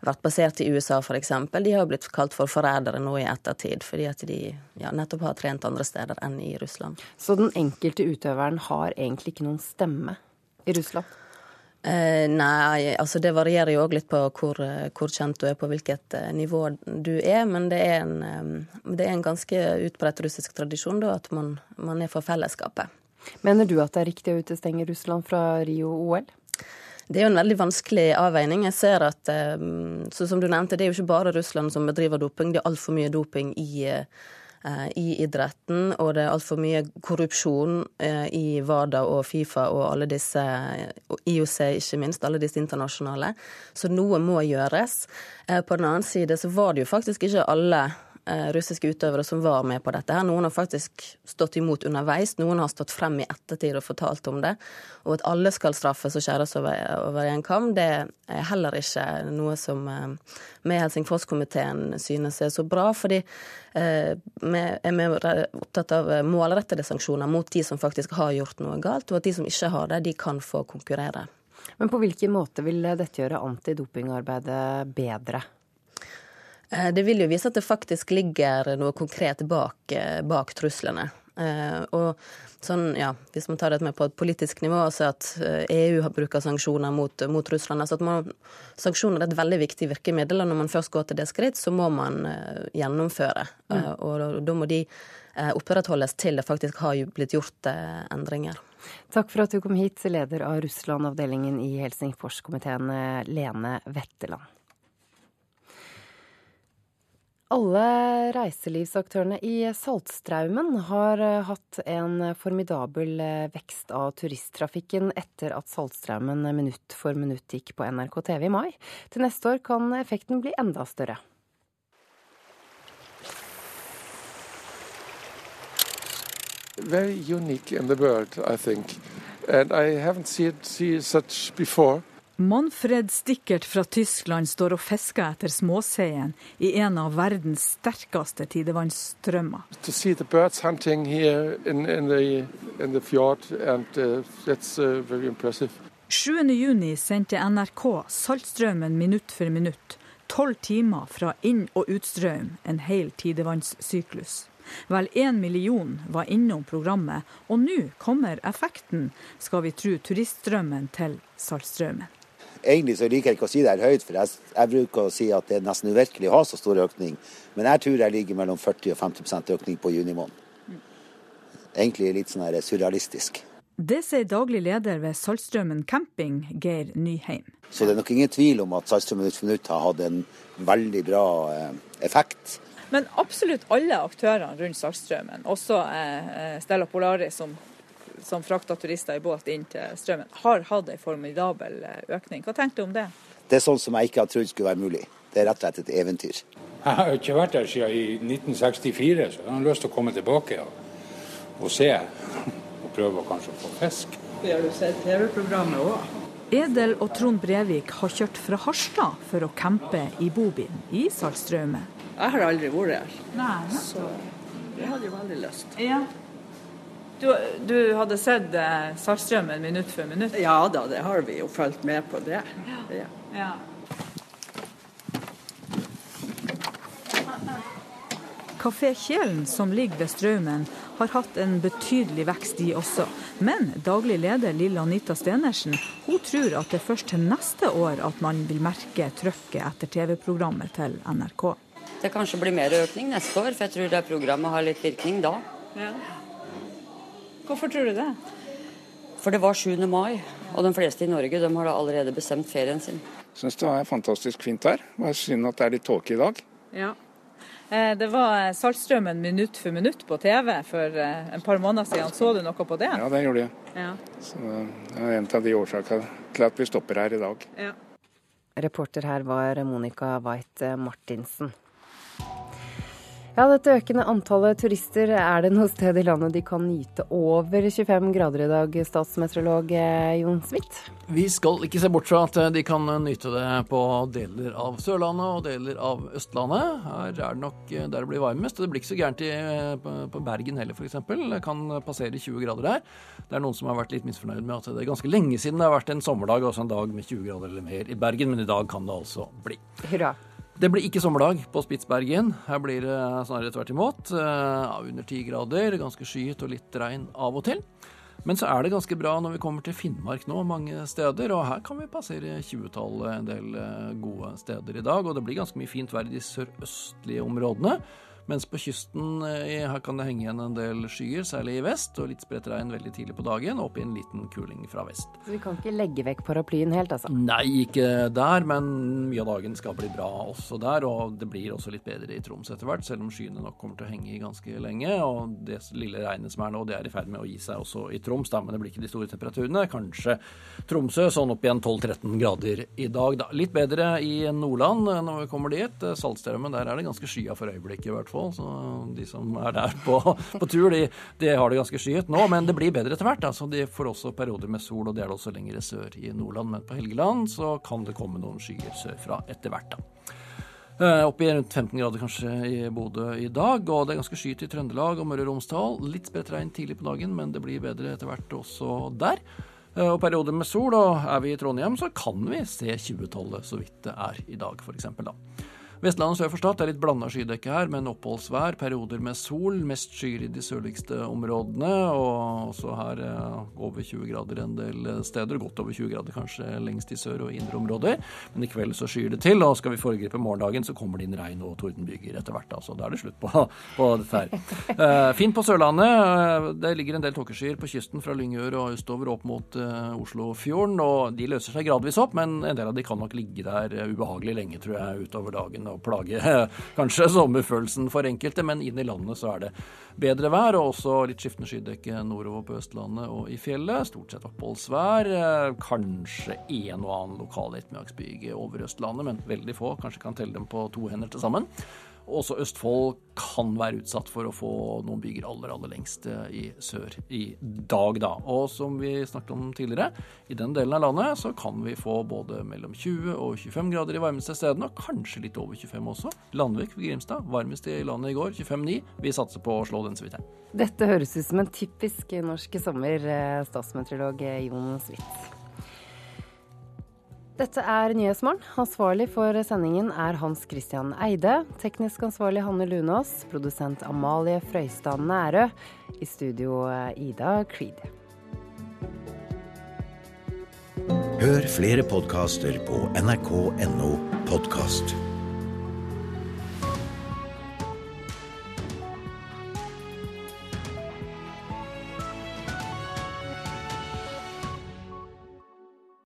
vært basert i USA f.eks. De har blitt kalt for forrædere nå i ettertid, fordi at de ja, nettopp har trent andre steder enn i Russland. Så den enkelte utøveren har egentlig ikke noen stemme? I Russland? Eh, nei, altså det varierer jo òg litt på hvor, hvor, kjent du er, på hvilket eh, nivå du er. Men det er en, eh, det er en ganske utbredt russisk tradisjon da, at man, man, er for fellesskapet. Mener du at det er riktig å utestenge Russland fra Rio-OL? Det er jo en veldig vanskelig avveining. Jeg ser at, eh, så som du nevnte, Det er jo ikke bare Russland som bedriver doping. Det er altfor mye doping i Russland Eh, i idretten, og det er altfor mye korrupsjon eh, i WADA og Fifa og alle disse, IOC ikke minst, alle disse internasjonale. Så noe må gjøres. Eh, på den annen side så var det jo faktisk ikke alle Eh, russiske utøvere som var med på dette. her. Noen har faktisk stått imot underveis, noen har stått frem i ettertid og fortalt om det. Og at alle skal straffes og skjæres over, over en kam, det er heller ikke noe som vi i Helsingforskomiteen synes er så bra. fordi eh, vi er mer opptatt av målrettede sanksjoner mot de som faktisk har gjort noe galt, og at de som ikke har det, de kan få konkurrere. Men på hvilken måte vil dette gjøre antidopingarbeidet bedre? Eh, det vil jo vise at det faktisk ligger noe konkret bak, eh, bak truslene. Eh, og sånn, ja, Hvis man tar det med på et politisk nivå, så at EU har bruker sanksjoner mot, mot Russland altså at man, Sanksjoner er et veldig viktig virkemiddel, og når man først går til det skritt, så må man gjennomføre. Mm. Og da må de opprettholdes til det faktisk har blitt gjort endringer. Takk for at du kom hit, leder av Russland-avdelingen i Helsingforskomiteen, Lene Wetterland. Alle reiselivsaktørene i Saltstraumen har eh, hatt en formidabel eh, vekst av turisttrafikken etter at Saltstraumen minutt for minutt gikk på NRK TV i mai. Til neste år kan effekten bli enda større. Very unique in the world, I think. And I haven't seen, seen such before. Manfred Stickert fra Tyskland står og fisker etter småseien i en av verdens sterkeste tidevannsstrømmer. In, in the, in the fjord, and, uh, 7.6 sendte NRK Saltstraumen minutt for minutt. Tolv timer fra inn- og utstrøm, en hel tidevannssyklus. Vel én million var innom programmet, og nå kommer effekten, skal vi tro turiststrømmen til Saltstraumen. Egentlig så liker jeg ikke å si det her høyt, for jeg, jeg, bruker å si at det er nesten uvirkelig å ha så stor økning. Men jeg tror jeg ligger mellom 40 og 50% økning på juni måned. Egentlig litt sånn surrealistisk. Det sier daglig leder ved Saltstraumen camping, Geir Nyheim. Så det er nok ingen tvil om at Saltstraumen Ut for minutt har hatt en veldig bra eh, effekt. Men absolutt alle aktørene rundt Saltstraumen, også eh, Stella Polaris, som som frakter turister i båt inn til strømmen, har hatt en formidabel eh, økning. Hva tenker du om det? Det er sånn som jeg ikke har trodd skulle være mulig. Det er rett og slett et eventyr. Jeg har ikke vært der siden i 1964, så jeg har lyst til å komme tilbake og, og se. Og prøve å kanskje få fisk. Vi har jo sett TV-programmet òg. Edel og Trond Brevik har kjørt fra Harstad for å campe i bobilen i Saltstraumen. Jeg har aldri vært her, så jeg hadde jo veldig lyst. Ja. Du, du hadde sett eh, Saltstraumen minutt for minutt? Ja da, det har vi jo fulgt med på det. Ja. ja. Kafé Kjelen, som ligger ved Straumen, har hatt en betydelig vekst, de også. Men daglig leder Lilla Anita Stenersen hun tror at det er først til neste år at man vil merke trøkket etter TV-programmet til NRK. Det kanskje blir mer økning neste år, for jeg tror det programmet har litt virkning da. Ja. Hvorfor tror du det? For det var 7. mai, og de fleste i Norge de har da allerede bestemt ferien sin. Syns det var fantastisk fint vær. Bare synd at det er litt tåke i dag. Ja. Eh, det var Saltstrømmen minutt for minutt på TV for eh, en par måneder siden. Så du noe på det? Ja, det gjorde jeg. Ja. Så det er en av de årsakene til at vi stopper her i dag. Ja. Reporter her var Monica Weit Martinsen. Ja, dette økende antallet turister, er det noe sted i landet de kan nyte over 25 grader i dag, statsmeteorolog eh, Jon Smith? Vi skal ikke se bort fra at de kan nyte det på deler av Sørlandet og deler av Østlandet. Her er det nok der det blir varmest. Det blir ikke så gærent i, på Bergen heller, f.eks. Det kan passere 20 grader der. Det er noen som har vært litt misfornøyd med at det er ganske lenge siden det har vært en sommerdag, altså en dag med 20 grader eller mer i Bergen, men i dag kan det altså bli. Hurra. Det blir ikke sommerdag på Spitsbergen. Her blir det snarere tvert imot. Uh, under ti grader, ganske skyet og litt regn av og til. Men så er det ganske bra når vi kommer til Finnmark nå, mange steder. Og her kan vi passere 20-tallet en del eh, gode steder i dag. Og det blir ganske mye fint vær i de sørøstlige områdene. Mens på kysten eh, her kan det henge igjen en del skyer, særlig i vest, og litt spredt regn veldig tidlig på dagen, og opp i en liten kuling fra vest. Så vi kan ikke legge vekk paraplyen helt, altså? Nei, ikke der, men mye av dagen skal bli bra også der. Og det blir også litt bedre i Troms etter hvert, selv om skyene nok kommer til å henge i ganske lenge. Og det lille regnet som er nå, det er i ferd med å gi seg også i Troms, da, men det blir ikke de store temperaturene. Kanskje Tromsø sånn opp igjen 12-13 grader i dag, da. Litt bedre i Nordland når vi kommer dit. Saltstraumen, der er det ganske skya for øyeblikket, i hvert fall fall. Så de som er der på, på tur, de, de, har det ganske skyet nå. Men det blir bedre etter hvert. Altså, de får også perioder med sol, og det er det også lenger sør i Nordland. Men på Helgeland så kan det komme noen skyer sørfra etter hvert, da. Uh, Opp i rundt 15 grader kanskje i Bodø i dag, og det er ganske skyet i Trøndelag og Møre og Romsdal. Litt spredt regn tidlig på dagen, men det blir bedre etter hvert også der. Uh, og perioder med sol, og er vi i Trondheim, så kan vi se 20-tallet så vidt det er i dag, f.eks. da. Vestlandet sør for Stad er litt blanda skydekke her, men oppholdsvær. Perioder med sol. Mest skyer i de sørligste områdene. Og også her eh, over 20 grader en del steder. Godt over 20 grader kanskje lengst i sør og indre områder. Men i kveld så skyer det til, og skal vi foregripe morgendagen, så kommer det inn regn og tordenbyger etter hvert. Altså. Da er det slutt på, på dette her. Eh, fint på Sørlandet. Eh, det ligger en del tåkeskyer på kysten fra Lyngør og østover opp mot Oslofjorden. Og de løser seg gradvis opp, men en del av de kan nok ligge der ubehagelig lenge, tror jeg, utover dagen å plage kanskje sommerfølelsen for enkelte, men inn i landet så er det bedre vær, og også litt skiftende skydekke nordover på Østlandet og i fjellet. Stort sett oppholdsvær. Kanskje en og annen lokal ettermiddagsbyge over Østlandet, men veldig få. Kanskje kan telle dem på to hender til sammen. Også Østfold kan være utsatt for å få noen byger aller, aller lengst eh, i sør i dag, da. Og som vi snakket om tidligere, i den delen av landet så kan vi få både mellom 20 og 25 grader i varmeste stedene, og kanskje litt over 25 også. Landvik ved Grimstad, varmest i landet i går, 25,9. Vi satser på å slå den så vidt her. Dette høres ut som en typisk norsk sommer, eh, statsmeteorolog Jon Switz. Dette er Nyhetsmorgen. Ansvarlig for sendingen er Hans Christian Eide. Teknisk ansvarlig Hanne Lunås. Produsent Amalie Frøystad Nærø. I studio Ida Creed. Hør flere podkaster på nrk.no podkast.